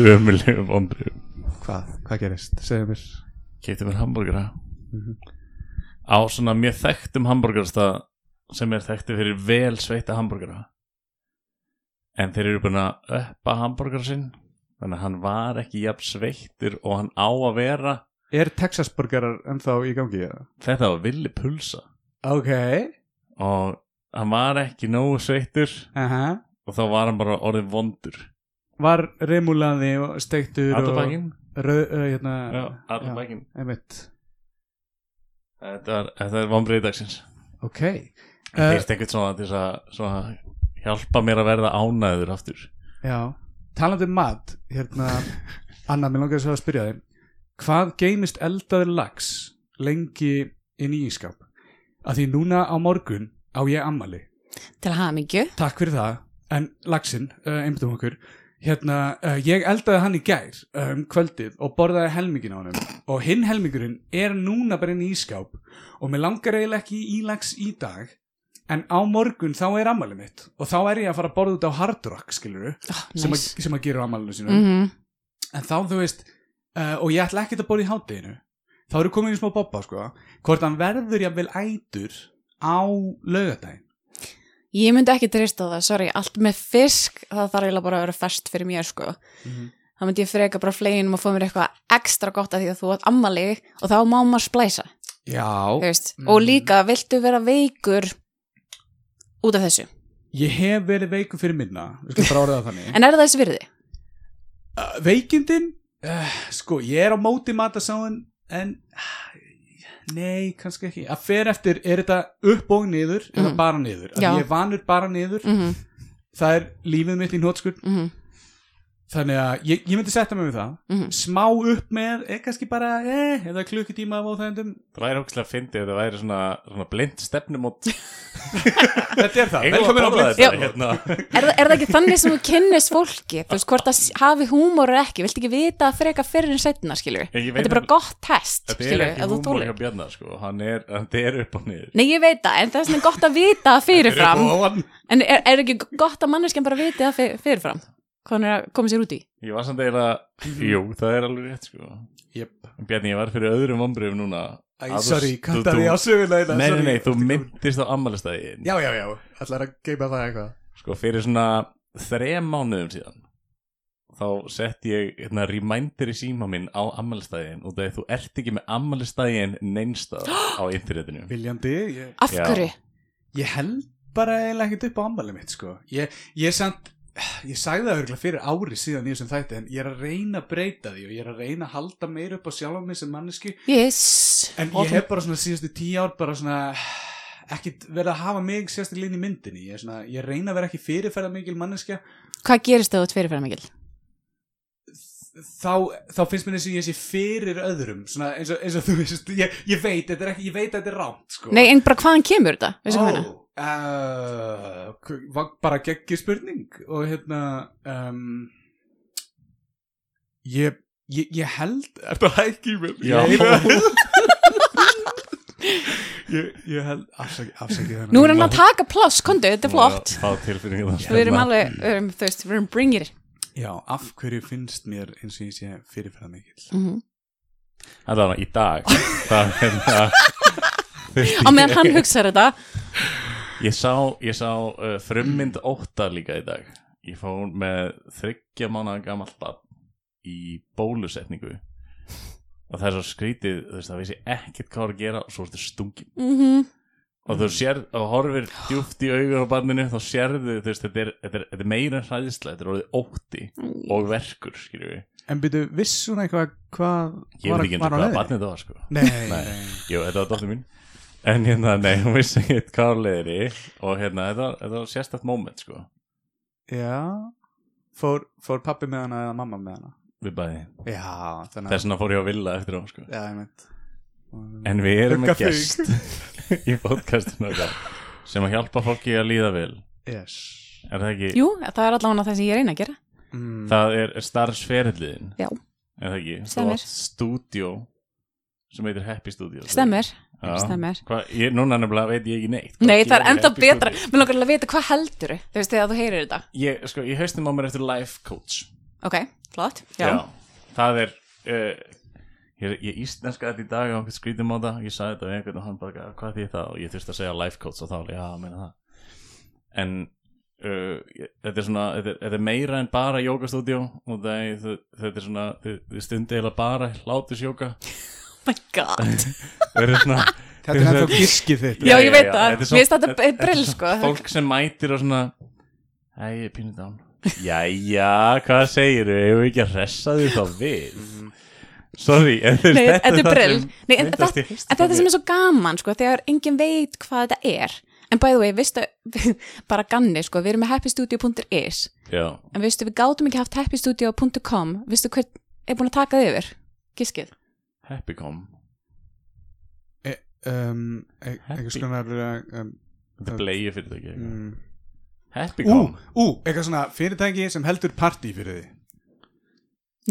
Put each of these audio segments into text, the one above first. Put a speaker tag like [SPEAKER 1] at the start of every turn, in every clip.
[SPEAKER 1] Ömulegum vonbrið
[SPEAKER 2] Hvað, hvað gerist? Segðu mér.
[SPEAKER 1] Kefti mér hambúrgara Á svona mjög þekktum hambúrgarstað sem er þekkti fyrir vel sveita hambúrgara En þeir eru búin að uppa hambúrgar sinn Þannig að hann var ekki jafn sveittur og hann á að vera.
[SPEAKER 2] Er Texasburgarar ennþá í gangi? eða?
[SPEAKER 1] Þetta var villi pulsa.
[SPEAKER 2] Ok.
[SPEAKER 1] Og hann var ekki nógu sveittur
[SPEAKER 2] uh
[SPEAKER 1] Og þá var hann bara orðið vondur.
[SPEAKER 2] Var remulaði og steiktur og
[SPEAKER 1] bækinn
[SPEAKER 2] rauð, uh, hérna,
[SPEAKER 1] bækinn
[SPEAKER 2] einmitt
[SPEAKER 1] Þetta er, þetta er vonbrið dagsins.
[SPEAKER 2] Ok.
[SPEAKER 1] Það
[SPEAKER 2] uh,
[SPEAKER 1] heyrst einhvern svona til þess að svona, hjálpa mér að verða ánæður aftur.
[SPEAKER 2] Já, talandi um mat hérna, Anna, mér langar svo að spyrja þig. Hvað geymist eldaður lax lengi inn í ískap? Að því núna á morgun á ég ammali
[SPEAKER 3] Til hamingju.
[SPEAKER 2] Takk fyrir það, en laxinn, uh, einbyttum okkur Hérna, uh, ég eldaði hann í gær um, kvöldið og borðaði helmingin á hann og hinn helmingurinn er núna bara inn í ískáp og mér langar eiginlega ekki í lax í dag en á morgun þá er ammali mitt. Og þá er ég að fara að borða út á Hard Rock, skiluru
[SPEAKER 3] oh,
[SPEAKER 2] sem,
[SPEAKER 3] nice.
[SPEAKER 2] að, sem að gera amalinu sínu.
[SPEAKER 3] Mm
[SPEAKER 2] en þá þú veist uh, og ég ætla ekkert að borða í hátteginu þá eru komin í smá bobba sko. Hvort hann verður jafnvel ætur á laugadaginn
[SPEAKER 3] Ég myndi ekki trista það, sorry Allt með fisk, það þarf eiginlega bara að vera fest fyrir mér sko
[SPEAKER 2] Mhm.
[SPEAKER 3] þá myndi ég freka bara fleginum og fá mér eitthvað ekstra gott að því að þú ert ammali og þá má maður splæsa
[SPEAKER 2] já. Mm.
[SPEAKER 3] og líka viltu vera veikur út af þessu
[SPEAKER 2] ég hef verið veikum fyrir minna
[SPEAKER 3] en er það þessi virði?
[SPEAKER 2] uh, veikindin uh, sko, ég er á móti matasáin en nei, kannski ekki að fer eftir, er þetta upp og niður eða
[SPEAKER 3] Mhm.
[SPEAKER 2] bara niður, að
[SPEAKER 3] Já.
[SPEAKER 2] ég vanur bara niður
[SPEAKER 3] Mm
[SPEAKER 2] það er lífið mitt í nótskur
[SPEAKER 3] -hmm.
[SPEAKER 2] Þannig að ég, ég myndi setja mig með það.
[SPEAKER 3] Mhm.
[SPEAKER 2] smá upp með, er kannski bara eh, eða klukkutíma af óþægendum
[SPEAKER 1] Það væri ógæslega að fyndi ef það væri svona, svona blind stefnumót.
[SPEAKER 2] Þetta er það,
[SPEAKER 1] við
[SPEAKER 2] velkomin á blind
[SPEAKER 1] hérna.
[SPEAKER 3] Er, það- er það ekki þannig sem þú kynnist fólki? Þú veist hvort það hafi húmor er ekki? Viltu ekki vita að freka fyrir en setna þetta er bara gott test
[SPEAKER 1] Þetta er ekki
[SPEAKER 3] þolir.
[SPEAKER 1] hjá Bjarnar sko. Hann er, hann er upp og niður.
[SPEAKER 3] Nei, ég veit það, en það er svona gott að vita fyrirfram. En er, er ekki gott að manneskjan bara viti það fyr- fyrirfram? Hvað hann er að koma sér út í?
[SPEAKER 1] Ég var samt eiginlega, jú, það er alveg rétt sko.
[SPEAKER 2] Jep.
[SPEAKER 1] Bjarni, ég var fyrir öðrum ombriðum núna.
[SPEAKER 2] Æ,
[SPEAKER 1] Að þú-
[SPEAKER 2] sorry,
[SPEAKER 1] þú-
[SPEAKER 2] kattaði
[SPEAKER 1] þú-
[SPEAKER 2] á sögulegina
[SPEAKER 1] Nei, nei, nei, þú myndist á ammælistæðin
[SPEAKER 2] Já, já, já, ætlar að geima það eitthvað.
[SPEAKER 1] Sko, fyrir svona þrem mánuðum síðan þá sett ég hérna, reminder í síma minn á ammælistæðin og þegar þú ert ekki með ammælistæðin neinstað á internetinu.
[SPEAKER 2] Viljandi, ég,
[SPEAKER 3] Af
[SPEAKER 1] Já.
[SPEAKER 3] hverju?
[SPEAKER 2] ég held bara eiginlega ekkert upp á ammali mitt, sko. Ég, ég samt, ég sagði það örgulega fyrir ári síðan í þessum þætti En ég er að reyna að breyta því og ég er að reyna að halda meira upp á sjálf mig sem manneski
[SPEAKER 3] Yes
[SPEAKER 2] En ég hef bara svona síðustu tíu ár bara svona ekkit verið að hafa mig sérstaklega inn í myndinni ég, svona, ég reyna að vera ekki fyrirferða mikil manneskja
[SPEAKER 3] Hvað gerist það út fyrirfæra mikil?
[SPEAKER 2] þá, þá finnst mér eins og ég sé fyrir öðrum svona eins og, eins og þú veist ég, ég veit, þetta er ekki, veit að þetta er rámt sko.
[SPEAKER 3] Nei, en bara hvaðan kemur þetta? Hvað meina?
[SPEAKER 2] Uh, var bara geggi spurning og hérna um, ég, ég, ég held er það ekki mér? Ég, ég held afsaki þennan
[SPEAKER 3] Nú er hann að taka pláss, kondu, þetta er flott.
[SPEAKER 1] það
[SPEAKER 3] Við erum alveg, við erum, þú veist, við erum bringir.
[SPEAKER 2] Já, af hverju finnst mér eins og ég sé fyrirferða mikil
[SPEAKER 3] mm
[SPEAKER 1] Það var í dag. Það er hérna
[SPEAKER 3] Á meðan hann hugsaður þetta
[SPEAKER 1] Ég sá, ég sá uh, frummynd ótta líka í dag. Ég fór með þryggja mánaða gamall barn í bólusetningu. Og það er svo skrítið þú veist, það vissi ekkert hvað var að gera og svo ertu stungin
[SPEAKER 3] mm
[SPEAKER 1] og þú sér, og horfir djúft í augun á barninu þá sérðu, þú veist, þetta er, þetta er, þetta er meira en hræðislega, þetta er orðið ótti og verkur, skilju við
[SPEAKER 2] en byrju, viss hún eitthvað hvað
[SPEAKER 1] ég veit ekki eins og hvað barnið þetta var, sko.
[SPEAKER 2] Nei,
[SPEAKER 1] Nei.
[SPEAKER 2] nei.
[SPEAKER 1] Jú, þetta var dóttir mín En hérna, nei, hún vissi ekki hvað var leiðri Og hérna, þetta var, þetta var sérstætt moment, sko
[SPEAKER 2] já fór, fór pappi með hana eða mamma með hana
[SPEAKER 1] Við bæði
[SPEAKER 2] já, þannig
[SPEAKER 1] Þess vegna fór ég að villa eftir á, sko
[SPEAKER 2] já, ég meint
[SPEAKER 1] En við erum með gest í podcastinu okkar sem að hjálpa fólki að líða vel
[SPEAKER 2] yes.
[SPEAKER 1] Er það ekki?
[SPEAKER 3] Jú, það er allavega það sem ég reyna að gera
[SPEAKER 2] mm.
[SPEAKER 1] Það er starfsferðliðin
[SPEAKER 3] Já.
[SPEAKER 1] Er það ekki?
[SPEAKER 3] Stemmir.
[SPEAKER 1] Stúdjó sem heitir Happy Studio
[SPEAKER 3] Stemmer, stemmer
[SPEAKER 1] Hva, ég, Núna nefnilega veit ég ekki neitt. Hvað
[SPEAKER 3] Nei, það er enda betra? Mér langar alveg að vita hvað heldur Þú veist, þegar þú heyrir þetta.
[SPEAKER 1] Ég, sko, ég haustum á mér eftir life coach.
[SPEAKER 3] Ok, flott. Já,
[SPEAKER 1] Það er uh, Ég, ég íslenska þetta í dag á einhvern skrítum á það ég sagði þetta við einhvern og hann bara hvað því það? Og ég þurfti að segja life coach og þá já, meina það. En uh, þetta er svona þetta er, þetta er meira en bara jókastúdíó og það er, þetta er svona þið, þið stundi eiginlega bara hlátusjóka
[SPEAKER 3] my god.
[SPEAKER 1] Er svona
[SPEAKER 2] Þetta er ennþá giskið þitt.
[SPEAKER 3] Já, ég veit það.
[SPEAKER 1] er
[SPEAKER 3] Mér finnst þetta brill,
[SPEAKER 1] er
[SPEAKER 3] sko.
[SPEAKER 1] fólk sem mætir og svona Æ, ég er pínu dán. Jæja, hvað segirðu? Hefur ekki að hressa því þá við? Sorry, en
[SPEAKER 3] þetta er brill. Nei, en þetta,
[SPEAKER 1] á
[SPEAKER 3] sem er svo gaman sko, þegar enginn veit hvað þetta er. En by the way, vistu bara ganni, sko, við erum með happystudio.is
[SPEAKER 1] Já,
[SPEAKER 3] en vistu, við gátum ekki haft happystudio.com vistu hver er búin að taka þið yfir? Giskið,
[SPEAKER 1] Happycom
[SPEAKER 2] e, um, e,
[SPEAKER 1] Happy.
[SPEAKER 2] konar uh, um,
[SPEAKER 1] Þetta er bleið fyrirtæki
[SPEAKER 2] mm. Ú,
[SPEAKER 1] Happycom
[SPEAKER 2] ú, eitthvað svona fyrirtæki sem heldur partí fyrir því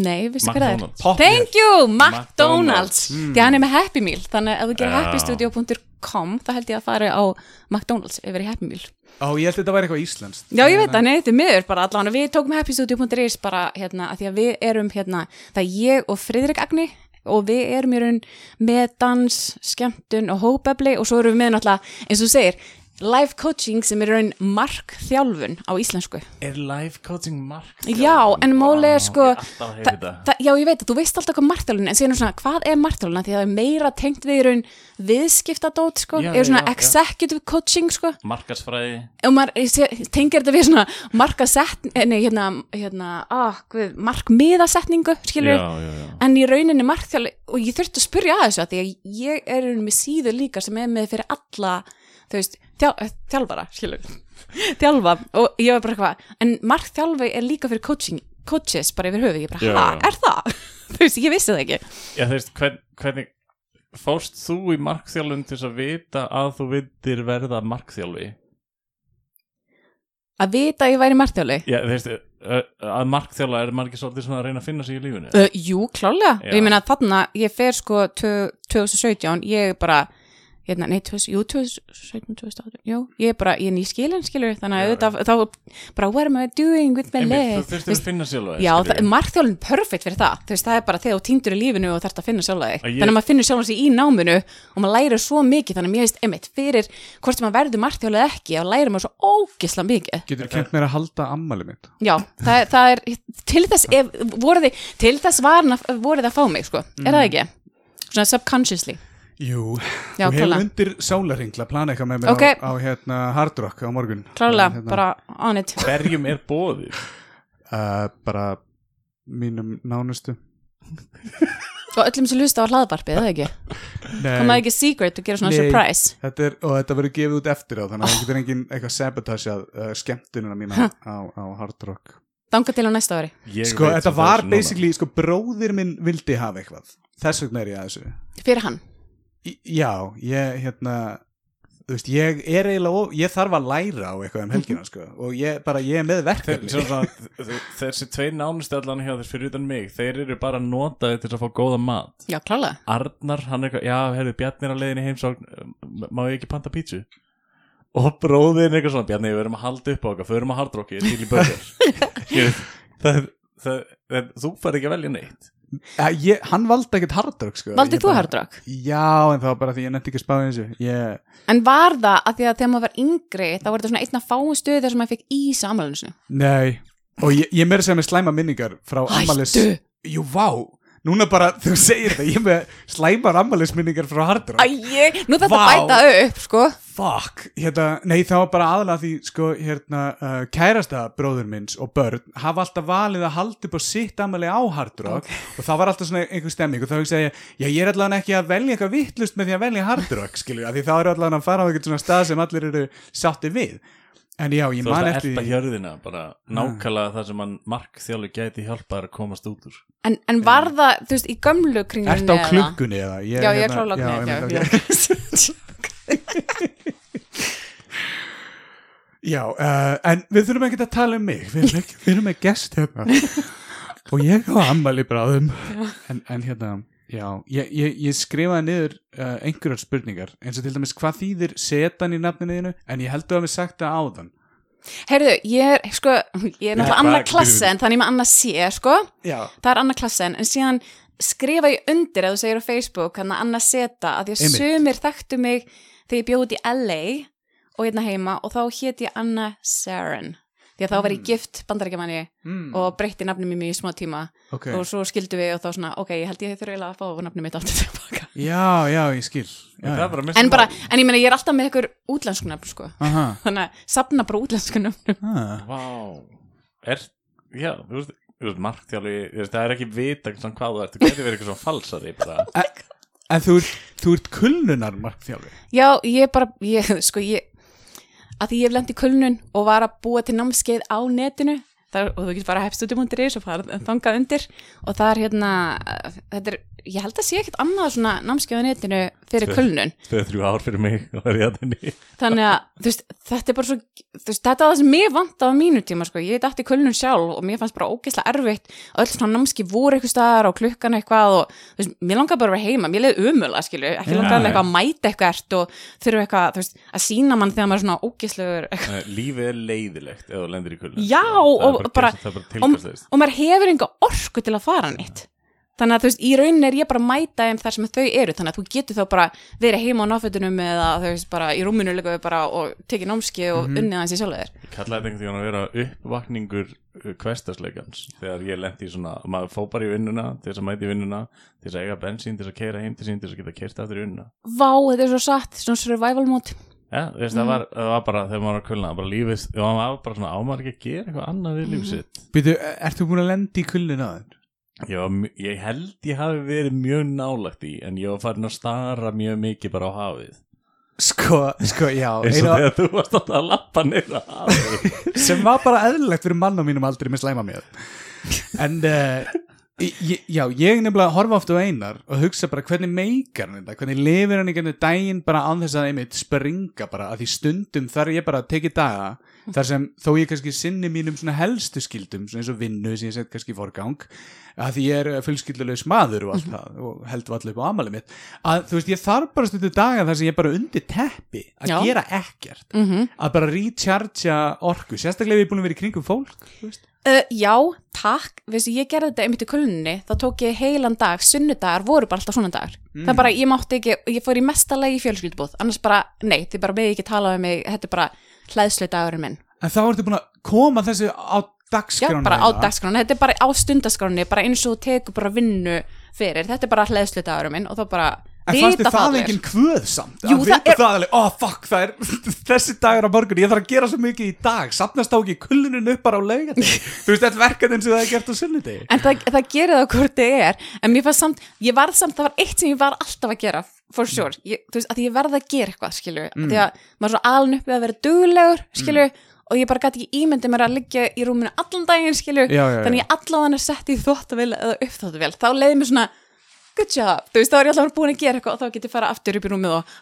[SPEAKER 3] nei, vistu hvað það er
[SPEAKER 2] Pop
[SPEAKER 3] Thank you,
[SPEAKER 1] McDonald's.
[SPEAKER 2] Mm.
[SPEAKER 3] því hann er með Happy Meal. Þannig að ef þú gerir
[SPEAKER 1] Já.
[SPEAKER 3] happystudio.com þá held ég að fara á McDonald's yfir í Happy Meal.
[SPEAKER 2] Ó, ég held þetta væri eitthvað íslenskt.
[SPEAKER 3] Já, ég veit það, nei, þetta er miður bara allan við tókum happystudio.is bara hérna, að því að við erum hérna, það er ég og Friðrik Agni og við erum í raun með dans, skemmtun og hópefli og svo erum við með náttúrulega, eins og þú segir live coaching sem er raun markþjálfun á íslensku.
[SPEAKER 1] Er life coaching mark?
[SPEAKER 3] Já, en málið er sko
[SPEAKER 1] Ég
[SPEAKER 3] þa- þa- Já, ég veit að þú veist alltaf hvað markþjálfun er, en síðan er svona, hvað er markþjálfun? Því að það er meira tengt við í raun viðskiptadót sko,
[SPEAKER 1] Já,
[SPEAKER 3] er svona
[SPEAKER 1] já, já.
[SPEAKER 3] executive coaching sko.
[SPEAKER 1] Markarsfræði
[SPEAKER 3] og maður tengir þetta við svona markasett, nei, hérna, hérna ah, markmiðasetningu skilur
[SPEAKER 1] Já, já, já.
[SPEAKER 3] En í rauninni markþjáli og ég þurfti að spyrja að þessu að því að ég er með síðu líka sem er með fyrir alla þú veist, eh, þjálfara skilur, þjálfa og ég var bara eitthvað, en markþjálfi er líka fyrir coaching, coaches bara yfir höfu ég bara,
[SPEAKER 1] já.
[SPEAKER 3] er það? þú veist, ég vissi það ekki
[SPEAKER 1] Já, þú veist, hvern, hvernig Fórst þú í markþjálfun til að vita að þú vildir verða markþjálfi?
[SPEAKER 3] að vita að ég væri markþjálfi
[SPEAKER 1] Já, þú veist, að markþjálfa er margir svolítið svona að reyna að finna sig í lífinu
[SPEAKER 3] Uh, jú, klálega,
[SPEAKER 1] Já.
[SPEAKER 3] ég meina þarna ég fer sko tvö- 2017 ég bara, hérna, nei, 2000 jú, 2017, 2018, jú ég er bara, ég er nýskilin, skilur, þannig að auðvitað þá, bara, what am I doing with my
[SPEAKER 1] Einmitt,
[SPEAKER 3] life?
[SPEAKER 1] Þú þurftir að finna sjálfa þig,
[SPEAKER 3] Já, það er perfekt fyrir það. Þú veist, það er bara þegar þú týndur í lífinu og þarft að finna sjálfa þig. Þannig að maður finnur sjálfa sig í náminu og maður lærir svo mikið, þannig að mér veist, einmitt, fyrir hvort sem maður verður markþjálfið ekki, þá lærir maður svo ógisla mikið.
[SPEAKER 2] Getur þú kent mér að halda ammali mitt?
[SPEAKER 3] Já, það, er- það er til þess, ef, voru þið, til þess var, voru þið að fá mig, sko, er það ekki? Svona subconsciously
[SPEAKER 2] Jú,
[SPEAKER 3] Já,
[SPEAKER 2] þú hefur undir sálarhingla plana eitthvað með mér
[SPEAKER 3] Ok.
[SPEAKER 2] á, á hérna, Hard Rock á morgun.
[SPEAKER 3] Klálega,
[SPEAKER 2] Hérna,
[SPEAKER 3] bara on it.
[SPEAKER 1] Hverjum er bóðið?
[SPEAKER 2] uh, Bara mínum nánustu.
[SPEAKER 3] Og öllum sem hlusta á hlaðvarpið, er það ekki? Kom það ekki secret og gera svona
[SPEAKER 2] Nei.
[SPEAKER 3] surprise.
[SPEAKER 2] Þetta er, og þetta verður gefið út eftir á þannig að það getur engin eitthvað sabotageað uh, skemmtunina mína á, á Hard Rock.
[SPEAKER 3] Danga til á næsta ári.
[SPEAKER 1] Ég
[SPEAKER 2] Sko,
[SPEAKER 1] veit
[SPEAKER 2] þetta
[SPEAKER 1] svo
[SPEAKER 2] var
[SPEAKER 1] þessu núna.
[SPEAKER 2] basically, sko, bróðir minn vildi hafa eitthvað. Þess vegna er ég að þessu.
[SPEAKER 3] Fyrir hann
[SPEAKER 2] Já, ég, hérna Þú veist, ég er eiginlega, of- ég þarf að læra á eitthvað um helgina, sko Og ég bara, ég er með verkefni.
[SPEAKER 1] Þessi tvei nánustu allan hjá þér fyrir utan mig þeir eru bara notaði til að fá góða mat.
[SPEAKER 3] Já, klálega.
[SPEAKER 1] Arnar, hann er eitthvað, já, herðu, Bjarni er að leiðin í heimsókn má ég ekki panta pítsu? Og bróðin er eitthvað svona Bjarni, við erum að halda upp á okkar, förum að hardrocki til í börjar það, það, það, það, þú fær ekki að velja neitt
[SPEAKER 2] ég, Hann valdi ekkert Hard Rock, sko
[SPEAKER 3] Valdið þú
[SPEAKER 2] bara-
[SPEAKER 3] Hard Rock?
[SPEAKER 2] Já, en það var bara því ég nefndi ekki að spáði þessu. Ég,
[SPEAKER 3] En var það að því að þegar maður var yngri þá var þetta svona einn af fáum stöðu þar sem maður fekk ís á amalinu sinu
[SPEAKER 2] Nei, og ég, ég meira segja með slæma minningar frá
[SPEAKER 3] Hættu!
[SPEAKER 2] Jú, vá, núna bara, þú segir þetta, ég er með slæmar ammælisminningar frá Hard Rock.
[SPEAKER 3] Æ, nú þetta bæta upp, sko.
[SPEAKER 2] Fuck, hérna, nei það var bara aðalega því, sko, hérna, uh, kærasta bróður minns og börn hafa alltaf valið að halda upp á sitt ammæli á Hard Rock og það var alltaf svona einhver stemming og þá hugsa ég, já ég er allavega ekki að velja eitthvað vittlust með því að velja Hard Rock, skilju, af því þá er allavega að fara á eitthvað svona stað sem allir eru sátti við En já, ég
[SPEAKER 1] Þú
[SPEAKER 2] man
[SPEAKER 1] veist að
[SPEAKER 2] eftir
[SPEAKER 1] elda
[SPEAKER 2] því
[SPEAKER 1] hjörðina bara nákvæmlega það sem hann markþjóli gæti hjálpað að komast út úr
[SPEAKER 3] En, en var það, þú veist, í gömlu kringlunni
[SPEAKER 2] Ertu á klukkunni eða? Ég,
[SPEAKER 3] Já, ég er
[SPEAKER 2] hérna-
[SPEAKER 3] klála
[SPEAKER 2] já, einmitt,
[SPEAKER 3] já,
[SPEAKER 2] ok.
[SPEAKER 3] já.
[SPEAKER 2] Já, uh, en við þurfum ekki að tala um mig Við erum, ekki, við erum með gest hérna Og ég á ammali bráðum en, en hérna, já Ég, ég, ég skrifaði niður uh, einhverjar spurningar eins og til dæmis hvað þýðir setan í nafninu þínu? En ég heldur að við sagt það áðan.
[SPEAKER 3] Heyrðu, ég er, sko, ég er náttúrulega annað klasse en þannig með annað sé, sko.
[SPEAKER 2] Já,
[SPEAKER 3] Það er annað klasse en, en síðan skrifa ég undir að þú segir á Facebook hann að annað seta að að
[SPEAKER 2] Einmitt.
[SPEAKER 3] sumir þekktu mig þegar ég bjóð út í LA og hérna heima og þá hét ég Anna Saren því að þá var ég gift bandarækjamanni
[SPEAKER 2] mm,
[SPEAKER 3] og breytti nafnum mér í smá tíma.
[SPEAKER 2] Ok.
[SPEAKER 3] Og svo skildu við og þá svona, ok, ég held ég þurfa eiginlega að fá nafnum mitt áttur tilbaka.
[SPEAKER 2] Já, já, ég skil. Já,
[SPEAKER 1] Það
[SPEAKER 2] já.
[SPEAKER 1] er bara
[SPEAKER 3] en bara,
[SPEAKER 1] mál.
[SPEAKER 3] en ég meina ég er alltaf með ykkur útlensku nafn sko,
[SPEAKER 2] Aha,
[SPEAKER 3] þannig að sapna bara útlensku nafnum
[SPEAKER 2] ah.
[SPEAKER 1] Vá. Er, já, þú veist, þú veist veist, það er ekki vita hvað þú ert, þú getur verið eitthvað svona falsari bara.
[SPEAKER 2] En þú ert, þú ert kulnunar markþjálfi
[SPEAKER 3] Já, ég bara, ég, sko, ég að því ég hef lent í kulnun og var að búa til námskeið á netinu þar, og þú getur bara hefst út um hundir og þangað undir. Og það er hérna þetta er, ég held að sé ekkert annað svona námskeið á netinu fyrir kulnun.
[SPEAKER 1] Tvö, þrjú ár fyrir mig og
[SPEAKER 3] þannig að, veist, þetta er bara svo veist, þetta var það sem mér vant á mínu tíma sko, ég dætti kulnun sjálf og mér fannst bara ógeðslega erfitt. Að öll svona námski voru eitthvað staðar og klukkan eitthvað og veist, mér langaði bara að vera heima. Mér leiði umöla, skilu, ekki
[SPEAKER 2] Já.
[SPEAKER 3] langaði með eitthvað að mæta eitthvað og þurfa eitthvað, að sína mann þegar maður er svona ógeðslegur.
[SPEAKER 1] Lífið er leiðilegt ef þú lendir í kulda
[SPEAKER 3] Já, og
[SPEAKER 1] er bara
[SPEAKER 3] og, og maður hefur enga orku til að fara nýtt þannig að þú veist, í rauninni er ég bara að mæta þeim þar sem þau eru, þannig að þú getur þá bara verið heima á náfötunum eða þú veist bara í rúminu líka við bara og tekið námski og unnið hans í sjálfur.
[SPEAKER 1] Ég kallaði þetta einhvern tíðan að vera uppvakningur uh, hverstasleikans þegar ég lendi í svona, maður fó bara í vinnuna til þess að mæti í vinnuna, til þess að eiga bensín til þess að keira heim til sín, til þess að geta keirt aftur í vinnuna.
[SPEAKER 3] Vá, þetta er svo satt, svona survival mode.
[SPEAKER 1] Já, þú veist,
[SPEAKER 3] Mm.
[SPEAKER 1] það, var, það var bara þegar maður var að kulna, bara lífið, maður var bara svona ámar ekki að gera eitthvað annað við lífið sitt?
[SPEAKER 2] Býtu, ertu búin að lendi í kulnun aður?
[SPEAKER 1] Ég, var, ég held ég hafi verið mjög nálagt í, en ég var farin að stara mjög mikið bara á hafið.
[SPEAKER 2] Sko, sko, já
[SPEAKER 1] eins og þegar þú varst alltaf að lappa neyra hafið.
[SPEAKER 2] Sem var bara eðlilegt fyrir mann á mínum aldrei með slæma mér. En uh, ég, já, ég nefnilega horfa oft á einar og hugsa bara hvernig meikar hann þetta? Hvernig lifir hann í gennum daginn bara án þess að einmitt springa bara? Að því stundum þar ég bara að teki daga þar sem þó ég kannski sinni mínum svona helstu skildum svona eins og vinnu sem ég set kannski í forgang að því ég er fullskildulegs maður og allt það og held allir upp á amalið mitt að þú veist ég þarf bara stundu daga þar sem ég er bara undir teppi að
[SPEAKER 3] Já.
[SPEAKER 2] gera ekkert
[SPEAKER 3] mm -hmm.
[SPEAKER 2] að bara rechargea orku sérstaklega ef ég er búin að vera í kringum fólk þú veist.
[SPEAKER 3] uh, Já, takk, veistu, ég gerði þetta einmitt í kulnunni, þá tók ég heilan dag sunnudagar voru bara alltaf svona dagar það er bara, ég mátti ekki, ég fór í mesta leið í fjölskyldubúð, annars bara, nei, þið bara með ekki tala um mig, þetta er bara hlæðslu dagurinn minn
[SPEAKER 2] en þá ertu búin að koma þessu á
[SPEAKER 3] Já,
[SPEAKER 2] dagskrána
[SPEAKER 3] bara á
[SPEAKER 2] þína.
[SPEAKER 3] dagskráni, þetta er bara á stundaskráni bara eins og þú tekur bara vinnu fyrir, þetta er bara hlæðslu dagurinn minn og þá bara
[SPEAKER 2] en fannst þið það
[SPEAKER 3] allir.
[SPEAKER 2] engin kvöð samt?
[SPEAKER 3] Jú,
[SPEAKER 2] að
[SPEAKER 3] það er-
[SPEAKER 2] það alveg, oh fuck, það er þessi dagur á morgun, ég þarf að gera svo mikið í dag. Sapnast á ekki kullunum upp bara á laugadegi þú veist, þetta verkefnin sem það er gert á sunnudegi.
[SPEAKER 3] En það, það gerir það hvort þið er. En mér fannst samt, ég varð samt, það var eitt sem ég var alltaf að gera For sure, ég, þú veist, að ég verð að gera eitthvað, skilju mm. Því að maður er svo aln uppið að vera duglegur, skilju Og ég bara gæti ekki ímyndið mér að liggja í rúminu allan daginn, skilju. Þannig ég allavega er sett í þvóttavél eða uppþvóttavél Þá leiði mér svona, good job. Þú veist, þá er ég allavega búin að gera eitthvað Og þá get ég fara aftur upp í rúmið og,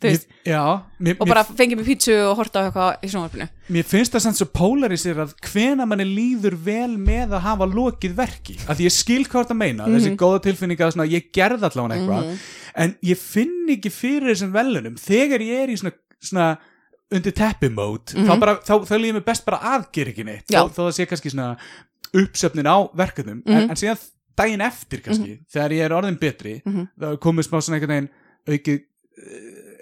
[SPEAKER 3] þú veist.
[SPEAKER 2] Mér- já, mér,
[SPEAKER 3] Og bara fengið mér pítsu og horta á eitthvað í sjónvarpinu.
[SPEAKER 2] Mér, finnst það samt svo polarisir að hvena manni líður vel með að hafa lokið verki. Að því ég skil hvað það meina
[SPEAKER 3] Mhm.
[SPEAKER 2] þessi góða tilfinning að ég gerði allavega eitthvað. En ég finn ekki fyrir þessum velunum þegar ég er í svona, svona undir teppi mode þá, bara, þá, þá líður mér best bara að gera ekki neitt
[SPEAKER 3] Mhm.
[SPEAKER 2] Þó það sé kannski svona uppsöfnin á verkefnum
[SPEAKER 3] Mhm.
[SPEAKER 2] en, en síðan daginn eftir kannski þegar ég er orðin betri
[SPEAKER 3] Mhm.
[SPEAKER 2] þá komið smá svona einhvern veginn auki,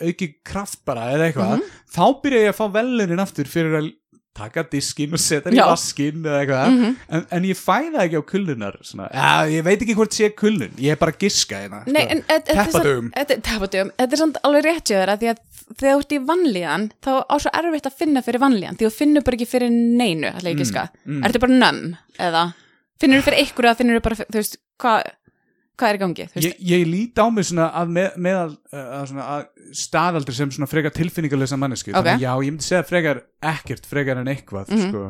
[SPEAKER 2] auki kraft bara eða eitthvað
[SPEAKER 3] Mhm.
[SPEAKER 2] þá byrja ég að fá velunin aftur fyrir að taka diskin og setja hann í vaskin eða eitthvað
[SPEAKER 3] Mhm.
[SPEAKER 2] en, en ég fæ það ekki á kullunar svona. ja, ég veit ekki hvort sé kullun ég er bara giska hérna sko.
[SPEAKER 3] en þetta er þetta er þetta er samt alveg rétt þér að því að þegar þú ert í vanlíðan þá á svo erfitt að finna fyrir vanlíðan því þú finnur bara ekki fyrir neinu, ég ekki ska
[SPEAKER 2] mm.
[SPEAKER 3] Ertu bara nömm, eða finnur þú fyrir ykkur eða finnur þú bara, þú veist, hvað hvað er í gangi,
[SPEAKER 2] Ég, ég lít á mig svona að með, meðal uh, að svona að staðaldri sem svona frekar tilfinningalösa mannesku
[SPEAKER 3] Ok.
[SPEAKER 2] þannig já, ég myndi segja frekar ekkert frekar en eitthvað
[SPEAKER 3] Mhm.
[SPEAKER 2] sko.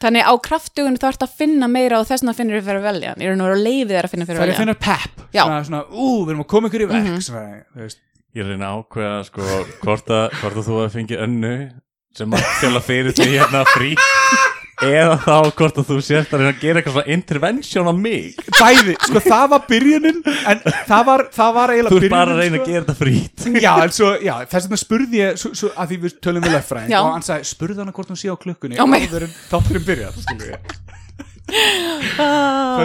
[SPEAKER 3] þannig á kraftugun þú ert að finna meira og þess vegna finnur þér fyrir að velja ég er nú að leiði þér að finna fyrir
[SPEAKER 2] það
[SPEAKER 3] að
[SPEAKER 2] er að
[SPEAKER 3] velja
[SPEAKER 2] finna pep
[SPEAKER 3] Já.
[SPEAKER 2] svona, svona, ú, við erum að koma ykkur í verk
[SPEAKER 3] Mhm.
[SPEAKER 2] svona, þú veist
[SPEAKER 1] Ég reyna að ákveða sko hvort að, hvort að þú hefði fengið önnu sem að fjöla fyrir því hérna frí eða þá hvort að þú sért að reyna að gera eitthvað intervention á mig.
[SPEAKER 2] Bæði, sko það var byrjunin en það var, það var eiginlega
[SPEAKER 1] Þú ert
[SPEAKER 2] byrjunin
[SPEAKER 1] bara að reyna
[SPEAKER 2] sko.
[SPEAKER 1] að gera þetta frít
[SPEAKER 2] Já, svo, já, þess vegna spurði ég svo, svo, að því við tölum við löffræðing og hann sagði, spurði hana hvort hún sé á klukkunni.
[SPEAKER 3] Ó, mig.
[SPEAKER 2] áður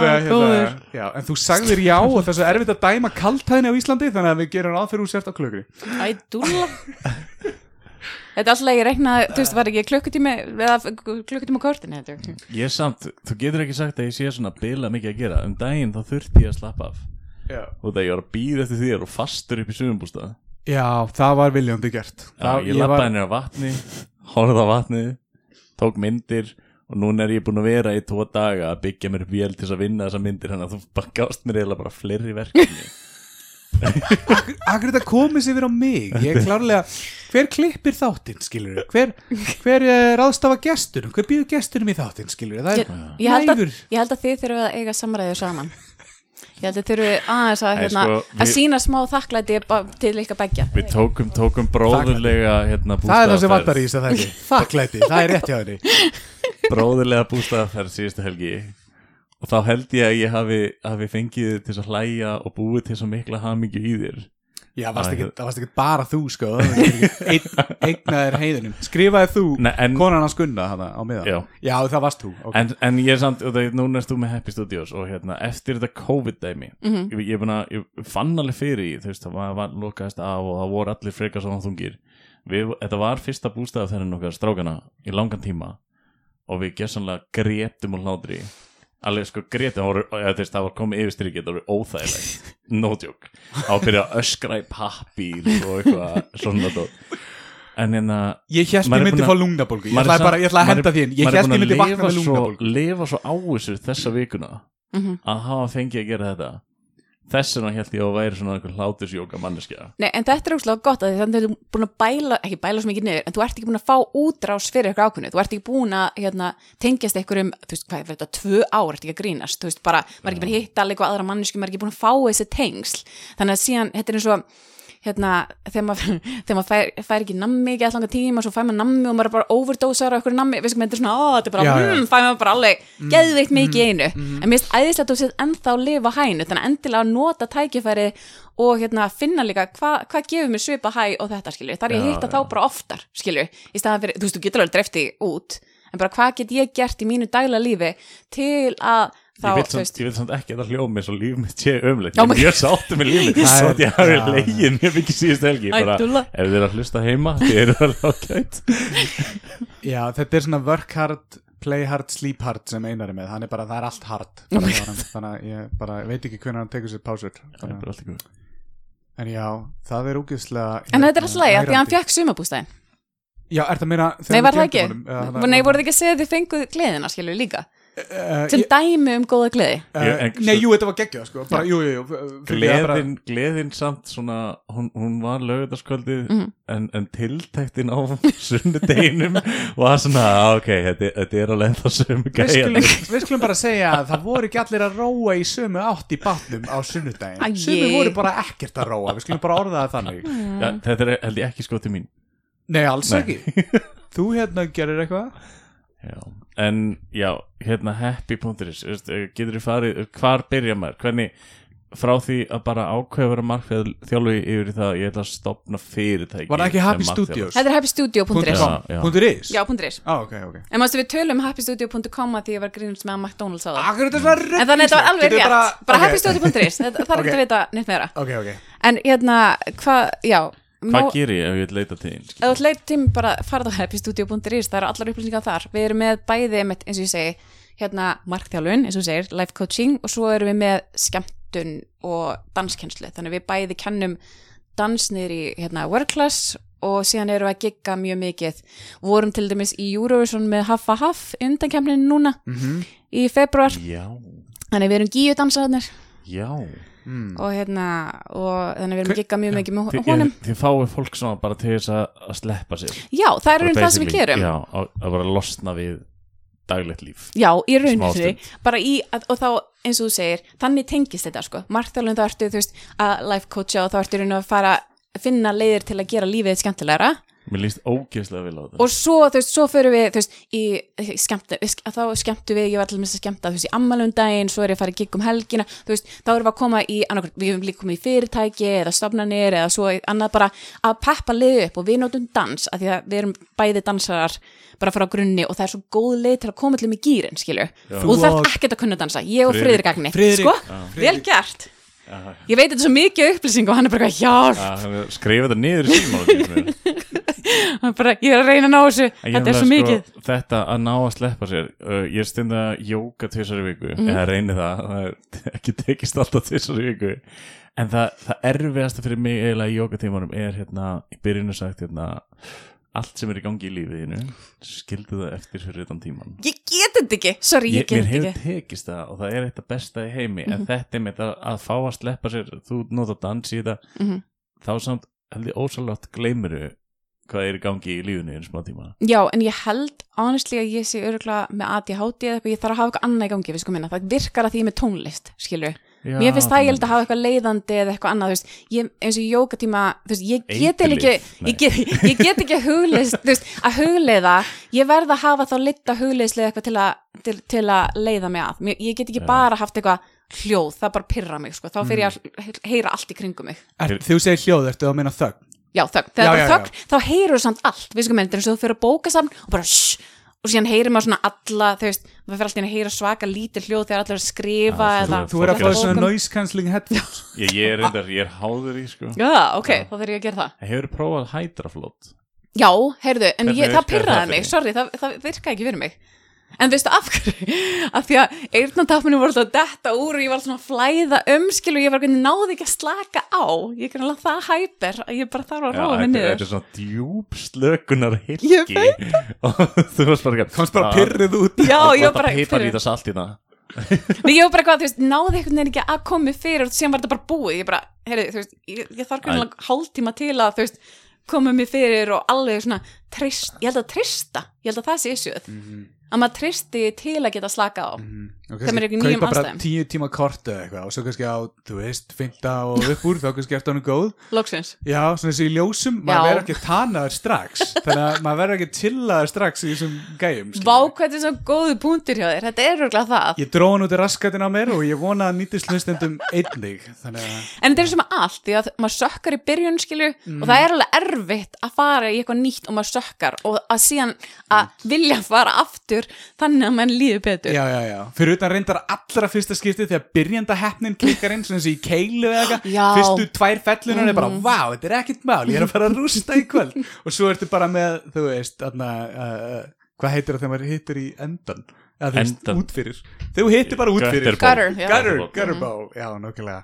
[SPEAKER 2] en að, þú sagðir já og þess að erfitt að dæma kaltæðinni á Íslandi þannig að við gerum ráð fyrir hún sért á klukkunni.
[SPEAKER 3] Æ, dúlla Þetta er alltaf ég reiknaði, þú veist, var ekki klukkutími eða klukkutíma kortin þetta
[SPEAKER 1] Ég er samt, þú getur ekki sagt að ég sé svona bila mikið að gera. Um daginn þá þurfti ég að slappa af.
[SPEAKER 2] Já,
[SPEAKER 1] Og það ég var að býða eftir þér og fastur upp í sumumbústað
[SPEAKER 2] já það var viljandi gert.
[SPEAKER 1] Já,
[SPEAKER 2] það,
[SPEAKER 1] ég lappaði henni á vatni Horfði á vatnið Tók myndir Og núna er ég búin að vera í tvo daga að byggja mér vél til að vinna þessa myndir Þannig að þú bara gást mér eiginlega bara fleiri verkefni
[SPEAKER 2] Akkur þetta komið sér verið á mig? Ég er klárlega, hver klippir þáttinn skilur hver, hver uh, ráðstafa gestunum, hver býður gestunum í þáttinn skilur það
[SPEAKER 3] ég,
[SPEAKER 2] er
[SPEAKER 3] ég, held að,
[SPEAKER 2] nægur.
[SPEAKER 3] ég held að þið þurfum að eiga samræðu saman. Ég held að þið þurfum aðeins að,
[SPEAKER 1] Nei,
[SPEAKER 3] hérna,
[SPEAKER 1] sko,
[SPEAKER 3] að
[SPEAKER 1] við-
[SPEAKER 3] sína smá þakklæti ba- til ykkar begja
[SPEAKER 1] Við tókum, tókum bróðurlega hérna,
[SPEAKER 2] Það er það sem vantar í þess að það ekki. Þakklæti, það er rétt hjá henni
[SPEAKER 1] bróðurlega bústaðaferð síðustu helgi og þá held ég að ég hafi, hafi fengið til að hlæja og búið til svo mikla hamingju í þér
[SPEAKER 2] Já, varst ekki, það varst ekki bara þú sko eignaðir heiðinum Skrifaði þú
[SPEAKER 1] Nei, en-
[SPEAKER 2] konan hans Gunna hana, á miðan
[SPEAKER 1] Já.
[SPEAKER 2] það varst þú okay.
[SPEAKER 1] en, en ég er samt, og það, núna erst þú með Happy Studios og hérna, eftir þetta COVID-dæmi
[SPEAKER 3] Mhm.
[SPEAKER 1] ég, ég, búna, ég fann alveg fyrir þú veist, það var, var lokaðist af og það voru allir frekar svona þungir við, þetta var fyrsta bústæða þegar nokkar strákana í langan tíma og við gerðsanlega gretum og hlátri alveg sko gretum, það voru- eða, þú veist, það var komið yfir strikið, það voru óþægilegt. No joke, á að byrja að öskra í pappír og eitthvað svona en hérna
[SPEAKER 2] Ég hérst
[SPEAKER 1] Maður
[SPEAKER 2] ég
[SPEAKER 1] er
[SPEAKER 2] myndi
[SPEAKER 1] búin
[SPEAKER 2] fá
[SPEAKER 1] að-
[SPEAKER 2] lungnabólgu. Ég
[SPEAKER 1] maður er
[SPEAKER 2] ætlaði bara, ég ætlaði að
[SPEAKER 1] maður er-
[SPEAKER 2] henda því inn. Ég
[SPEAKER 1] maður er
[SPEAKER 2] hérst ég
[SPEAKER 1] að
[SPEAKER 2] myndi vakna
[SPEAKER 1] lifa
[SPEAKER 2] með
[SPEAKER 1] svo-
[SPEAKER 2] lungnabólgu.
[SPEAKER 1] lifa svo á þessu þessa vikuna
[SPEAKER 3] Mhm.
[SPEAKER 1] að hafa fengið að gera þetta þess vegna held ég að væri svona einhver hlátusjóka manneskja.
[SPEAKER 3] Nei, en þetta er úrslega gott að þannig að þú er búin að bæla, ekki bæla svo mikið niður, en þú ert ekki búin að fá útrás fyrir eitthvað ákveðinu, þú ert ekki búin að hérna, tengjast einhverjum, þú veist, hvað er þetta, tvö ár, ert ekki að grínast, þú veist, bara, maður er ekki búin að hitta alveg eitthvað aðra mannesku, maður er ekki búin að fá þessi tengsl, þannig að síðan, þetta er eins og, hérna, þegar maður, þegar maður fær, fær ekki nammi ekki alltaf tíma, svo fær maður nammi og maður er bara overdósar á einhverju nammi, við sem þetta er svona, ó, þetta er bara,
[SPEAKER 2] Já, já.
[SPEAKER 3] mm, fær maður bara alveg geðveikt mikið í einu, en mér finnst æðislega að þú séð ennþá að lifa hænu, þannig að endilega að nota tækifæri og hérna finna líka hvað hva gefur mér svipa hæ og þetta skilju, þar ég hitta þá bara oftar skilju, í staðan fyrir, þú veist, þú getur alveg drefti út, en bara hvað get ég gert í mínu daglega lífi til að þá,
[SPEAKER 1] ég vil
[SPEAKER 3] þú
[SPEAKER 1] samt,
[SPEAKER 3] veist,
[SPEAKER 1] ég vil samt ekki að það hljómi svo líf mitt sé umleitt
[SPEAKER 3] Já,
[SPEAKER 1] ég er mjög sáttu með líf mitt
[SPEAKER 2] Það
[SPEAKER 1] svo að ég hafi legin mjög mikið síðust helgi. Bara, ef þið eru að hlusta heima þið eru alveg ágætt
[SPEAKER 2] Já, þetta er svona work hard, play hard, sleep hard sem einar er með. Hann er bara, það er allt hard. Honum. Þannig að ég bara veit ekki hvernig hann tekur sér pásur.
[SPEAKER 1] Það er
[SPEAKER 2] Þannig að-
[SPEAKER 1] bara allt í góð.
[SPEAKER 2] En já, það er úkislega
[SPEAKER 3] en þetta er alltaf lægi, því að hann fekk sumabústæðin
[SPEAKER 2] Já, er það meira
[SPEAKER 3] Nei, var það ekki? Nei, voruð þið ekki að segja
[SPEAKER 2] uh,
[SPEAKER 3] sem dæmi um góða gleði.
[SPEAKER 1] En-
[SPEAKER 2] Nei, jú, þetta var geggjað sko. Bara, Jú, jú, að bara-
[SPEAKER 1] gleðin, gleðin samt svona hún, hún var lögutaskvöldið
[SPEAKER 3] Mhm.
[SPEAKER 1] en, en tiltæktin á sunnudeginum var svona "Ah, ok, þetta, þetta er alveg það sömu gæja.
[SPEAKER 2] við skulum bara segja að það voru ekki allir að róa í sömu átt í batnum á sunnudaginn.
[SPEAKER 3] Æi.
[SPEAKER 2] Sumi voru bara ekkert að róa, við skulum bara orða það þannig.
[SPEAKER 1] Ja, þetta er held ég ekki skoti mín.
[SPEAKER 2] Nei, alls
[SPEAKER 1] Nei.
[SPEAKER 2] ekki. Þú hérna gerir eitthvað
[SPEAKER 1] já. en já, hérna happy.is eh, getur þið farið, hvar byrja maður? Hvernig, frá því að bara ákveða að vera markfið þjálfi yfir í það að ég ætla að stopna fyrirtæki
[SPEAKER 2] Var það ekki Happy. Studios?
[SPEAKER 3] Þetta er happystudio.is
[SPEAKER 2] is?
[SPEAKER 3] Já, .is?
[SPEAKER 2] Á, ok, ok.
[SPEAKER 3] En mástu við tölum um happystudio.com að því ég var grínast með að McDonalds á það.
[SPEAKER 2] Akkur þetta er svona
[SPEAKER 3] En þannig að þetta var alveg rétt, bara,
[SPEAKER 2] ok.
[SPEAKER 3] happystudio.is Það er ekki að vita neitt meira. En hérna, hvað, já má-
[SPEAKER 1] hvað ger ég ef ég vil leita til þín?
[SPEAKER 3] Ef þú leit tím bara farað á happystudio.is það eru allar upplýsingar þar, við erum með bæði einmitt, eins og ég segi, hérna markþjálfun eins og þú segir, life coaching og svo erum við með skemmtun og danskenslu, þannig við bæði kennum dans niður í hérna work class og síðan erum við að gigga mjög mikið. Vorum til dæmis í Eurovision með Haffa Haff undankemnin núna
[SPEAKER 2] Mhm.
[SPEAKER 3] í februar,
[SPEAKER 1] já,
[SPEAKER 3] þannig við erum gíu dansararnir
[SPEAKER 1] Já
[SPEAKER 2] mm.
[SPEAKER 3] og hérna og þannig við erum
[SPEAKER 2] Hver-
[SPEAKER 3] að gigga mjög mikið með honum.
[SPEAKER 1] þið fáið fólk svona bara til þess að, að sleppa sér.
[SPEAKER 3] Já, það er raun það sem við gerum.
[SPEAKER 1] Já, að, að bara losna við daglegt líf.
[SPEAKER 3] Já, í rauninni,
[SPEAKER 1] Smástund.
[SPEAKER 3] bara í, að, og þá eins og þú segir, þannig tengist þetta sko, margt alveg þá ertu, þú veist, að life coacha og þá ertu rauninni að fara að finna leiðir til að gera lífið skemmtilegra
[SPEAKER 1] Mér líst ógeðslega vel á þetta.
[SPEAKER 3] Og svo, þú veist, svo förum við, þú veist, í skemmtu, þá skemmtu við, ég var allir með að skemmta, þú veist, í ammalundaginn, svo er ég að fara í gig um helgina, þú veist, þá erum við að koma í, annarkvæmt, við erum líka komið í fyrirtæki eða stofnanir eða svo annað bara að peppa liðu upp og við notum dans, af því að við erum bæði dansarar bara frá grunni og það er svo góð leið til að koma allir með gýrin, skilju, og þarf
[SPEAKER 2] og-
[SPEAKER 3] ekkert að kunna dansa, ég og
[SPEAKER 1] Friðrik.
[SPEAKER 3] Friðrik. sko, vel gert,
[SPEAKER 1] Já,
[SPEAKER 3] ég veit þetta er svo mikið upplýsing og hann er bara, hjálp,
[SPEAKER 1] já, Skrifa þetta niður í
[SPEAKER 3] er bara, ég er að reyna að ná þessu,
[SPEAKER 1] ég
[SPEAKER 3] þetta er svo mikið.
[SPEAKER 1] sko, Þetta að ná að sleppa sér uh, Ég er stund að jóka tvisar í viku
[SPEAKER 3] Mhm.
[SPEAKER 1] Eða reyni það, það er ekki tekist alltaf tvisar í viku En það, það erfiðasta fyrir mig eiginlega í jókatímanum er hérna, í byrjunu sagt hérna, allt sem er í gangi í lífiðinu skildu það eftir fyrir utan tíman
[SPEAKER 3] Ég get þetta ekki, sorry, ég,
[SPEAKER 1] Ég,
[SPEAKER 3] get
[SPEAKER 1] mér
[SPEAKER 3] þetta
[SPEAKER 1] hefur
[SPEAKER 3] ekki.
[SPEAKER 1] tekist það og það er eitt af besta í heimi
[SPEAKER 3] Mhm.
[SPEAKER 1] en þetta er með að, að fá að sleppa sér þú nota dans í þetta
[SPEAKER 3] Mhm.
[SPEAKER 1] þá samt held ég ósalvátt gleymuru hvað er í gangi í lífinu í einu smá tíma
[SPEAKER 3] Já, en ég held honestly að ég sé örgulega með ADHD eða eitthvað, ég þarf að hafa eitthvað annað í gangi, við sko minna, það virkar að því ég með tónlist, skilju.
[SPEAKER 1] Já,
[SPEAKER 3] Mér finnst það ég held að hafa eitthvað leiðandi eða eitthvað annað, þú veist, ég, eins og jókatíma, þú veist, ég get ekki, ég get, ég get ekki að hugleist, þú veist, að hugleiða, ég verð að hafa þá litta hugleiðslega eitthvað til að, til, til að leiða mig að. Mér, ég get ekki
[SPEAKER 1] Já.
[SPEAKER 3] bara haft eitthvað hljóð, það bara pyrra mig, sko, þá fyrir ég
[SPEAKER 1] Mm.
[SPEAKER 3] að heyra allt í kringum mig.
[SPEAKER 2] er, Þú segir hljóð, ertu að meina þögn
[SPEAKER 3] Já, þögn, þegar það er þögn, þá heyrur samt allt, við sko með, þetta er eins og þú fyrir að bóka saman og bara shh, og síðan heyrir maður svona alla, þú veist, maður fyrir alltaf að heyra svaka lítið hljóð þegar allir er að skrifa
[SPEAKER 1] Já,
[SPEAKER 3] eða
[SPEAKER 1] þú-
[SPEAKER 2] Þú er að
[SPEAKER 3] af
[SPEAKER 2] svona noise cancelling headphones.
[SPEAKER 1] Ég, ég er reyndar, ég er háður í sko.
[SPEAKER 3] Já, ok, þá þarf ég að gera það.
[SPEAKER 1] En hefur prófað hædraflót
[SPEAKER 3] Já, heyrðu, en
[SPEAKER 1] Hvernig
[SPEAKER 3] ég, það
[SPEAKER 1] virkar það
[SPEAKER 3] pyrraði
[SPEAKER 1] fyrir
[SPEAKER 3] mig, sorry, það, það virkaði ekki fyrir mig En veistu af hverju? Af því að eyrnatapinu voru alltaf að detta úr og ég var alltaf svona að flæða um skil og ég var hvernig náði ekki að slaka á. Ég er alveg það hæper að ég bara þarf að róa mig niður.
[SPEAKER 1] þetta er svona djúb slökunar hilki
[SPEAKER 3] Ég veit.
[SPEAKER 1] og þú varst bara ekki
[SPEAKER 2] Komst bara pyrrið út.
[SPEAKER 3] Já, ég var bara
[SPEAKER 1] pipar í
[SPEAKER 3] fyrir-
[SPEAKER 1] það salt í það.
[SPEAKER 3] Nei, ég var bara eitthvað, þú veist, náði einhvern veginn ekki að koma mér fyrir og síðan var þetta bara búið, ég bara, heyrðu, þú veist, ég, ég þarf hvernig hálftíma til að, þú veist, koma mér fyrir og alveg svona trist, ég held að trista, ég held að það sé issueð, að maður tristi til að geta slaka á. ekki nýjum
[SPEAKER 2] kaupa bara tíu tíma kort eða eitthvað og svo kannski á, þú veist, fynda og upp úr þá kannski eftir hann góð.
[SPEAKER 3] Lóksins.
[SPEAKER 2] já, svona þessi í ljósum, maður verður ekki tanaður strax þannig að maður verður ekki chillaður strax í þessum gæjum skilur.
[SPEAKER 3] Vá, hvað þetta er svo góðu punktur hjá þér, þetta er röglega það.
[SPEAKER 2] ég dróð hann út í raskatin á mér og ég vona að nýtist hlustendum einnig
[SPEAKER 3] En þetta er sem að allt, því að maður sökkar í byrjun, skilju, og það er alveg erfitt að fara í eitthvað nýtt og maður sökkar og að síðan að vilja fara aftur
[SPEAKER 2] utan reyndar allra fyrsta skipti þegar byrjanda heppnin klikkar inn svona þessi í keilu eða eitthvað.
[SPEAKER 3] Mhm.
[SPEAKER 2] fyrstu tvær fellunar er bara, vá, þetta er ekkert mál ég er að fara að rústa í kvöld og svo ertu bara með, þú veist aðna, uh, hvað heitir það þegar maður hittir í endan eða þú veist,
[SPEAKER 1] Endan.
[SPEAKER 2] út fyrir þú hittir bara út fyrir
[SPEAKER 1] Gutterball.
[SPEAKER 3] Gutter, já.
[SPEAKER 2] gutter, gutterball, já, nokkulega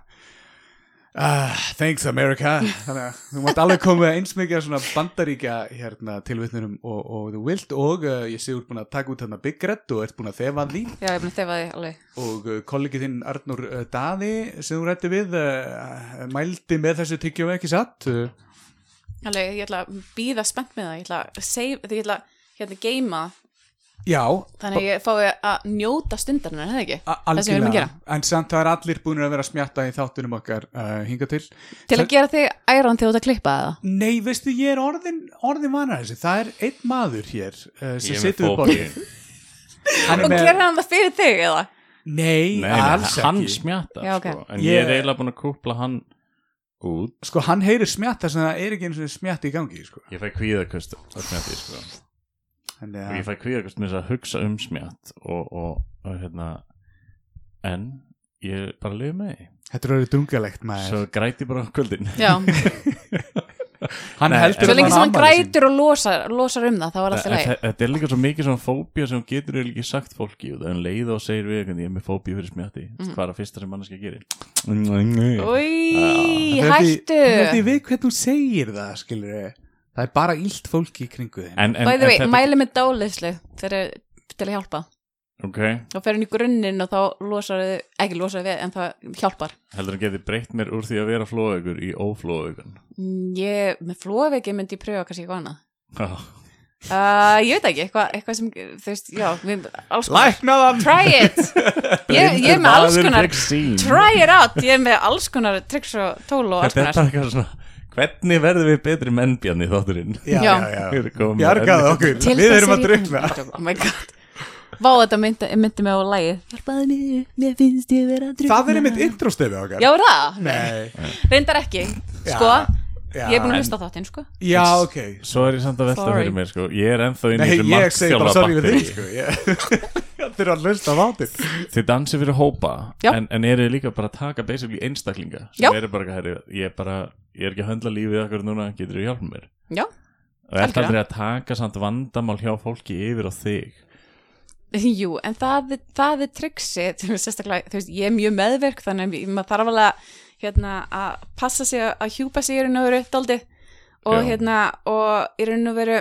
[SPEAKER 2] Uh, thanks America. Þannig að þú mátt alveg koma eins mikið svona bandaríkja hérna, tilvitnunum og, og þú vilt og uh, ég sé úr búin að taka út hérna Big Red og ert búin að þefa því
[SPEAKER 3] Já, ég er búin að þefa því alveg.
[SPEAKER 2] og uh, kollegið þinn Arnur uh, Daði sem þú rætti við mældi með þessu tyggjum ekki satt?
[SPEAKER 3] Alveg, ég ætla að býða spennt með það, ég ætla að save, ég ætla að hérna geima,
[SPEAKER 2] já,
[SPEAKER 3] þannig að ég fái að njóta stundarinn, er það ekki? Það sem við erum að gera.
[SPEAKER 2] en samt það er allir búin að vera að smjatta í þáttunum okkar uh, hinga til
[SPEAKER 3] Til að gera þig æran þegar þú ert að klippa það.
[SPEAKER 2] Nei, veistu, ég er orðin, orðin vanar þessu það er einn maður hér uh, sem
[SPEAKER 1] Ég með
[SPEAKER 2] situr við
[SPEAKER 1] fóbi.
[SPEAKER 2] borðið hann
[SPEAKER 3] Og gerir hann það fyrir þig, eða?
[SPEAKER 2] Nei,
[SPEAKER 1] Nei,
[SPEAKER 2] alls
[SPEAKER 1] hann
[SPEAKER 2] ekki
[SPEAKER 1] smjata
[SPEAKER 3] Já, ok.
[SPEAKER 1] sko. en
[SPEAKER 2] Ég-
[SPEAKER 1] ég er eiginlega búin að kúpla hann út
[SPEAKER 2] Sko, hann heyrir smjatta sem það er ekki eins og smjatta í gangi sko.
[SPEAKER 1] ég fæ kvíðakust á smjati sko. Og ég
[SPEAKER 2] að
[SPEAKER 1] fæ kvíðakust með þess að hugsa um smjat og, og, og hérna en ég bara lifi með því.
[SPEAKER 2] Þetta er orðið drungalegt maður.
[SPEAKER 1] Svo græti bara kvöldin.
[SPEAKER 3] Já, svo
[SPEAKER 2] að
[SPEAKER 3] lengi sem hann grætur og losar, losar um það, þá er alltaf leið.
[SPEAKER 1] Þetta er líka svo mikið svona fóbía sem getur ekki sagt fólki og það er leið og segir við ég er með fóbíu fyrir smjatti.
[SPEAKER 3] Mhm.
[SPEAKER 1] hvað er það fyrsta sem manneski gerir?
[SPEAKER 3] Úi,
[SPEAKER 2] Það er því-
[SPEAKER 3] hættu.
[SPEAKER 2] Það er við hvernig þú segir það, skilur Það er bara illt fólki í kringu þinn
[SPEAKER 1] en, en,
[SPEAKER 3] Bæði vei, mæli með dálislu fyrir, til að hjálpa.
[SPEAKER 1] ok,
[SPEAKER 3] þá fer hann í grunninn og þá losar þið, ekki losar við en það hjálpar.
[SPEAKER 1] Heldur hann geti breytt mér úr því að vera flóðaukur í óflóðaukan
[SPEAKER 3] Mm, ég, með flóðveiki myndi ég pröfa kannski eitthvað annað.
[SPEAKER 1] Já,
[SPEAKER 3] uh, ég veit ekki, eitthvað, eitthvað sem þú veist, já, við, alls konar. Try it! Ég, ég er með alls konar try it out, ég er með alls konar tricks og tól og alls
[SPEAKER 1] Þetta er
[SPEAKER 3] konar.
[SPEAKER 1] bara eitthvað svona Hvernig verðum við betri mennbjarni þátturinn?
[SPEAKER 2] Já,
[SPEAKER 3] Já.
[SPEAKER 2] já,
[SPEAKER 1] enn-
[SPEAKER 2] okkur,
[SPEAKER 3] Til
[SPEAKER 2] við erum
[SPEAKER 3] er
[SPEAKER 2] að drukna
[SPEAKER 3] oh my god. Vá, þetta myndi, myndi mig á lægi Hjálpaði mér, mér finnst ég vera að drukna
[SPEAKER 2] Það er einmitt introstefi okkar.
[SPEAKER 3] Já, er það?
[SPEAKER 2] Nei.
[SPEAKER 3] Reyndar ekki, sko.
[SPEAKER 2] Já,
[SPEAKER 3] Ég er búin að hlusta á þáttinn, sko.
[SPEAKER 2] Já, ok.
[SPEAKER 1] Svo er ég samt að velta
[SPEAKER 3] Sorry.
[SPEAKER 1] fyrir mér sko. Ég er ennþá inn í
[SPEAKER 2] Nei,
[SPEAKER 1] þessu
[SPEAKER 2] ég segi bara
[SPEAKER 1] batteri
[SPEAKER 2] þig sko. Ég- Þetta er að hlusta á þáttinn.
[SPEAKER 1] Þið dansið fyrir hópa
[SPEAKER 3] Já.
[SPEAKER 1] en, en eru þið líka bara að taka basically einstaklinga sem eru bara, herri, ég er bara ég er ekki að höndla lífið okkur núna, getur þú hjálpa mér?
[SPEAKER 3] Já,
[SPEAKER 1] og
[SPEAKER 3] Algjörlega.
[SPEAKER 1] aldrei að taka samt vandamál hjá fólki yfir á þig?
[SPEAKER 3] Jú, en það, það er veist, sérstaklega, þú veist, ég er mjög meðverk Þannig að maður þarf alveg að, hérna, að passa sig að- að hjúpa sig í raun og veru daldið og hérna, og í raun og veru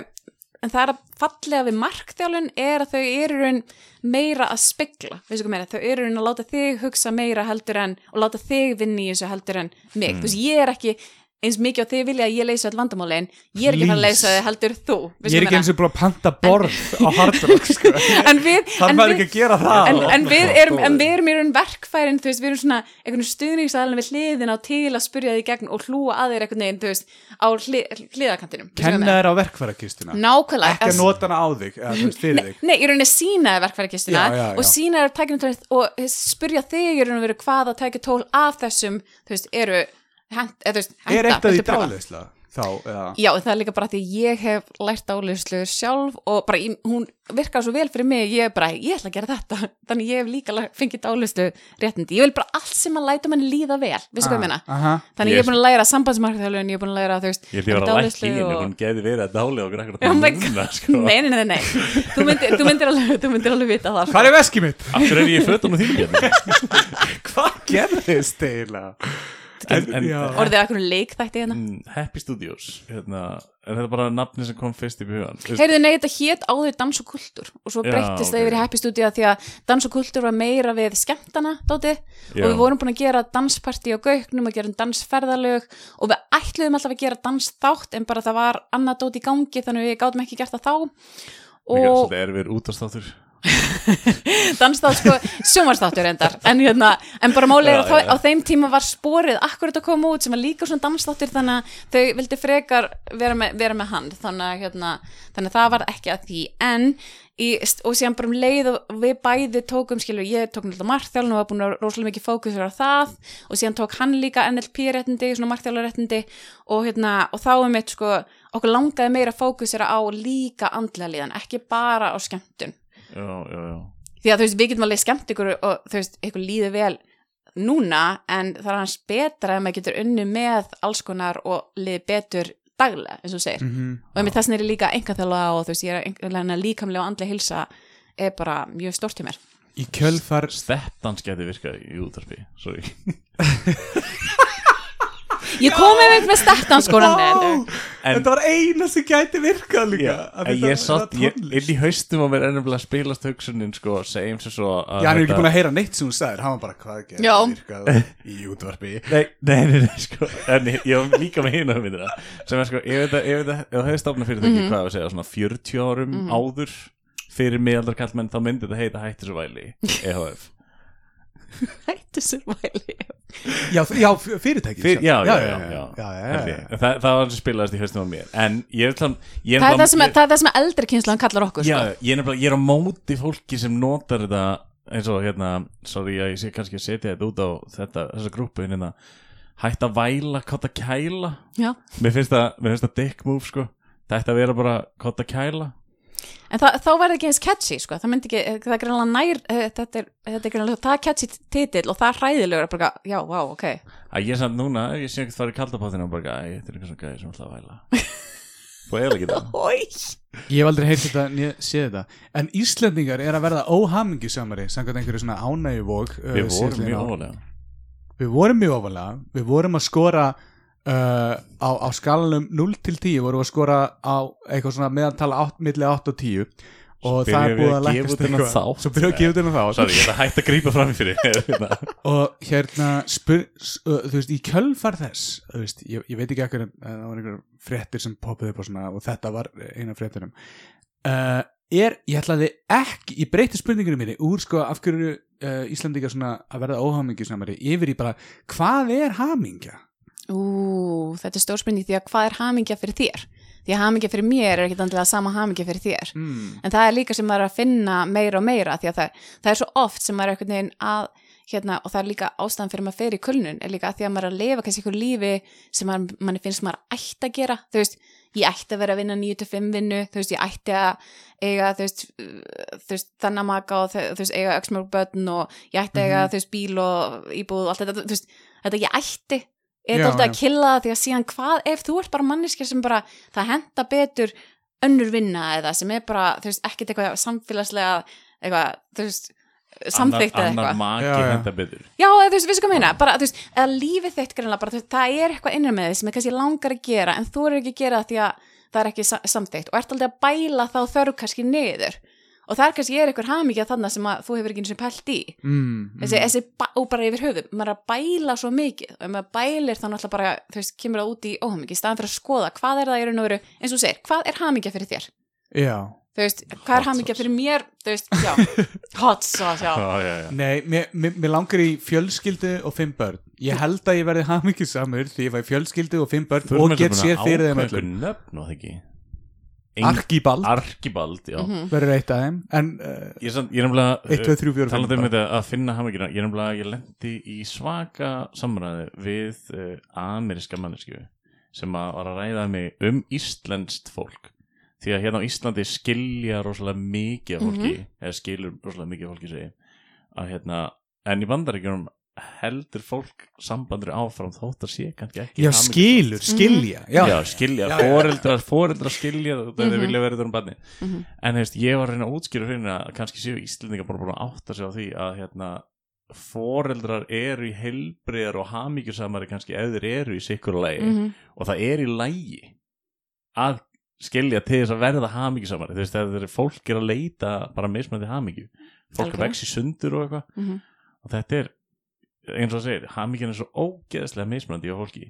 [SPEAKER 3] en það er að fallega við markþjálun er að þau eru raun meira að spegla, veistu hvað meira, þau eru raun að láta þig hugsa meira heldur en og láta þig vinna í þessu heldur en mig.
[SPEAKER 1] Mm.
[SPEAKER 3] þú veist, ég er ekki eins mikið á þig vilja að ég leysa all vandamálin, ég er ekki að að leysa þig heldur þú,
[SPEAKER 2] Ég er
[SPEAKER 3] hvað
[SPEAKER 2] ekki eins og búin að panta borð á hardrock sko
[SPEAKER 3] en við,
[SPEAKER 2] Það
[SPEAKER 3] en
[SPEAKER 2] maður
[SPEAKER 3] við
[SPEAKER 2] ekki að gera það
[SPEAKER 3] en, en við erum,
[SPEAKER 1] Stóri.
[SPEAKER 3] en við erum í raun verkfærin, veist, við erum svona einhvern stuðningsaðalinn við hliðina á til að spurja því gegn og hlúa að þeir einhvern veginn, veist, á hlið, hliðakantinum. hvað ég
[SPEAKER 2] Kenna þér á verkfærakistuna
[SPEAKER 3] Nákvæmlega.
[SPEAKER 2] Ekki að nota hana á þig eða
[SPEAKER 3] Nei,
[SPEAKER 2] þig
[SPEAKER 3] nei, í rauninni sína þér verkfærakistuna
[SPEAKER 2] Já, já, já.
[SPEAKER 3] og sína þér tækjum og spurja þig í rauninni veru hvaða tækjutól af þessum, eru hent, eða, veist, henta,
[SPEAKER 2] Er eitt af því dálisla þá eða?
[SPEAKER 3] Já, það er líka bara því ég hef lært áleyslu sjálf og bara í- hún virkar svo vel fyrir mig, ég er bara, ég ætla að gera þetta. Þannig ég hef líka fengið áleyslu réttindi, ég vil bara allt sem að læta mann líða vel, vissu hvað ég meina?
[SPEAKER 2] Aha.
[SPEAKER 3] þannig ég er búin að læra sambandsmarkþjálun, ég er búin að læra þú veist,
[SPEAKER 1] Ég að vera að
[SPEAKER 3] dáleiðslu
[SPEAKER 1] lækki
[SPEAKER 3] og-
[SPEAKER 1] hún geði verið að dáli akkur
[SPEAKER 3] Oh my
[SPEAKER 1] núna sko.
[SPEAKER 3] Nei, nei, nei, nei, þú myndir, þú myndir, alveg, þú myndir alveg vita það sko.
[SPEAKER 2] Hvað er veskið mitt?
[SPEAKER 1] Akkur er? En, en.
[SPEAKER 3] Orðið að eitthvað leikþætti hérna
[SPEAKER 1] mm, Happy Studios hérna, Er þetta bara nafni sem kom fyrst í? Veist-
[SPEAKER 3] Heyrðu, nei, þetta hét áður dans og kultúr og svo breyttist það
[SPEAKER 1] ok.
[SPEAKER 3] yfir í Happy Studio því að dans og kultúr var meira við skemmtana, dóti, og við vorum búin að gera danspartí á gauknum og gera dansferðalög og við ætluðum alltaf að gera dansþátt en bara það var annað dót í gangi þannig að við gátum ekki gert það þá og
[SPEAKER 1] Þetta
[SPEAKER 3] dansþátt sko, sjómarstáttur endar en, hérna, en bara er
[SPEAKER 1] Já,
[SPEAKER 3] þá-
[SPEAKER 1] já.
[SPEAKER 3] á þeim tíma var sporið akkurat að koma út sem var líka svona dansþáttur þannig að þau vildi frekar vera með, vera með hann. Þannig að, hérna, þannig að það var ekki að því. En í, og síðan bara um leið og við bæði tókum skilur, ég tók náttúrulega markþjálun og var búin að rosalega mikið fókusur á það. Og síðan tók hann líka NLP-réttindi svona markþjálurréttindi og, hérna, og þá er mitt sko okkur langaði meira fókusera á líka andlega líðan, ekki bara á skemmtun
[SPEAKER 1] Já, já, já.
[SPEAKER 3] Því að þú veist, við getum alveg skemmt ykkur og þú veist, ykkur líður vel núna en það er hans betra ef maður getur unni með alls konar og liði betur daglega, eins og segir.
[SPEAKER 2] Mhm.
[SPEAKER 3] og einmitt þess vegna er ég líka engaþjóla og þú veist, ég er einhverlega líkamlega og andlega hilsa er bara mjög stórt hjá mér.
[SPEAKER 2] Í kjölfar
[SPEAKER 1] Steppdans geti virkað í útarpi Sorry
[SPEAKER 3] ég kom einmitt með stertanskóran
[SPEAKER 1] En-
[SPEAKER 2] Þetta var eina sem gæti virkað líka það-
[SPEAKER 1] ég satt
[SPEAKER 2] það
[SPEAKER 1] inn í haustum á mér ennumlega spilast hugsunin sko, segjum sem svo að
[SPEAKER 2] Já, hann er ekki búin að heyra neitt sem hún sagðir Hann var bara hvað gæti virkað í útvarpi?
[SPEAKER 1] Nei, nei, nei, sko. En ég var líka með hina myndina Sem er sko, ég veit að, að það hefði stofnað fyrirtæki,
[SPEAKER 3] Mhm.
[SPEAKER 1] hvað að segja Svona 40 árum áður Fyrir miðaldar kallmenn, þá myndi þetta heita Hættu svo væli EHF
[SPEAKER 3] hættu sér væli
[SPEAKER 2] Já, já fyrirtæki
[SPEAKER 1] Fyr, já, já, já, já,
[SPEAKER 2] já, já,
[SPEAKER 1] held
[SPEAKER 2] já,
[SPEAKER 1] ég.
[SPEAKER 2] já.
[SPEAKER 1] En Það, það var sem spilaðist í haustum á mér En ég er þann ég
[SPEAKER 3] það er það sem,
[SPEAKER 1] ég-
[SPEAKER 3] það er það sem eldri kynslan kallar okkur
[SPEAKER 1] Já,
[SPEAKER 3] sko.
[SPEAKER 1] ég er er á móti fólki sem notar þetta eins og hérna, sorry, ég sé kannski að setja þetta út á þetta, þessa grúpu hérna, hætt að væla, kotta kæla
[SPEAKER 3] Já.
[SPEAKER 1] mér finnst það, dick move sko, ætti að vera bara kotta kæla
[SPEAKER 3] en það, þá verður ekki eins catchy sko. það myndi ekki, það er greinlega nær eh, þetta er, þetta er greinlega, það er catchy titill og það er hræðilegur bara, já, vá, ok
[SPEAKER 1] að ég samt núna, ég sé ekkert fara í kaldapáttina og bara, æ, þetta er eitthvað svona gæði sem að væla og eiginlega ekki það.
[SPEAKER 2] Ég hef aldrei heyrt þetta, né séð þetta En Íslendingar er að verða óhamingjusamari Samkvæmt einhverju svona ánægjuvóg uh,
[SPEAKER 1] við vorum
[SPEAKER 2] síðastliðin
[SPEAKER 1] mjög
[SPEAKER 2] ár.
[SPEAKER 1] óvalega
[SPEAKER 2] Við vorum mjög ofalega Við vorum að skora uh, á, á skalanum 0 til 10 vorum við að skora á eitthvað svona meðantala 8, milli 8 og 10 og það er búið
[SPEAKER 1] að
[SPEAKER 2] lækast eitthvað. svo byrjum við að gefa þennan þá
[SPEAKER 1] Sorry, ég ætla að hætta að grípa fram í fyrir hérna.
[SPEAKER 2] og hérna spyr, uh, þú veist, í kjölfar þess veist, ég, ég veit ekki ekkur en það var einhver fréttir sem poppuð upp og svona og þetta var eina fréttinum uh, er, ég ætlaði ekki ég breyti spurninginu minni úr sko af hverju uh, Íslandingar svona að verða óhamingisamari yfir í bara, hvað er hamingja?
[SPEAKER 3] Ú, þetta er stór spurning því að hvað er hamingja fyrir þér? Því að hamingja fyrir mér er ekkit andlega sama hamingja fyrir þér.
[SPEAKER 2] Mm.
[SPEAKER 3] En það er líka sem maður er að finna meira og meira því að það, það er svo oft sem maður er einhvern veginn að, hérna, og það er líka ástæðan fyrir maður fyrir kulnun, er líka að því að maður er að lifa kannski einhver lífi sem maður, manni finnst maður ætti að gera, þú veist, ég ætti að vera að vinna 9-5 vinnu, þú veist, ég ætti að eiga, þú veist, veist þannig maka og þú veist, eiga öxmörg börn og ég ætti að eiga, þú veist, bíl og íbúð og allt þetta, þú veist, þetta ég ætti er þetta alltaf að killa það því að síðan hvað ef þú ert bara manneskja sem bara það henda betur önnur vinna eða sem er bara, þú veist, ekkert eitthvað samfélagslega, eitthvað, þú veist samþykkt eða
[SPEAKER 1] Annar
[SPEAKER 3] eitthvað.
[SPEAKER 1] maki
[SPEAKER 2] Já, já.
[SPEAKER 1] henda betur.
[SPEAKER 3] Já, eða þú veist, vissu hvað meina, bara, þú veist, eða lífið þitt greinlega, bara, þú veist, það er eitthvað innan með þið sem er kannski langar að gera, en þú er ekki að gera það því að það er ekki sa- samþykkt. Og ert aldrei að bæla þá þörf kannski niður og það er kannski er eitthvað hamingja þannig sem að þú hefur ekki eins og pælt í
[SPEAKER 2] Mm,
[SPEAKER 3] þessi, þessi, ba- og bara yfir höfuð, maður er að bæla svo mikið og ef maður bælir þá náttúrulega bara, þú veist, kemur það út í óhamingi í staðan fyrir að skoða hvað er það í raun og veru, eins og segir, hvað er hamingja fyrir þér?
[SPEAKER 2] Já,
[SPEAKER 3] Þú veist, hvað er
[SPEAKER 1] sauce.
[SPEAKER 3] fyrir mér? Þú veist, já, hot sauce, já.
[SPEAKER 1] Já, já, já.
[SPEAKER 2] nei, mér, mér, mér langar í fjölskyldu og fimm börn ég held að ég verði hamingisamur því ég fæ fjölskyldu og fimm börn og get sér fyrir þeim öllum
[SPEAKER 1] öllum nöfn og það ekki
[SPEAKER 2] Arkibald
[SPEAKER 1] Arkibald, já.
[SPEAKER 3] Mhm.
[SPEAKER 2] verður eitt af þeim en uh,
[SPEAKER 1] Ég er, samt- ég er nefnilega
[SPEAKER 2] 1, 2, 3, 4, 5
[SPEAKER 1] talandi um þetta að finna hamingina ég er nefnilega, ég lendi í svaka samræði við uh, ameríska mannesku sem að var að ræða mig um íslenskt fólk. Því að hérna á Íslandi skilja rosalega mikið af fólki eða skilur rosalega mikið af fólki segi að hérna, en í bandaríkjunum heldur fólk sambandur áfram þótt að sé kannski ekki
[SPEAKER 2] já, skilur, skilja já,
[SPEAKER 1] já, skilja, foreldrar foreldrar skilja þegar þeir vilja verið um barni
[SPEAKER 3] Mhm.
[SPEAKER 1] en hefst, ég var að reyna að útskýra fyrir að kannski séu Íslendingar bara búin að átta sig á því að hérna, foreldrar eru í heilbriðar og hamingjusamari kannski þeir eru í sikkur lagi.
[SPEAKER 3] Mhm.
[SPEAKER 1] og það er í lagi að skilja til þess að verða veist, þegar þeir fólk er að leita bara mismöndi hamingju. Fólk er
[SPEAKER 3] Algjörlega.
[SPEAKER 1] vex í sundur og eitthvað.
[SPEAKER 3] Mhm.
[SPEAKER 1] og þetta er, eins og það segir hamingjan er svo ógeðslega mismöndi á fólki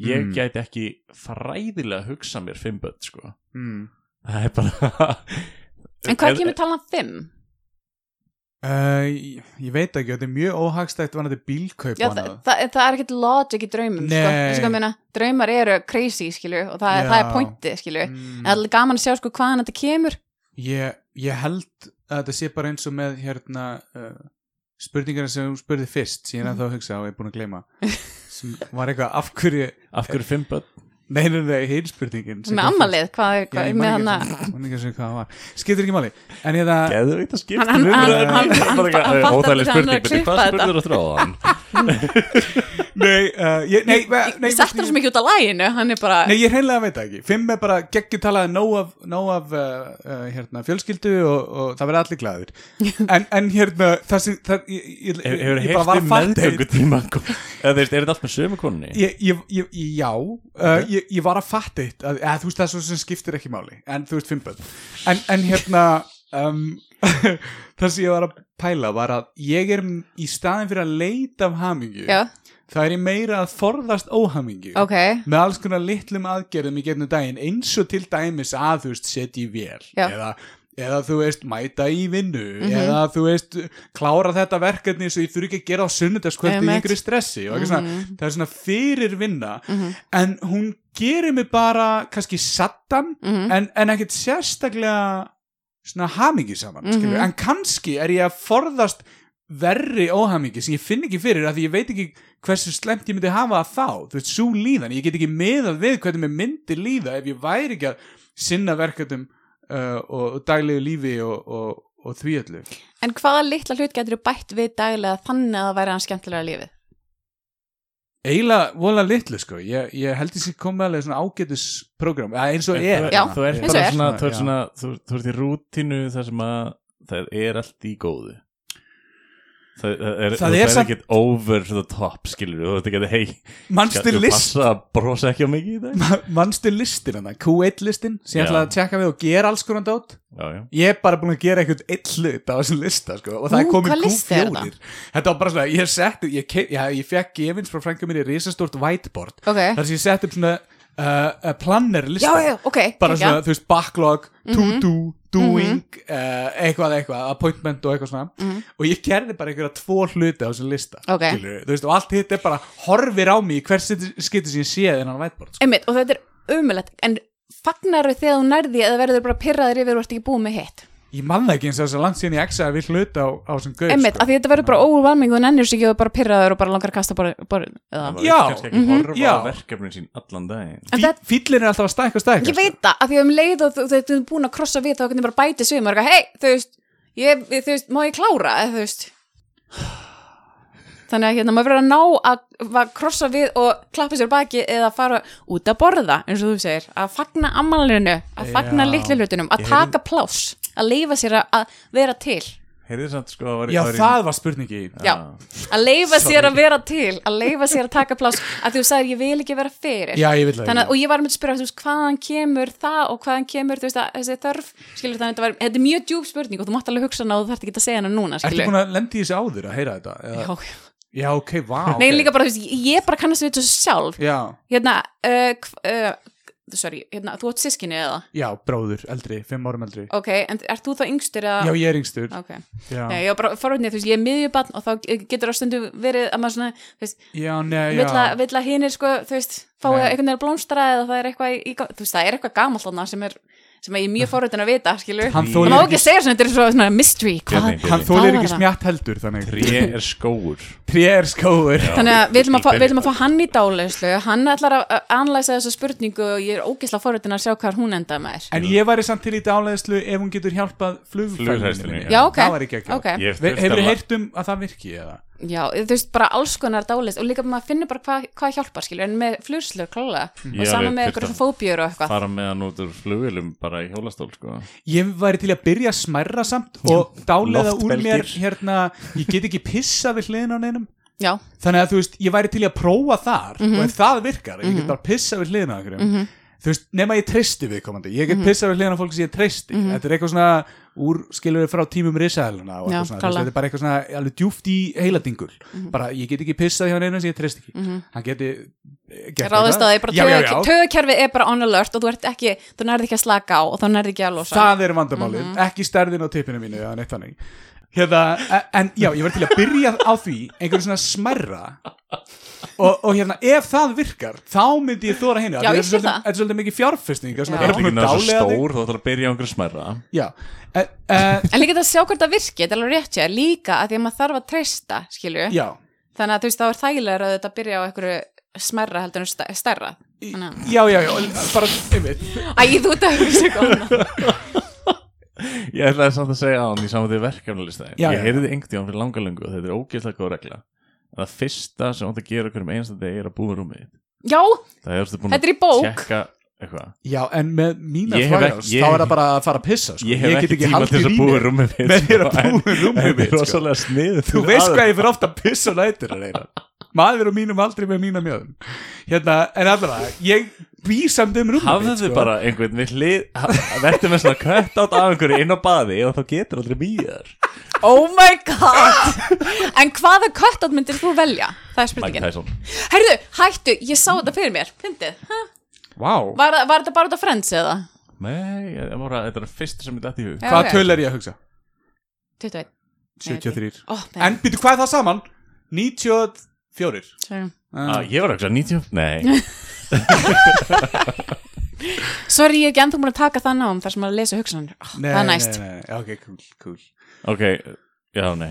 [SPEAKER 1] ég
[SPEAKER 2] Mm.
[SPEAKER 1] gæti ekki fræðilega hugsa mér fimm börn sko
[SPEAKER 2] mm.
[SPEAKER 1] það er bara
[SPEAKER 3] En hvað kemur talan 5?
[SPEAKER 2] uh, ég, ég veit ekki, þetta er mjög óhagstætt vanandi bílkaup
[SPEAKER 3] Já, það, það, það er ekkert logic í draumum sko. Hvað meina, draumar eru crazy skilju og það, er- það er pointið skilju en
[SPEAKER 2] Mm.
[SPEAKER 3] það er gaman að sjá sko hvaðan þetta kemur
[SPEAKER 2] ég, ég held að þetta sé bara eins og með hérna uh, spurningarna sem hún spurði fyrst síðan að þá hugsa og ég er búin að gleyma. Sem var eitthvað af hverju
[SPEAKER 1] af hverju fimm börn?
[SPEAKER 2] Nei, nei, nei, hinn spurningin sem
[SPEAKER 3] með
[SPEAKER 2] kom
[SPEAKER 3] ammalið, hvað er
[SPEAKER 2] fyrst. Já,
[SPEAKER 3] hvað,
[SPEAKER 2] ég
[SPEAKER 3] með
[SPEAKER 2] man
[SPEAKER 3] hann
[SPEAKER 2] ekki man ekki eins og hvað það var. Skiptir ekki máli. En hérna,
[SPEAKER 1] geðu veit að skipta
[SPEAKER 3] Hann- hann- hann- hann- hann- hann fattar
[SPEAKER 1] óþægileg
[SPEAKER 3] ekki að hann er að
[SPEAKER 1] spurning beti,
[SPEAKER 3] klippa
[SPEAKER 1] hvað
[SPEAKER 3] þetta.
[SPEAKER 1] spurður að þráðan
[SPEAKER 2] nei, uh, ég, nei, nei, nei
[SPEAKER 3] Ég settur það svo mikið út af læginu, hann er bara
[SPEAKER 2] Nei, ég hreinlega veit það ekki. Fimm er bara geggjur talaði nóg af, nóg af uh, uh, hérna, fjölskyldu og, og það verði allir glæður. En, en hérna, það sem, það, ég, ég,
[SPEAKER 1] hefur
[SPEAKER 2] ég
[SPEAKER 1] heilt
[SPEAKER 2] bara var
[SPEAKER 1] um
[SPEAKER 2] að fatta
[SPEAKER 1] meðgöngu tíma eða þeir, er þetta allt með sömu konunni
[SPEAKER 2] Ég, ég, ég, já, uh, ég, ég var að fatta eitt, þú veist það er svo sem skiptir ekki máli, en þú veist fimm. En, en hérna, um, það sem ég var að pæla var að ég er í staðin fyrir að leita af hamingju,
[SPEAKER 3] Já,
[SPEAKER 2] það er ég meira að forðast óhamingju.
[SPEAKER 3] ok,
[SPEAKER 2] með alls konar litlum aðgerðum í getnum daginn eins og til dæmis að þú veist setja í vél eða, eða þú veist mæta í vinnu eða þú veist klára þetta verkefni svo ég þurfi ekki að gera á sunnudagskvöldi í einhverju stressi og eitthvað svona, það er svona fyrir vinna en hún gerir mig bara kannski sattan en, en ekkert sérstaklega svona hamingi saman mm en kannski er ég að forðast verri óhamingi sem ég finn ekki fyrir af því ég veit ekki hversu slemt ég myndi hafa það þá, þú veist, svo líðan ég get ekki meðað við hvernig mér myndi líða ef ég væri ekki að sinna verkefnum uh, og, og daglegu lífi og, og, og því öllu.
[SPEAKER 3] En hvaða litla hlut getur þú bætt við daglega þannig að það væri hann skemmtilega lífið?
[SPEAKER 2] Eiginlega vola litlu sko ég, ég held þessi komið alveg svona ágætis program, eins og er
[SPEAKER 3] Já,
[SPEAKER 1] þú ert
[SPEAKER 3] eins og
[SPEAKER 1] bara
[SPEAKER 3] er.
[SPEAKER 1] svona, þú ert
[SPEAKER 2] Já.
[SPEAKER 1] svona þú, þú ert í rútínu þar sem að það er allt í góðu Það, er,
[SPEAKER 2] Það er
[SPEAKER 1] er ekkert over the top, skilur þú veit ekki að hei, þú
[SPEAKER 2] list
[SPEAKER 1] passa að brosa ekki á mikið í dag?
[SPEAKER 2] Manstu listin hann, Q1 listin sem ég
[SPEAKER 1] Já.
[SPEAKER 2] ætla að tjekka við og gera alls konar dót
[SPEAKER 1] Já, já.
[SPEAKER 2] Ég er bara búin að gera einhvern eitt hlut á þessum lista sko, og það
[SPEAKER 3] Nú,
[SPEAKER 2] er komin
[SPEAKER 3] hvað listi er
[SPEAKER 2] Q4 Þetta var bara svona, ég setti ég, já, ég fekk gefins frá frænka mér í risastórt whiteboard
[SPEAKER 3] Ok.
[SPEAKER 2] þar sem ég setti upp svona uh, uh, planner lista
[SPEAKER 3] Já, já, ok,
[SPEAKER 2] bara svona, þú veist, backlog, to
[SPEAKER 3] Mhm.
[SPEAKER 2] do, doing uh, eitthvað, eitthvað, appointment og eitthvað svona og ég gerði bara einhverja tvo hluti á þessum lista.
[SPEAKER 3] Ok.
[SPEAKER 2] skilurðu, þú veist, og allt hitt er bara horfir á mig hvers skipti sem ég séð innan whiteboard sko.
[SPEAKER 3] Einmitt, og þetta er umulett en fagnaru þegar þú nærði eða verður bara pyrraður yfir og ert ekki búið með hitt
[SPEAKER 2] ég man það ekki eins og þess að langt síðan ég exaði við hluti á, á þessum gauð
[SPEAKER 3] Einmitt, af því þetta verður bara óvalming og nennir sig ekki og bara pyrraður og bara langar að kasta bara, bara
[SPEAKER 1] Það
[SPEAKER 3] eða.
[SPEAKER 2] Já,
[SPEAKER 1] ekki horfa
[SPEAKER 2] já.
[SPEAKER 1] á verkefnin sín allan
[SPEAKER 3] það-
[SPEAKER 2] fýllin er alltaf að stækka og stækka
[SPEAKER 3] Ég veit það, af því að um leið og þú ert búin að krossa við þá hvernig bara bæti svim og er eitthvað, hei, þú veist ég, þú veist, má ég klára, eða þú veist. Þannig að hérna, maður verður að ná að, að krossa við og klappa sér á baki eða fara út að borða, eins og þú segir að fagna ammalinu, að fagna hlutunum, að taka pláss að leifa sér að- vera til.
[SPEAKER 1] Heyrðu samt sko að var,
[SPEAKER 2] já,
[SPEAKER 1] var
[SPEAKER 2] það var spurningi
[SPEAKER 3] Já, að leifa sér að vera til að leifa sér að taka pláss. Að þú sagðir ég vil ekki vera fyrir.
[SPEAKER 2] Já, ég
[SPEAKER 3] að- og ég var með að spyrja þú veist, hvaðan kemur það og hvaðan kemur þú veist, að, þessi þörf? Skilur þannig þetta, var, þetta er mjög djúb spurning og þú mátt alveg hugsa hana og þú þarft ekki að segja hana núna
[SPEAKER 2] Ertu
[SPEAKER 3] skilur
[SPEAKER 2] búin að lendi í þessu áður að heyra þetta? Eða?
[SPEAKER 3] Já,
[SPEAKER 2] Já, ok, vá
[SPEAKER 3] Nei,
[SPEAKER 2] ok.
[SPEAKER 3] líka bara, þú veist, ég- bara kannast við þessu sjálf.
[SPEAKER 2] Já,
[SPEAKER 3] hérna, uh, uh, sorry, hérna, þú átt sískinni eða?
[SPEAKER 2] Já, bróður, eldri, fimm árum eldri.
[SPEAKER 3] Ok, en ert þú þá yngstur eða?
[SPEAKER 2] Já, ég er yngstur.
[SPEAKER 3] Ok,
[SPEAKER 2] Já,
[SPEAKER 3] Nei, ég var bara forvitnið, þú veist, ég er miðjubann og þá getur á stundu verið að maður svona, þú veist,
[SPEAKER 2] já, nei, já.
[SPEAKER 3] vill að hinir sko, þú veist, fái
[SPEAKER 2] Nei.
[SPEAKER 3] einhvern veginn að blómstra eða það er eitthvað, í, þú veist, það er eitthvað gamalt þarna sem er, sem ég er mjög forvitin að vita, skilur
[SPEAKER 2] Hann
[SPEAKER 3] má
[SPEAKER 2] ekki-
[SPEAKER 3] segja svona, þetta er svo svona mystery. Hvað,
[SPEAKER 2] Hann þólir ekki
[SPEAKER 3] það?
[SPEAKER 2] smjatt heldur þannig.
[SPEAKER 1] Tré er skóur.
[SPEAKER 2] Tré er skóur
[SPEAKER 3] þannig að við ætlum að, fá,
[SPEAKER 1] Til
[SPEAKER 3] við ætlum að fá hann í dáleyslu hann ætlar að analysa þessa spurningu og ég er ógislega forvitin að sjá hvað hún endaði með
[SPEAKER 2] En ég væri samt til í dálæðislu ef hún getur hjálpað
[SPEAKER 1] Ég
[SPEAKER 2] Hefur
[SPEAKER 1] la-
[SPEAKER 2] heyrt um að það virki eða?
[SPEAKER 3] Já, þú veist, bara alls konar dáleysl og líka maður finnur bara hvað hva hjálpar, skilur en með flugslur klálega.
[SPEAKER 1] Ég
[SPEAKER 3] og sama
[SPEAKER 1] alveg
[SPEAKER 3] með eitthvað
[SPEAKER 1] að
[SPEAKER 3] fóbjör og eitthvað.
[SPEAKER 1] fara með hann út úr flugvilum bara í hjólastól sko.
[SPEAKER 2] Ég væri til að byrja að smærra samt og dálæða úr mér hérna, ég get ekki pissa við hliðin á neinum.
[SPEAKER 3] Já,
[SPEAKER 2] Þannig að þú veist, ég væri til að prófa þar
[SPEAKER 3] Mhm.
[SPEAKER 2] og ef það virkar, ég get bara pissa við hliðin á einhverjum Þú veist, nema ég treysti við komandi Ég get
[SPEAKER 3] Mhm.
[SPEAKER 2] pissa við hliðin á fólki sem ég treysti. Þetta er eitthvað svona úr skilur frá tímum risaðaluna og
[SPEAKER 3] Já,
[SPEAKER 2] svona, veist, þetta er bara eitthvað svona alveg djúft í heiladingul bara ég get ekki pissað hjá neina sem ég treysti ekki. Hann geti eh, já.
[SPEAKER 3] töðkerfið er bara on alert og þú ert ekki, þú nærði ekki að slaka á og þá nærði ekki að losa.
[SPEAKER 2] Það er vandamálið,
[SPEAKER 3] Mhm.
[SPEAKER 2] ekki stærðin á tippinu mínu eða neitt þannig hérna, e- en já, ég var til að byrja á því einhverju svona smerra og, og hérna, ef það virkar þá myndi ég þóra henni þetta
[SPEAKER 3] það.
[SPEAKER 2] er svolítið mikið fjárfesting
[SPEAKER 3] Já.
[SPEAKER 1] Það er ekki náttúrulega stór, þú ætlar að byrja á einhverju smærra.
[SPEAKER 2] já, e, e,
[SPEAKER 3] En líka þetta að sjá hvort það virki, þetta er alveg rétt sér, líka að því að maður þarf að treysta, skilju.
[SPEAKER 2] já
[SPEAKER 3] Þannig að þú veist, þá er þægilegur að þetta byrja á einhverju smerra heldur en stær- stærra.
[SPEAKER 2] Já, já, já, bara, einmitt
[SPEAKER 3] æ, þú ert að hugsa eitthvað.
[SPEAKER 1] Ég ætlaði samt að segja á hann í verkefnalistæðin.
[SPEAKER 2] Já,
[SPEAKER 1] Ég heyrði einhvern tíðan fyrir langa lungu og þetta er ógeðslega góð regla. Það fyrsta sem átt að gera hverjum einasta degi er að búa rúmið.
[SPEAKER 3] Já,
[SPEAKER 1] er
[SPEAKER 3] Þetta er í bók.
[SPEAKER 1] eitthvað.
[SPEAKER 2] já, en með mína
[SPEAKER 1] Ég
[SPEAKER 2] fræðast
[SPEAKER 1] ekki- ég-
[SPEAKER 2] þá er það bara að fara að pissa sko.
[SPEAKER 1] Ég hef ekki
[SPEAKER 2] get
[SPEAKER 1] tíma til að
[SPEAKER 2] í
[SPEAKER 1] búa
[SPEAKER 2] mér.
[SPEAKER 1] rúmið mitt.
[SPEAKER 2] að
[SPEAKER 1] sko, en-
[SPEAKER 2] búa rúmið
[SPEAKER 1] en
[SPEAKER 2] mitt
[SPEAKER 1] Þetta er
[SPEAKER 2] sko.
[SPEAKER 1] rosalega sniðið.
[SPEAKER 2] Þú veist hvað ég fyrir ofta að pissa á nætur að reyna Maður á mínum aldrei með mína mjöðum Hérna, en allavega Ég bý samt um rúmið
[SPEAKER 1] Hafðu þið bara einhvern við hlið Vertu með svona kött átt af einhverju inn á baði og þá getur aldrei býðar
[SPEAKER 3] oh my god. En hvaða köttat myndir þú velja? Það er spurningin. Herðu, hættu, ég sá þetta fyrir mér. Fyndið. Ha?
[SPEAKER 2] Vá,
[SPEAKER 3] Var, var þetta bara út af Friends eða?
[SPEAKER 1] Nei, bara, þetta er fyrst sem ég dætt í hug
[SPEAKER 3] Já,
[SPEAKER 2] hvað
[SPEAKER 3] ok.
[SPEAKER 2] töl er ég að hugsa?
[SPEAKER 3] 21.
[SPEAKER 2] 73
[SPEAKER 3] Ó, nei.
[SPEAKER 2] En byrju, hvað er það saman? 94
[SPEAKER 3] Sorry.
[SPEAKER 1] ah, Ég var ekki að 90 Nei,
[SPEAKER 3] Sorry, ég er ekki ennþá búin að taka það nám þar sem að lesa hugsanir. Oh,
[SPEAKER 2] Nei,
[SPEAKER 3] það er næst.
[SPEAKER 2] nei, nei, ok, cool, cool
[SPEAKER 1] ok Já, nei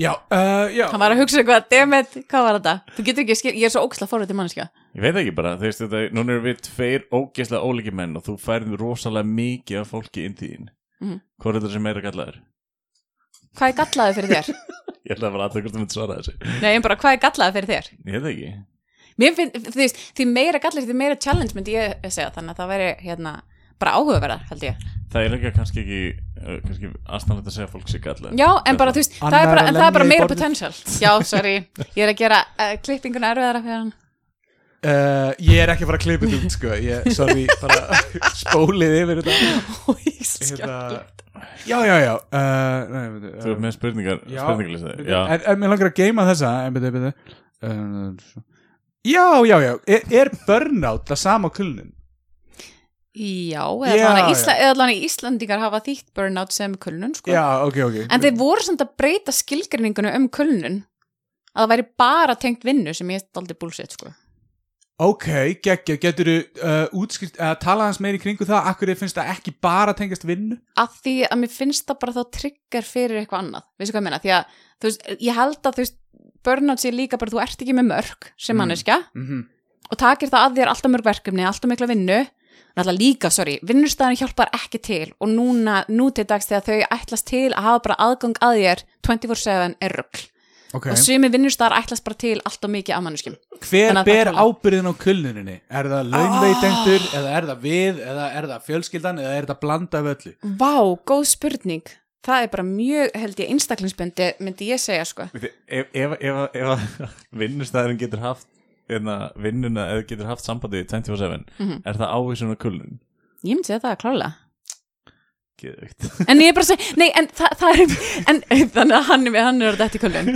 [SPEAKER 2] Já, uh, já
[SPEAKER 3] Hann var að hugsa eitthvað, dammit, hvað var þetta? Þú getur ekki, skil, ég er svo óksla forrið til mannskja.
[SPEAKER 1] Ég veit ekki bara, þú veist þetta, núna erum við tveir ógeðslega ólíki menn og þú færið rosalega mikið af fólki inn til þín
[SPEAKER 3] Mhm.
[SPEAKER 1] Hvor er þetta sem meira gallaður?
[SPEAKER 3] Hvað er gallaði fyrir þér?
[SPEAKER 1] Ég ætla að bara aðtökast að mynda svara þessu.
[SPEAKER 3] Nei, ég bara, hvað er gallaði fyrir þér?
[SPEAKER 1] Ég veit það ekki.
[SPEAKER 3] Mér finn, þú veist, því meira gallaði, því meira challenge myndi ég segja, þannig að það væri, hérna, bara áhugaverðar, held ég.
[SPEAKER 1] Það er ekki kannski ekki eh, kannski aðstæðanlegt að segja fólk sé gallað.
[SPEAKER 3] Já, en bara, þú veist, það er bara, en það er bara meira potential. Já, sorry, ég er að gera uh, klippingun erfiðara fyrir hann
[SPEAKER 2] Uh, ég er ekki að fara að klippa þetta út sko. Ég, sorry, bara spólið yfir þetta. Hérna,
[SPEAKER 3] skemmtilegt.
[SPEAKER 2] Já, já, já. Uh, nei, veitu,
[SPEAKER 1] Þú ert með spurningar,
[SPEAKER 2] Já,
[SPEAKER 1] Já,
[SPEAKER 2] en, en mér langar að geima þessa en uh, já, já, já. Er, er burnout það sama kulnun?
[SPEAKER 3] Já, eða eða allan Íslandingar hafa þýtt burnout sem kulnun, sko.
[SPEAKER 2] Já, ok, ok.
[SPEAKER 3] En þeir voru samt að breyta skilgreiningunum um kulnun. Að það væri bara tengt vinnu sem ég er aldrei bullshit, sko
[SPEAKER 2] ok, geggja, getur þú uh, útskilt, uh, tala hans meir í kringu það akkur finnst það ekki bara tengjast vinnu?
[SPEAKER 3] Að því að mér finnst það bara þá trigger fyrir eitthvað annað, veistu hvað ég meina? Því að, veist, ég held að þú veist burnout sé líka bara, þú ert ekki með mörg sem
[SPEAKER 2] Mm.
[SPEAKER 3] manneskja.
[SPEAKER 2] mm -hmm.
[SPEAKER 3] og takir það að þér alltaf mörg verkefni, alltaf mikla vinnu. Náttúrulega líka, sorry, vinnustæðin hjálpar ekki til. Og núna, nú til dags þegar þau ætlast til að hafa bara aðgang að þér 24-7 er rugl
[SPEAKER 2] ok,
[SPEAKER 3] og sumi vinnustæðar ætlast bara til alltaf mikið af manneskjum.
[SPEAKER 2] Hver
[SPEAKER 3] að
[SPEAKER 2] ber ábyrðin á kulnuninni? Er það launveitendur, eða er það við eða er það fjölskyldan, eða er það blanda af öllu?
[SPEAKER 3] Vá, góð spurning. Það er bara mjög, held ég, einstaklingsbundi myndi ég segja, sko.
[SPEAKER 1] Ef, ef, ef, ef vinnustæðurinn getur haft eða vinnuna eða getur haft sambandi 24-7,
[SPEAKER 3] Mhm.
[SPEAKER 1] er það ávísun og kulnun?
[SPEAKER 3] ég myndi segja það klálega
[SPEAKER 1] Geðvikt
[SPEAKER 3] En ég er bara að segja, nei, en það, það er en, þannig að hann, er- hann er að þetta í kvöldin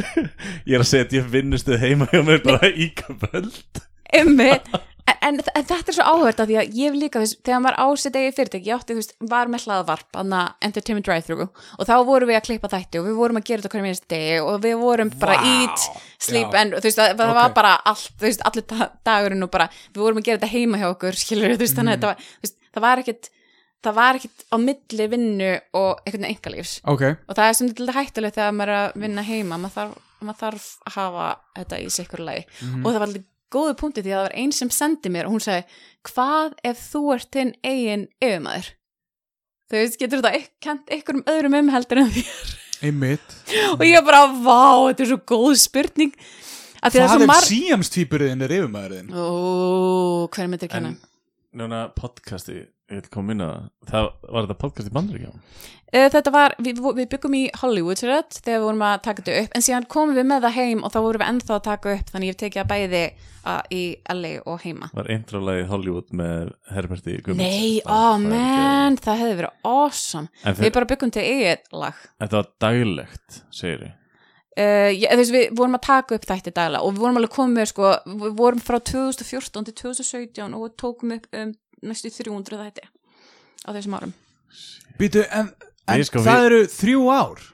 [SPEAKER 1] Ég er að segja að ég vinnustuð heima hjá mér bara í kvöld.
[SPEAKER 3] Ummi, en, en, en þetta er svo áhvert að því að ég hef líka, veist, þegar maður ásett eigi fyrirtæki, ég átti, þú veist, var með hlaðvarp anna Entertainment Drive-Thru og þá vorum við að klippa þætti og við vorum að gera þetta hverjum einstu degi og við vorum bara
[SPEAKER 2] Vá,
[SPEAKER 3] eat, sleep
[SPEAKER 2] já.
[SPEAKER 3] and, þú veist, það, það
[SPEAKER 2] Ok.
[SPEAKER 3] var bara allt, þú veist, allir da- dagurinn og bara, við vorum að gera þetta heima hjá okkur, skilur, þú veist, þannig að þetta var, þú veist, það var ekkit það var ekkit á milli vinnu og einhvern veginn engalífs
[SPEAKER 2] ok,
[SPEAKER 3] og það er sem þetta hættulegt þegar maður er að vinna heima maður þarf, maður þarf að hafa þetta í sikkur lagi. Og það var alveg góðu punkti því að það var einn sem sendi mér og hún segi, hvað ef þú ert þinn eigin yfirmaður? Þú veist, getur þetta kent einhverjum öðrum um heldur en því
[SPEAKER 2] einmitt.
[SPEAKER 3] Og ég bara, vá, þetta er svo góð spurning. Að því að er
[SPEAKER 2] hvað
[SPEAKER 3] svo
[SPEAKER 2] ef síamstýpurinn er yfirmaðurinn
[SPEAKER 3] ó, hver myndir kenna?
[SPEAKER 1] En núna podcasti, ég vil koma inn að það. Var þetta podcast í bandaríkjum
[SPEAKER 3] Uh, þetta var, við, við byggum í Hollywood þetta, þegar við vorum að taka þetta upp en síðan komum við með það heim og þá vorum við ennþá að taka upp þannig ég hef tekið að bæði uh, í LA og heima.
[SPEAKER 1] Var introlagið Hollywood með Herberti Guðmunds
[SPEAKER 3] Nei,
[SPEAKER 1] Það-
[SPEAKER 3] oh
[SPEAKER 1] það
[SPEAKER 3] man, það hefði verið awesome.
[SPEAKER 1] En
[SPEAKER 3] Við
[SPEAKER 1] þeir-
[SPEAKER 3] bara byggum til eigið lag.
[SPEAKER 1] Þetta var daglegt, segir ég.
[SPEAKER 3] Uh, ég, veist, Við vorum að taka upp þætti daglega og við vorum alveg komið sko, við vorum frá 2014 til 2017 og tókum upp um, næstu 300 þætti á þessum árum.
[SPEAKER 2] Býtu, en, en
[SPEAKER 1] Við sko,
[SPEAKER 2] það
[SPEAKER 1] við-
[SPEAKER 2] eru þrjú ár.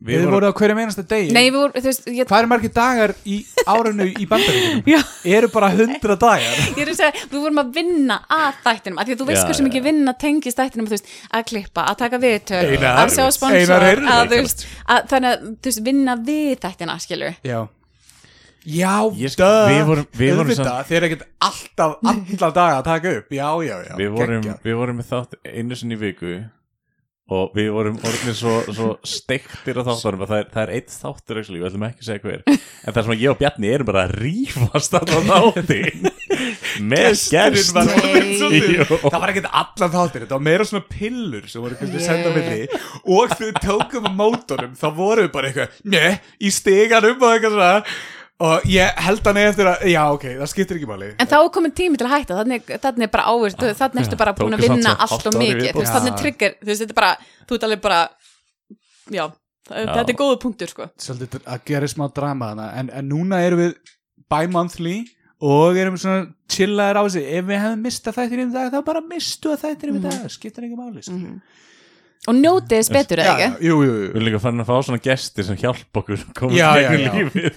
[SPEAKER 2] Við,
[SPEAKER 1] vorum-
[SPEAKER 2] vorum á hverjum einasta degi.
[SPEAKER 3] Nei, við vorum, þú veist, ég,
[SPEAKER 2] Hvað eru margir dagar í árinu í bandaríkunum?
[SPEAKER 3] Já.
[SPEAKER 2] Eru bara hundra dagar.
[SPEAKER 3] Ég er að segja, við vorum að vinna að þættinum, af því að þú veist hversu mikið vinna tengist þættinum, veist, að klippa, að taka
[SPEAKER 2] Einar,
[SPEAKER 3] að sjá sponsor, að veist, að, þannig að, þú veist, vinna við þættina, skilur.
[SPEAKER 2] Já Já,
[SPEAKER 1] við vorum- við vorum samt-
[SPEAKER 2] Þeir eru ekkert alltaf, alla daga að taka upp. Já, já, já.
[SPEAKER 1] Við vorum, við vorum með þátt einu sinni í viku og við vorum orðinir svo, svo steiktir á þáttunum að það er, það er eitt þáttur actually, við ætlum ekki að segja hver. En það er sem að ég og Bjarni erum bara að rífast allan þátti með
[SPEAKER 2] Gesturinn var. Það var ekkert allan þáttir, þetta var meira svona pillur sem voru kannski yeah. senda á milli. Og þegar við tókum á mótorum þá vorum við bara eitthvað, njö, í stiganum og eitthvað svona og ég held hann eftir að, já ok, það skiptir ekki máli.
[SPEAKER 3] En þá er komin tími til að hætta, þannig, þannig er bara ávirt, þannig ertu bara búin að vinna allt og mikið, þú veist, þannig trigger, þú veist, þetta er bara, þú ert alveg bara, já, þetta er góðu punktur, sko.
[SPEAKER 2] Svolítið að gera smá drama þarna. En, en núna erum við bi-monthly og erum svona chillaðir á þessi ef við hefum mistað þættir í dag þá bara mistu að þættir í dag, skiptir ekki máli sko.
[SPEAKER 3] Og njótið þess betur,
[SPEAKER 2] Já,
[SPEAKER 3] eða
[SPEAKER 2] já,
[SPEAKER 3] ekki?
[SPEAKER 2] jú, jú,
[SPEAKER 1] Við
[SPEAKER 2] jú
[SPEAKER 1] erum líka fannin að fá svona gestir sem hjálp okkur komast
[SPEAKER 2] Já, já,
[SPEAKER 1] gegnum
[SPEAKER 2] já.
[SPEAKER 1] lífið.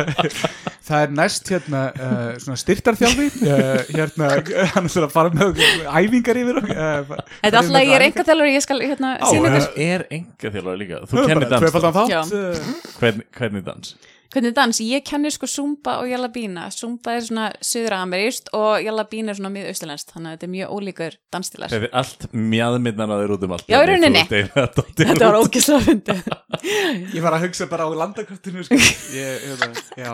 [SPEAKER 2] Það er næst hérna uh, svona styrtarþjálfi uh, hérna, hann er svona að fara með okkur æfingar yfir okkur, uh,
[SPEAKER 3] Þetta er alltaf, ég er enga þjálfur, ég skal, hérna, sína
[SPEAKER 2] eh.
[SPEAKER 1] Það er enga þjálfari líka? Þú kennir dans Hvernig dans?
[SPEAKER 3] Hvernig dans? Ég kenni sko Zumba og Jalabína. Zumba er svona söður-ameríst og Jalabína er svona miðausturlenskt, þannig að þetta er mjög ólíkur dansstilar.
[SPEAKER 1] Þetta er allt mjadminnan að þeir út um allt
[SPEAKER 3] Já, í rauninni. Þetta var ógislega fyndið.
[SPEAKER 2] ég var að hugsa bara á landakartinu sko. ég, ég, já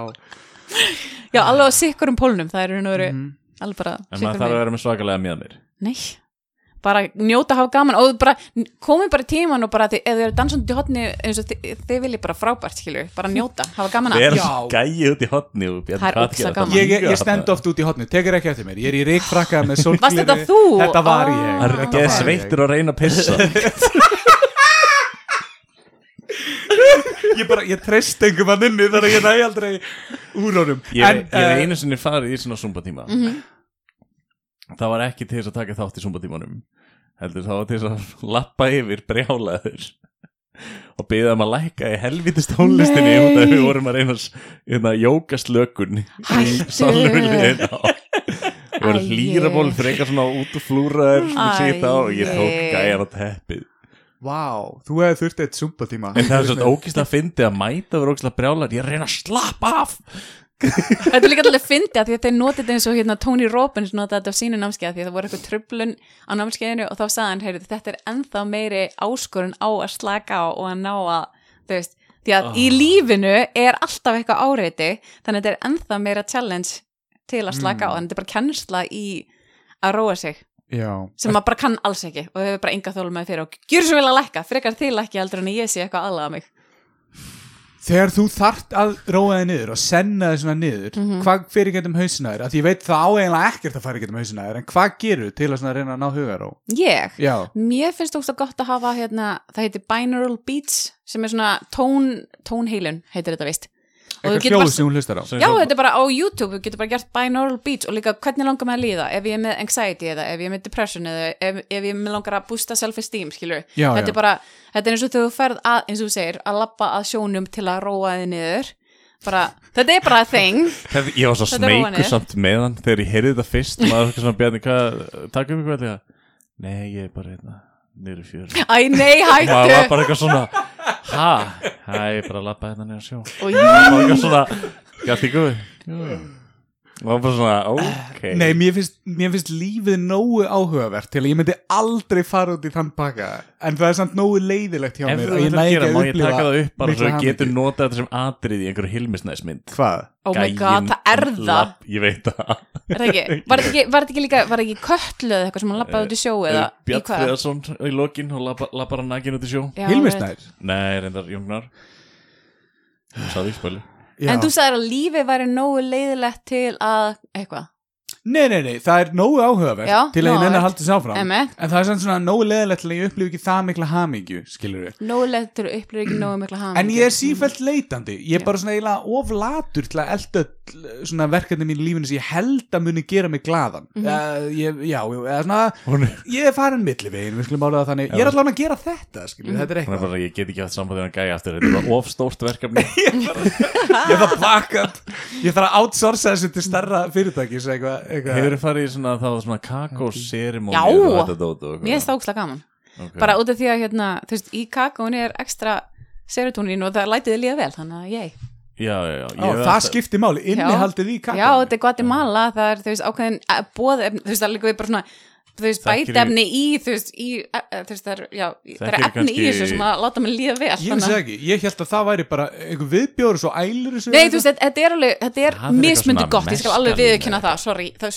[SPEAKER 3] Já, alveg á sikkurum pólnum, það er raun og veru alveg bara
[SPEAKER 1] En maður
[SPEAKER 3] sikkurum
[SPEAKER 1] þarf að vera með svakalega mjadmir
[SPEAKER 3] Nei, bara njóta að hafa gaman og bara komið bara tíman og bara þið, ef þið eru dansandi í hotni eins og þið, þið viljið bara frábært skilju, bara njóta, hafa gaman að
[SPEAKER 1] Vera
[SPEAKER 2] Já.
[SPEAKER 1] gæi út í hotni
[SPEAKER 3] Það er
[SPEAKER 1] gera
[SPEAKER 3] gaman.
[SPEAKER 2] Ég, ég, stend
[SPEAKER 1] þarna.
[SPEAKER 2] oft út í hotni, tekur ekki eftir mér Ég er í reikfrakka með
[SPEAKER 3] Varst þetta þú?
[SPEAKER 2] Þetta var ég
[SPEAKER 1] Það er ekki sveittur og reyna að pissa
[SPEAKER 2] Ég bara, ég treyst engum að nynni Þannig að ég næ aldrei úr honum
[SPEAKER 1] Ég
[SPEAKER 2] En,
[SPEAKER 1] ég hef
[SPEAKER 2] eh,
[SPEAKER 1] einu sinni farið í svona zumba tíma
[SPEAKER 3] Mhm.
[SPEAKER 1] Það var ekki til þess að taka þátt í zumba tímanum Heldur það var til þess að lappa yfir brjálaður og byggða um að lækka í helvitist tónlistinni út af við vorum að reyna að hérna, jóka slökun í salnum við vorum hlýraból eitthvað svona út og flúraður og ég tók gæjan á teppið.
[SPEAKER 2] Vá, þú hefði þurft eitt sumpa tíma
[SPEAKER 1] En það er svona ógist að fyndi að mæta verið ógist að brjálar Ég reyna að slappa af
[SPEAKER 3] Þetta er líka alveg fyndið að því að þeir notið eins og hérna Tony Robbins notaði þetta á sínu námskeið því að það voru eitthvað tröflun á námskeiðinu og þá sagði hann, heyrðu, þetta er ennþá meiri áskorun á að slaka á og að ná að, þú veist, því að í lífinu er alltaf eitthvað áreiti þannig að þetta er ennþá meira challenge til að slaka á, þannig að þetta er bara kennsla í að róa sig
[SPEAKER 2] Já,
[SPEAKER 3] sem maður bara kann alls ekki og hefur bara enga þólum með fyrir og gjur svo vel að lækka, frekar til ekki heldur en ég sé eitthvað aðlaga mig
[SPEAKER 2] Þegar þú þart að róa þig niður og senna þig svona niður
[SPEAKER 3] Mhm.
[SPEAKER 2] hvað fyrir getum hausina þér? Af Því ég veit það áeiginlega ekkert að fara getum hausina þér en hvað gerur til að reyna að ná hugaró?
[SPEAKER 3] Ég?
[SPEAKER 2] Já,
[SPEAKER 3] Mér finnst þú gott að hafa hérna, það heitir binaural beats sem er svona tón, tónheilun heitir þetta vist
[SPEAKER 2] eitthvað hljóð sem hún hlustar á.
[SPEAKER 3] Já, þetta er bara á YouTube, þú getur bara gert binaural beats og líka hvernig langar mig að líða? Ef ég er með anxiety eða ef ég er með depression eða ef, ef ég langar að boosta self-esteem skilur,
[SPEAKER 2] Já,
[SPEAKER 3] þetta
[SPEAKER 2] já.
[SPEAKER 3] er bara þetta er eins og þegar þú ferð að, eins og þú segir að lappa að sjónum til að róa þið niður. Bara, þetta er bara a thing.
[SPEAKER 1] Ég var svo
[SPEAKER 3] óvanið.
[SPEAKER 1] samt með hann þegar ég heyrði þetta fyrst maður var eitthvað svona bjarni, hvað, takk um ykkur allir nei, ég er bara hérna niður í fjör
[SPEAKER 3] Æ, nei,
[SPEAKER 1] og maður var
[SPEAKER 3] hættu
[SPEAKER 1] bara eitthvað svona ha, hæ, ég bara lappa hérna að sjó.
[SPEAKER 3] Og
[SPEAKER 1] maður var eitthvað svona, gæti ykkur og bara svona, ok.
[SPEAKER 2] Nei, mér finnst, mér finnst lífið nógu áhugavert til að ég myndi aldrei fara út í þann pakka. En það er samt nógu leiðilegt hjá
[SPEAKER 1] ef
[SPEAKER 2] mér
[SPEAKER 1] þú
[SPEAKER 2] að ég
[SPEAKER 1] þetta
[SPEAKER 2] næ
[SPEAKER 1] að
[SPEAKER 2] ekki
[SPEAKER 1] gera,
[SPEAKER 2] að
[SPEAKER 1] má ég
[SPEAKER 2] upplifa
[SPEAKER 1] taka það upp bara svo
[SPEAKER 2] mikla
[SPEAKER 1] ég getur
[SPEAKER 2] hamingju.
[SPEAKER 1] notað þetta sem atrið í einhverju hilmisnæsmynd.
[SPEAKER 2] Hvað?
[SPEAKER 3] oh my god, það er það.
[SPEAKER 1] ég veit það.
[SPEAKER 3] Er það ekki, var þetta ekki, var þetta ekki líka var þetta ekki köllu eða eitthvað sem hann lappaði út í sjó eða í
[SPEAKER 1] Björn
[SPEAKER 3] hvað?
[SPEAKER 1] Freðarsson í lokin og labba- labbar hann nakin út í sjó.
[SPEAKER 3] Já,
[SPEAKER 2] Hilmisnær?
[SPEAKER 1] nei, reyndar Jóngnar Hún sagði í spölu
[SPEAKER 2] Já.
[SPEAKER 3] En þú sagðir að lífið væri nógu leiðilegt til að eitthvað?
[SPEAKER 2] Nei, nei, nei, það er nógu áhugavert
[SPEAKER 3] Já,
[SPEAKER 2] til að ég nenni að halda þess áfram.
[SPEAKER 3] Einmitt.
[SPEAKER 2] en það er samt svona nógu leiðilegt til að ég upplifi ekki það mikla hamingju, skilur við
[SPEAKER 3] Nógu leiðilegt til að upplýra ekki nógu mikla hamingju
[SPEAKER 2] En ég er sífælt leitandi, ég er bara svona eiginlega oflatur til að elda öll svona verkefni mín í lífinu sem ég held að muni gera mig glaðan
[SPEAKER 3] Mhm.
[SPEAKER 2] uh, ég, Já, eða svona,
[SPEAKER 1] er,
[SPEAKER 2] ég er farin millivegin, við skulum álega þannig, ég er allavega að gera þetta, skilur
[SPEAKER 3] Mhm.
[SPEAKER 2] við, þetta er
[SPEAKER 1] bara, ég get ekki haft samband við hann gæja aftur þetta er bara ofstórt verkefni
[SPEAKER 2] Ég þarf að baka upp, ég þarf að outsourca þessu til starra eitthvað.
[SPEAKER 1] hefur þið farið í svona, var svona kakóserimóni
[SPEAKER 3] Já. Mér er það ógslag gaman
[SPEAKER 1] okay.
[SPEAKER 3] Bara út af því að hérna, þú veist, í kakóni er ekstra serotonin og það lætið þið líða vel Þannig að ég
[SPEAKER 1] já, já, já,
[SPEAKER 2] Ó, það
[SPEAKER 1] alltaf-
[SPEAKER 2] skiptir máli, innihaldið í kakó
[SPEAKER 3] Já, þetta er Guatemala, það er, þú veist, ákveðin bóð, þú veist, það er líka við bara svona þú veist, bætefni í, þú veist, í, e, e, þú veist, það er, já, það er efni
[SPEAKER 1] kannski-
[SPEAKER 3] í þessu sem að láta mig líða vel
[SPEAKER 2] Ég
[SPEAKER 3] að-
[SPEAKER 2] ekki, ég held að það væri bara einhver viðbjóður svo ælur þessu
[SPEAKER 3] Nei, þú veist, þetta- er alveg, þetta er mismundi gott, ég skal alveg viðkynna það, sorry, það,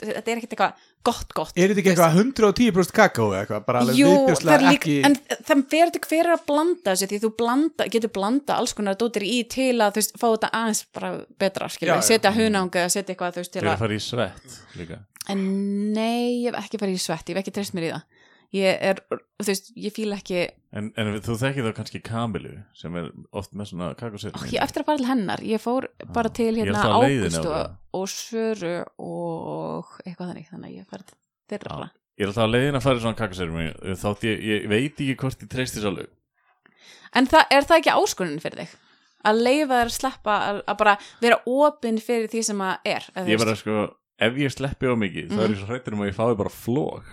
[SPEAKER 3] þetta er ekkert eitthvað gott, gott.
[SPEAKER 2] Er þetta ekki eitthvað 110% kakó eða eitthvað, bara alveg viðbjóðslega ekki
[SPEAKER 3] en það þetta hver er að blanda þessu, því þú blanda, getur blanda alls konar dótir í til að, þú veist, fá þetta aðeins bara betra, skilja, setja hunang eða setja eitthvað, þú veist, til
[SPEAKER 1] að
[SPEAKER 3] að, en nei, ég hef ekki farið í svett, ég hef ekki treyst mér í það. Ég er, þú veist, ég fíla ekki,
[SPEAKER 1] En, en þú þekkir þá kannski Kamilu sem er oft með svona
[SPEAKER 3] Ó, ég eftir að fara til hennar ég fór bara til hérna
[SPEAKER 1] alltaf á leiðinni
[SPEAKER 3] Ágústu
[SPEAKER 1] á
[SPEAKER 3] og, og Söru og eitthvað þannig þannig að ég farið til þeirra bara.
[SPEAKER 1] Ég er alltaf að leiðin að fara í svona kakóserimóni þátt ég, ég veit ekki hvort ég treysti svo alveg.
[SPEAKER 3] En það, er það ekki áskonunin fyrir þig? Að leifa þér að sleppa að, að bara vera opinn fyrir því sem að er þú
[SPEAKER 1] Ég bara sko, ef ég sleppi á mikið þá er ég svo hrættur um að ég fái bara flóg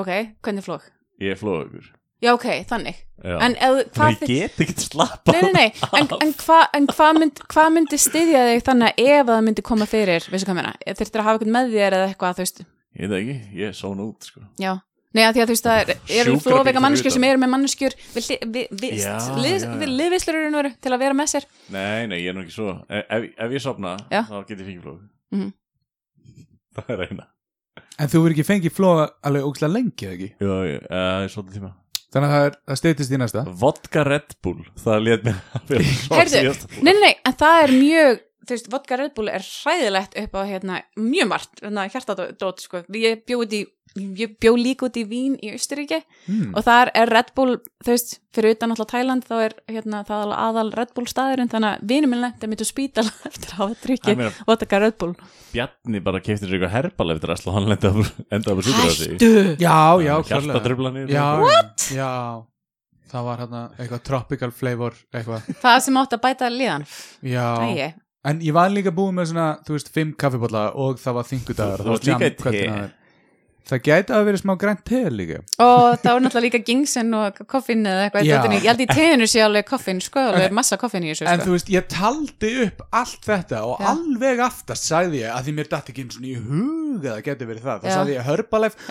[SPEAKER 3] ok, hvernig flók?
[SPEAKER 1] Ég er flógur
[SPEAKER 3] já ok, þannig
[SPEAKER 1] Já.
[SPEAKER 3] en, eð, hvað
[SPEAKER 1] ég
[SPEAKER 3] þið
[SPEAKER 1] get ekki slappa
[SPEAKER 3] Nei, nei, nei, en, en hvað hva mynd, hva myndi styðja þig þannig að ef það myndi koma fyrir, veistu hvað meina þurftir að hafa eitthvað með þér eða eitthvað, þú veist
[SPEAKER 1] Ég veit það ekki, ég er són út sko
[SPEAKER 3] Já, nei að því að þú veist það er, eru
[SPEAKER 1] Sjúkrabíll
[SPEAKER 3] flóveika
[SPEAKER 1] fyrir
[SPEAKER 3] manneskjur
[SPEAKER 1] utan.
[SPEAKER 3] sem eru með manneskjur við, við, við,
[SPEAKER 1] Já,
[SPEAKER 3] við,
[SPEAKER 1] já, já.
[SPEAKER 3] við liðvislur eru til að vera með sér
[SPEAKER 1] Nei, nei, ég er nú ekki svo Ef, ef, ef ég sopna,
[SPEAKER 3] Já.
[SPEAKER 1] þá get ég fíkiflóg
[SPEAKER 3] Mhm.
[SPEAKER 1] Það er eina
[SPEAKER 2] En þú verður ekki fengið flóa alveg ógslag lengi, eða ekki?
[SPEAKER 1] Já, já, uh, svolítið tíma
[SPEAKER 2] Þannig að það, er, það steytist í næsta
[SPEAKER 1] Vodka Red Bull, það lét mér að vera svo
[SPEAKER 3] Heyrðu,
[SPEAKER 1] síðasta.
[SPEAKER 3] nei, nei, nei, en það er mjög þú veist, vodka Red Bull er hræðilegt upp á hérna, mjög margt, hérna, hjartadót sko, ég bjó út í ég bjó líka út í Vín í Austuríki
[SPEAKER 2] mm.
[SPEAKER 3] og þar er Red Bull, þú veist fyrir utan alltaf Thailand, þá er hérna, það alveg aðal Red Bull staðurinn, þannig að vinur minn lendi mitt á spítal eftir að hafa
[SPEAKER 1] Það
[SPEAKER 3] drukki
[SPEAKER 1] er meira-
[SPEAKER 3] vodka Red Bull
[SPEAKER 1] Bjarni bara keftir sér eitthvað herbal eftir að hann lenda enda á sjúkrahúsi.
[SPEAKER 3] Hættu!
[SPEAKER 2] Já, já, klárlega
[SPEAKER 1] Hjartadröflanir
[SPEAKER 2] Já, það var hérna eitthvað tropical flavor eitthvað
[SPEAKER 3] Það sem átt að bæta líðan
[SPEAKER 2] Já,
[SPEAKER 3] Æi,
[SPEAKER 2] en ég var líka búið með svona, þú veist, fimm kaffibólla og það var þingudagur
[SPEAKER 1] Þú varst líka í te.
[SPEAKER 2] Það gæti að vera smá grænt te líka
[SPEAKER 3] og það var náttúrulega líka gingsen og koffin eða eitthvað, ég held í teinu sé alveg koffin, sko, alveg massa koffin í þessu
[SPEAKER 2] En
[SPEAKER 3] sko.
[SPEAKER 2] þú veist, ég taldi upp allt þetta og
[SPEAKER 3] Já.
[SPEAKER 2] alveg aftast sagði ég að því mér datt ekki eins og í hug að það geti verið það.
[SPEAKER 3] Já.
[SPEAKER 2] sagði ég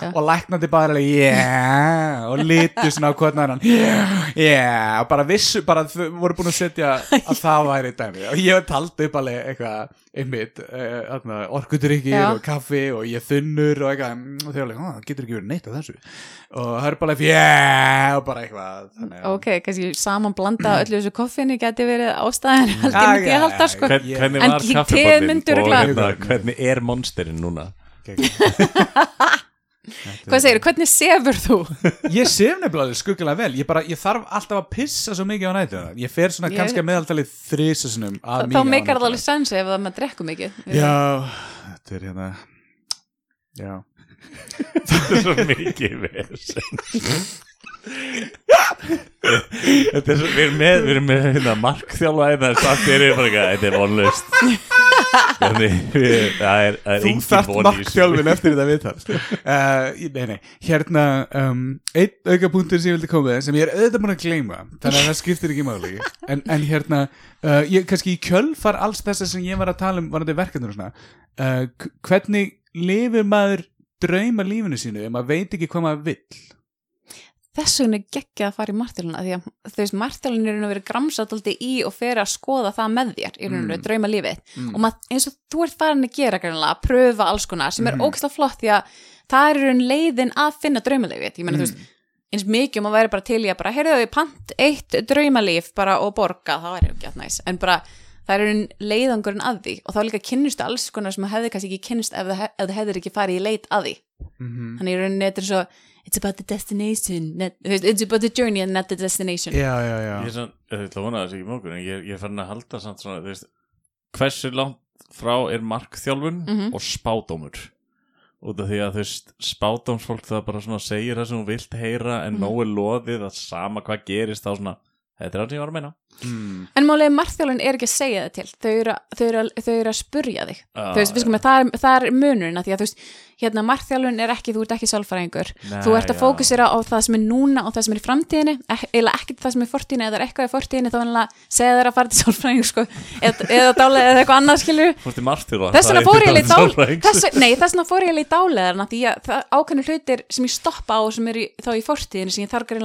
[SPEAKER 3] Já.
[SPEAKER 2] og læknandi bara alveg yeah og litu svona á hann yeah, yeah og bara vissu, bara þau voru búin að setja að það væri dæmi og ég taldi upp alveg eitthvað einmitt, uh, orkudrykkir
[SPEAKER 3] Já.
[SPEAKER 2] og kaffi og ég þunnur og eitthvað mm, þau alveg, "Ó, það getur ekki verið neitt af þessu. Og Herbalife, yeah og bara eitthvað þannig, að-
[SPEAKER 3] ok, kannski saman blanda öllu þessu koffinu geti verið ástæðan. Ég myndi ég halda sko. En
[SPEAKER 1] var
[SPEAKER 3] teið
[SPEAKER 1] kaffibóllinn
[SPEAKER 3] myndu
[SPEAKER 1] og
[SPEAKER 3] örugglega-
[SPEAKER 1] hérna, hvernig er monsterinn núna?
[SPEAKER 3] hvað segir, hvernig sefur þú?
[SPEAKER 2] Ég sef nefnilega alveg skuggulega vel. Ég, bara, ég þarf alltaf að pissa svo mikið á nætuna Ég fer svona
[SPEAKER 3] Ég-
[SPEAKER 2] kannski að meðaltalið þrísasunum
[SPEAKER 3] þá meikar það alveg sens ef það maður drekku mikið.
[SPEAKER 2] Já, þetta er hérna Já
[SPEAKER 1] Þetta er svo mikið vesen. Þetta er svo, við erum með, við erum með hérna, markþjálfa eða samt er ég bara eitthvað, þetta er vonlust það er, það er
[SPEAKER 2] Þú þarft markþjálfin eftir þetta viðtal. Uh, Nei, nei, hérna um, Einn auka punktur sem ég vildi koma sem ég er auðvitað búin að gleyma þannig að það skiptir ekki máli en, en hérna, uh, ég, kannski í kjölfar alls þessa sem ég var að tala um varandi verkefnir og svona uh, hvernig lifir maður drauma lífinu sínu ef maður veit ekki hvað maður vill
[SPEAKER 3] þess vegna geggjað að fara í martjáluna því að þú veist, martjálun er raun og verið gramsatóldi í og fer að skoða það með þér í raun og verið drauma lífið
[SPEAKER 2] Mm.
[SPEAKER 3] og maður, eins og þú ert farin að gera greinlega, að pröfa alls konar sem er
[SPEAKER 2] Mhm.
[SPEAKER 3] ógæslega flott því að það er raun leiðin að finna draumalífið ég meina
[SPEAKER 2] Mm.
[SPEAKER 3] þú veist, eins mikið um að vera bara til í að bara, heyrðu þau, pant eitt draumalíf bara og borga, það væri ekki að næs en bara, það er raun leiðangurinn að því og þá líka kynnustu alls konar sem hefði kannski ekki kynnust ef það, ef það hefðir ekki farið í leit að því.
[SPEAKER 2] Mm
[SPEAKER 3] þannig í rauninni þetta er svo it's about the destination not, it's about the journey and not the destination.
[SPEAKER 2] Já, já, já.
[SPEAKER 1] Ég er svona, ég ætla að vona þessi ekki mókur en ég, ég er farin að halda samt svona, þú veist hversu langt frá er markþjálfun
[SPEAKER 3] Mhm.
[SPEAKER 1] og spádómur? Út af því að þú veist spádómsfólk það bara svona segir það sem þú vilt heyra en
[SPEAKER 3] Mhm.
[SPEAKER 1] nógu loðið að sama hvað gerist þá svona, þetta er það sem ég var að meina
[SPEAKER 2] mm.
[SPEAKER 3] en málega margþjálun er ekki að segja það til. Þau eru, að- þau eru, að- þau eru að spurja þig.
[SPEAKER 1] Ah,
[SPEAKER 3] þú veist, við sko með, það, er, það er munurinn að því að þú veist, hérna margþjálun er ekki, þú ert ekki sálfræðingur. Þú ert að fókusera á það sem er núna og það sem er í framtíðinni, eða ekki það sem er í fortíðinni eða eitthvað í fortíðinni, þá vanlega segja þeir að fara til sálfræðing sko, eða, eða dálega eða eitthvað annað
[SPEAKER 1] í markþjálfa
[SPEAKER 3] þess vegna fór ég leið dál
[SPEAKER 1] þess
[SPEAKER 3] þess, nei, þess vegna fór ég leið dáleðarna því að það ákveðnir hlutir sem ég stoppa á sem er í, þá í fortíðinni sem ég þarf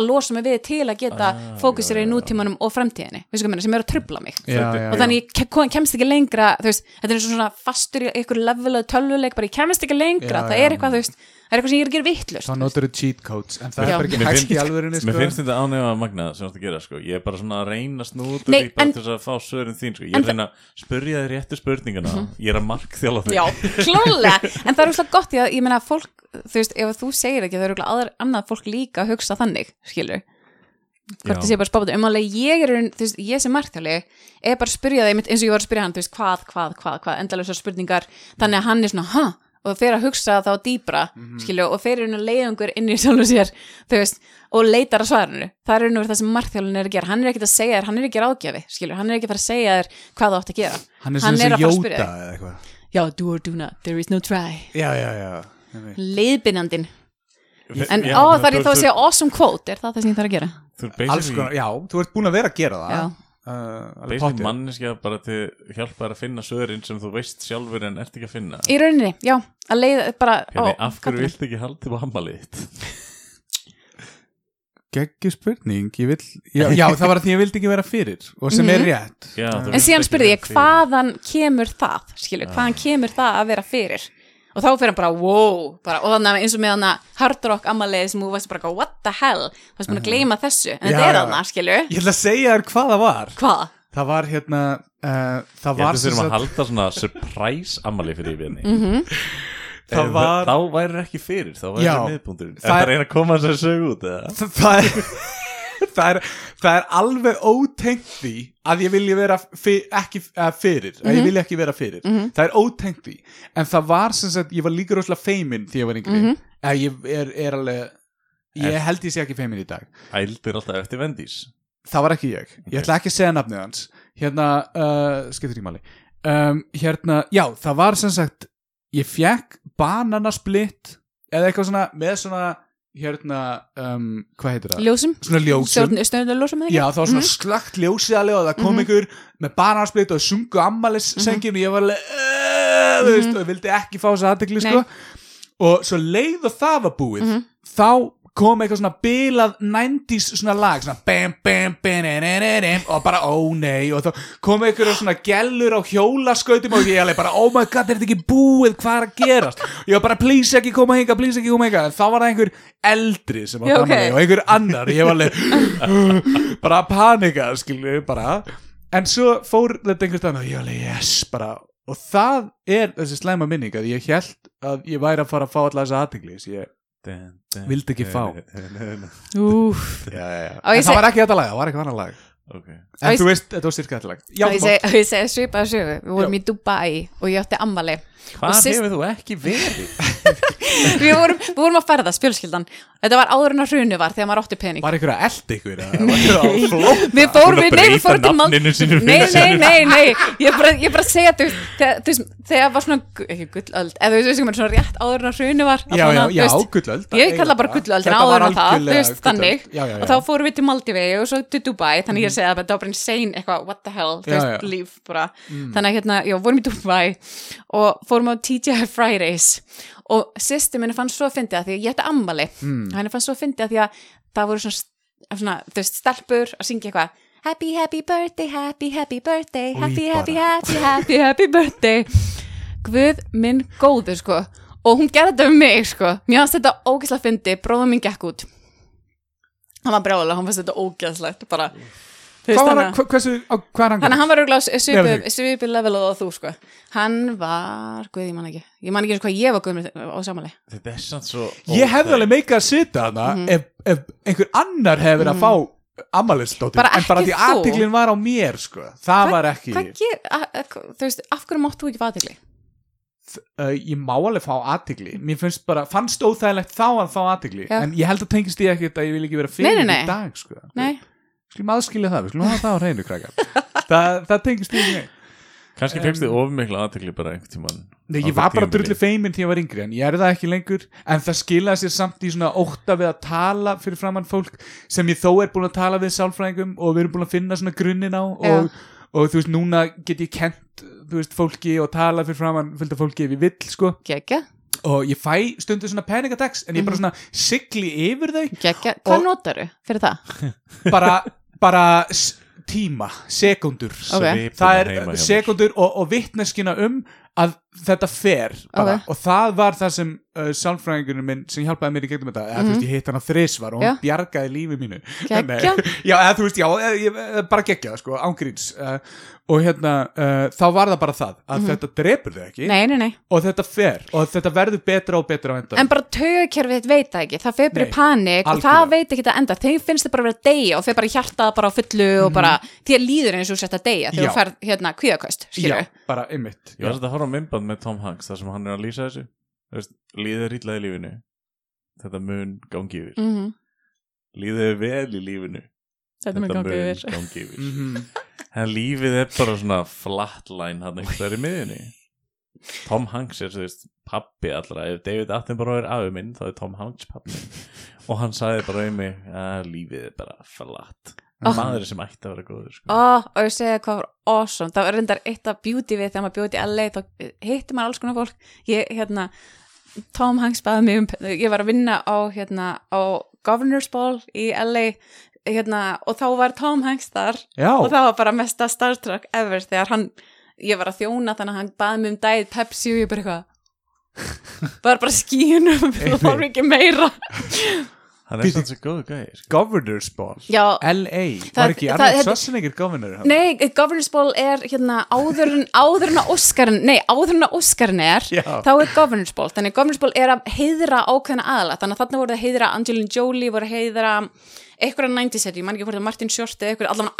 [SPEAKER 3] að losa mig við til að geta
[SPEAKER 1] Ah,
[SPEAKER 3] fókusera í nútímanum og framtíðinni ég meina, sem er að trubla mig
[SPEAKER 2] Já, já,
[SPEAKER 3] og þannig ég ke- kemst ekki lengra veist, þetta er svona fastur í einhver level tölvuleik, bara ég kemst ekki lengra
[SPEAKER 2] Já,
[SPEAKER 3] það
[SPEAKER 2] já.
[SPEAKER 3] er eitthvað, þú veist, það er eitthvað sem ég er að gera vittlust
[SPEAKER 2] Þá notar þú cheat codes En það
[SPEAKER 3] Já.
[SPEAKER 2] er bara ekki
[SPEAKER 1] Mér
[SPEAKER 2] hægt í
[SPEAKER 1] Mér
[SPEAKER 2] sko.
[SPEAKER 1] finnst þetta ánega magnað sem að gera sko. Ég er bara svona að reyna snútur
[SPEAKER 3] Nei,
[SPEAKER 1] bara
[SPEAKER 3] en-
[SPEAKER 1] til þess að fá svörin þín sko. Ég er að reyna að spurja þér réttu spurningana Ég er að markþjála þig
[SPEAKER 3] Já, klálega, en það er úrslega gott því að ég meina fólk, þú veist, ef þú segir ekki það er aðra, annað fólk líka að hugsa þannig skilur hvort það sé bara spábætu, um alveg ég er þú veist, ég sem margþjóli er bara að spyrja það eins og ég var að spyrja hann, þú veist, hvað, hvað, hvað, hvað endalega spurningar, þannig að hann er svona ha, og fer að hugsa þá dýbra skilju, og fer einu leiðungur inn í sjálfu sér, þú veist, og leitar að svarinu, það er einu það sem margþjólin er að gera. Hann er ekki að segja þér, hann er ekki ráðgjafi skilju, hann er ekki að fara að segja þér hvað þú átt að gera.
[SPEAKER 2] Hann er
[SPEAKER 3] Hann er að fara að spyrja
[SPEAKER 2] eitthvað.
[SPEAKER 3] Já, do or do not, there is no try.
[SPEAKER 2] Já, já, já Einmitt.
[SPEAKER 3] En
[SPEAKER 1] Já,
[SPEAKER 3] á það er
[SPEAKER 1] þú-
[SPEAKER 3] þá að segja awesome quote, er það það sem ég þarf að gera?
[SPEAKER 1] Þú er
[SPEAKER 2] Alls konar, já, þú ert búin að vera að gera það. Uh, alveg
[SPEAKER 1] basically manneskja bara til hjálpa þér að finna svörin sem þú veist sjálfur en ert ekki að finna.
[SPEAKER 3] Í rauninni, já, að leiða bara
[SPEAKER 1] Hérna,
[SPEAKER 3] á-
[SPEAKER 1] af hverju viltu ekki haldið á hammalið þitt?
[SPEAKER 2] Geggju spurning, ég vill já, já, það var að því ég vildi ekki vera fyrir og sem er rétt.
[SPEAKER 1] Já, þú
[SPEAKER 3] en
[SPEAKER 1] vilt
[SPEAKER 3] síðan spurði ég, hvaðan kemur það skilju, hvaðan kemur það að vera fyrir og þá fyrir hann bara, wow. Bara, og þannig eins og með hann að hard rock ammaliði sem þú veist bara, what the hell? Þú veist búin að gleyma þessu, en þetta er hann skilju,
[SPEAKER 2] Ég ætla að segja þér hvað það var.
[SPEAKER 3] Hvað?
[SPEAKER 2] Það var hérna uh, Það
[SPEAKER 1] Ég
[SPEAKER 2] var
[SPEAKER 1] held að
[SPEAKER 2] sem
[SPEAKER 1] þurfum að halda svona surprise ammali fyrir við henni
[SPEAKER 3] Mhm.
[SPEAKER 2] Það var
[SPEAKER 1] Þá væri ekki fyrir, þá væri það miðbúndurinn Er
[SPEAKER 2] Það
[SPEAKER 1] það
[SPEAKER 2] er-
[SPEAKER 1] að reyna að koma þess að sögu út eða?
[SPEAKER 2] það, það, er, það, er, það er alveg ótengt því að ég vilja vera fyr, ekki að fyrir, að ég vilja ekki vera fyrir. Það er ótengt því. En það var sem sagt, ég var líka rosalega feimin því ég var yngri, mm ég er, er alveg ég held ég sé ekki feimin í dag.
[SPEAKER 1] Ældir alltaf eftir vendís
[SPEAKER 2] það var ekki ég, ég ætla ekki að segja nafnið hans. Hérna, uh, skiptir í máli. Um, hérna, já, það var sem sagt ég fekk bananasplitt eða eitthvað svona, með svona hérna, um, hvað heitir það?
[SPEAKER 3] Ljósum?
[SPEAKER 2] svona ljósum
[SPEAKER 3] Stjórnlega ljósum eða ekki?
[SPEAKER 2] Já, það var svona slögt ljósið alveg og það kom einhver með bananasplitt og sungu ammalis sengin og ég var alveg uh, þú veist, og ég vildi ekki fá þess aðtekli sko. og svo leið og það var búið þá kom eitthvað svona bilað 90s svona lag svona bam bam bam og bara ó nei og þá kom eitthvað svona gellur á hjólaskautum og ég alveg bara oh my god er þetta ekki búið? Hvað er að gerast? Ég var bara please ekki koma hinga please ekki koma hinga en þá var það einhver eldri sem var
[SPEAKER 3] Já,
[SPEAKER 2] gaman
[SPEAKER 3] ok.
[SPEAKER 2] og einhver annar. Ég var alveg bara að panika skilju bara. En svo fór þetta einhvers staðan og ég var alveg yes bara. Og það er þessi slæma minning að ég held að ég væri að fara að fá alla þessa aðtegli ég Vildi ekki fá.
[SPEAKER 3] Úf.
[SPEAKER 2] já, já, já.
[SPEAKER 3] Á,
[SPEAKER 2] en
[SPEAKER 3] ég
[SPEAKER 2] það
[SPEAKER 3] seg-
[SPEAKER 2] var ekki þetta lag, það var eitthvað annar lag
[SPEAKER 1] Ok.
[SPEAKER 2] En
[SPEAKER 3] ég
[SPEAKER 2] þú veist, þetta var lag já,
[SPEAKER 3] ég segi, svipaða sögu Við vorum
[SPEAKER 2] Já.
[SPEAKER 3] í Dubai og ég átti ammali
[SPEAKER 1] Hvað
[SPEAKER 3] sist-
[SPEAKER 1] hefur þú ekki verið?
[SPEAKER 3] við vorum, við vorum að ferðast, fjölskyldan. Þetta var áður en að hrunu var þegar maður átti pening.
[SPEAKER 2] Var ykkur að elda ykkur að
[SPEAKER 3] Við fórum,
[SPEAKER 1] að
[SPEAKER 3] nei, við fórum til
[SPEAKER 1] sínu
[SPEAKER 3] Nei, nei, nei, nei. Ég bara, ég bara að segja, þú þegar- var svona, ekki gullöld eða þú veist, svona rétt áður en að hrunu var
[SPEAKER 2] já, já, já, gullöld
[SPEAKER 3] Ég kalla bara gullöldin
[SPEAKER 2] Þetta
[SPEAKER 3] áður en það, þú
[SPEAKER 2] algjörlega
[SPEAKER 3] veist, þannig.
[SPEAKER 2] gullöld.
[SPEAKER 3] og þá fórum við til Maldivi og svo til Dubai þannig ég var bara insane eitthvað, what the hell, þú veist.
[SPEAKER 2] Mm.
[SPEAKER 3] líf bara, þannig að hérna, já, vorum í Dubai og fórum á TGI Fridays og sýsti minni fannst svo að fyndi að því ég ætti ammali
[SPEAKER 2] Mm.
[SPEAKER 3] og henni fannst svo að fyndi að því að það voru svona, svona þú veist, stelpur að syngja eitthvað Happy, happy birthday, happy, happy birthday Happy,
[SPEAKER 2] bara.
[SPEAKER 3] happy, happy, happy, happy birthday Guð minn góður, sko og hún gerði þetta um mig, sko mér fannst þetta ógeðslega fyndi, bróðum minn gekk út hann var brjálega, hann fannst þetta ógeðslegt bara,
[SPEAKER 2] hvað var hann, hva- hversu, á, hvað er hann
[SPEAKER 3] að hann var auðvitað svipi level og þú sko Hann var, guð ég man ekki Ég man ekki eins og hvað ég var guð á samanlega
[SPEAKER 1] Þetta er samt svo
[SPEAKER 2] ég hefði alveg meika að sitja hana
[SPEAKER 3] Mhm.
[SPEAKER 2] ef, ef einhver annar hefði verið að fá ammælisdóttir,
[SPEAKER 3] Bara
[SPEAKER 2] en bara
[SPEAKER 3] ekki
[SPEAKER 2] því
[SPEAKER 3] þú.
[SPEAKER 2] aðtiklinn var á mér sko. það var ekki
[SPEAKER 3] Hvað ger, að, að, þú veist, af hverju máttu ekki fatigli?
[SPEAKER 2] uh, ég má alveg fá aðtikli mér finnst bara, fannst óþægilegt þá að fá aðtikli en ég held að tengist ég ekkert að ég vil ekki vera fyrir
[SPEAKER 3] nei, nei.
[SPEAKER 2] í dag sko.
[SPEAKER 3] Nei,
[SPEAKER 2] skulum aðskilja það, við skulum hafa það á hreinu krakkar. Það, það tengist ég ekki
[SPEAKER 1] Kannski fegst þið ofmikla aðtekli bara einhvern tímann
[SPEAKER 2] Nei, ég var bara drullu feimin því ég var yngri en ég er það ekki lengur. En það skilaði sér samt í svona ótta við að tala fyrir framann fólk sem ég þó er búin að tala við sálfræðingum og við erum búin að finna svona grunnin á og, og þú veist, núna get ég kent þú veist, fólki og tala fyrir framann fylgta fólki ef ég vill, sko.
[SPEAKER 3] Geggja,
[SPEAKER 2] og ég fæ stundu svona panic-attacks en ég bara svona sigli yfir þau
[SPEAKER 3] geggja Hvað
[SPEAKER 2] Og-
[SPEAKER 3] notaru fyrir það?
[SPEAKER 2] bara, bara tíma, sekundur
[SPEAKER 3] Ok.
[SPEAKER 1] Svipuna
[SPEAKER 2] það er sekundur og, og vittneskina um að þetta fer bara,
[SPEAKER 3] Ok.
[SPEAKER 2] og það var það sem uh, sálfræðingurinn minn sem hjálpaði mér í gegnum þetta eða þú veist ég hitt hana þrisvar og hún
[SPEAKER 3] Mhm. Já.
[SPEAKER 2] bjargaði lífi mínu
[SPEAKER 3] Geggjað.
[SPEAKER 2] Nei. já eða þú veist já eða, ég, bara geggjað sko ángríns uh, og hérna uh, þá var það bara það að þetta drepur þau ekki
[SPEAKER 3] Mhm. Nei, nei, nei
[SPEAKER 2] og þetta fer og þetta verður betra og betra
[SPEAKER 3] En bara taugakerfið veit það ekki, það fer bara í panik og
[SPEAKER 2] algjörlega.
[SPEAKER 3] það veit ekki að enda, þeim finnst það bara að vera að deyja og fer bara í hjartað bara á fullu og bara því að líður eins og sett að deyja þegar
[SPEAKER 2] Mhm. Já.
[SPEAKER 3] þú ferð hérna kvíðaköst,
[SPEAKER 1] myndband með Tom Hanks þar sem hann er að lýsa þessu. Veist, Líðið í lífinu. Þetta mun gangi yfir.
[SPEAKER 3] Mm -hmm.
[SPEAKER 1] Líðið vel í lífinu.
[SPEAKER 3] Þetta mun gangi yfir.
[SPEAKER 1] gangi yfir.
[SPEAKER 2] Mhm.
[SPEAKER 1] En lífið er bara svona flatline hann einhver í miðjunni. Tom Hanks er veist pappi allra, ef David Attenborough er afi minn þá er Tom Hanks pappi og hann sagði bara um mig að lífið er bara flat
[SPEAKER 3] Oh.
[SPEAKER 1] maður sem ætti að vera góður sko.
[SPEAKER 3] Ó, og ég segja hvað var awesome. Það var reyndar eitt af beauty við þegar maður bjóti í LA þá hitti maður alls konar fólk. Ég, hérna, Tom Hanks baði mig um ég var að vinna á, hérna, á Governor's Ball í LA hérna, og þá var Tom Hanks þar.
[SPEAKER 2] Já,
[SPEAKER 3] og það var bara mesta Star Trek ever þegar hann, ég var að þjóna þannig að hann baði mig um dagið Pepsi og ég bara eitthvað bara bara skínum þú þarf ekki meira
[SPEAKER 1] Hann er
[SPEAKER 2] Býtu-
[SPEAKER 1] sann sem góðu gæði sko.
[SPEAKER 2] Governor's Ball
[SPEAKER 3] já,
[SPEAKER 2] LA,
[SPEAKER 3] Það-
[SPEAKER 2] var ekki
[SPEAKER 3] það-
[SPEAKER 2] Arnold
[SPEAKER 3] þetta-
[SPEAKER 2] Schwarzenegger governor hann?
[SPEAKER 3] nei, Governors Ball er hérna áður en áður en að Óskarinn nei, áður en að Óskarinn er
[SPEAKER 2] Já.
[SPEAKER 3] þá er Governors Ball, þannig Governors Ball er að heiðra ákveðna aðla, þannig að þarna voru að heiðra Angelina Jolie, voru að heiðra eitthvað 90 seti, ég man ekki hvort að Martin Short eða eitthvað, allan,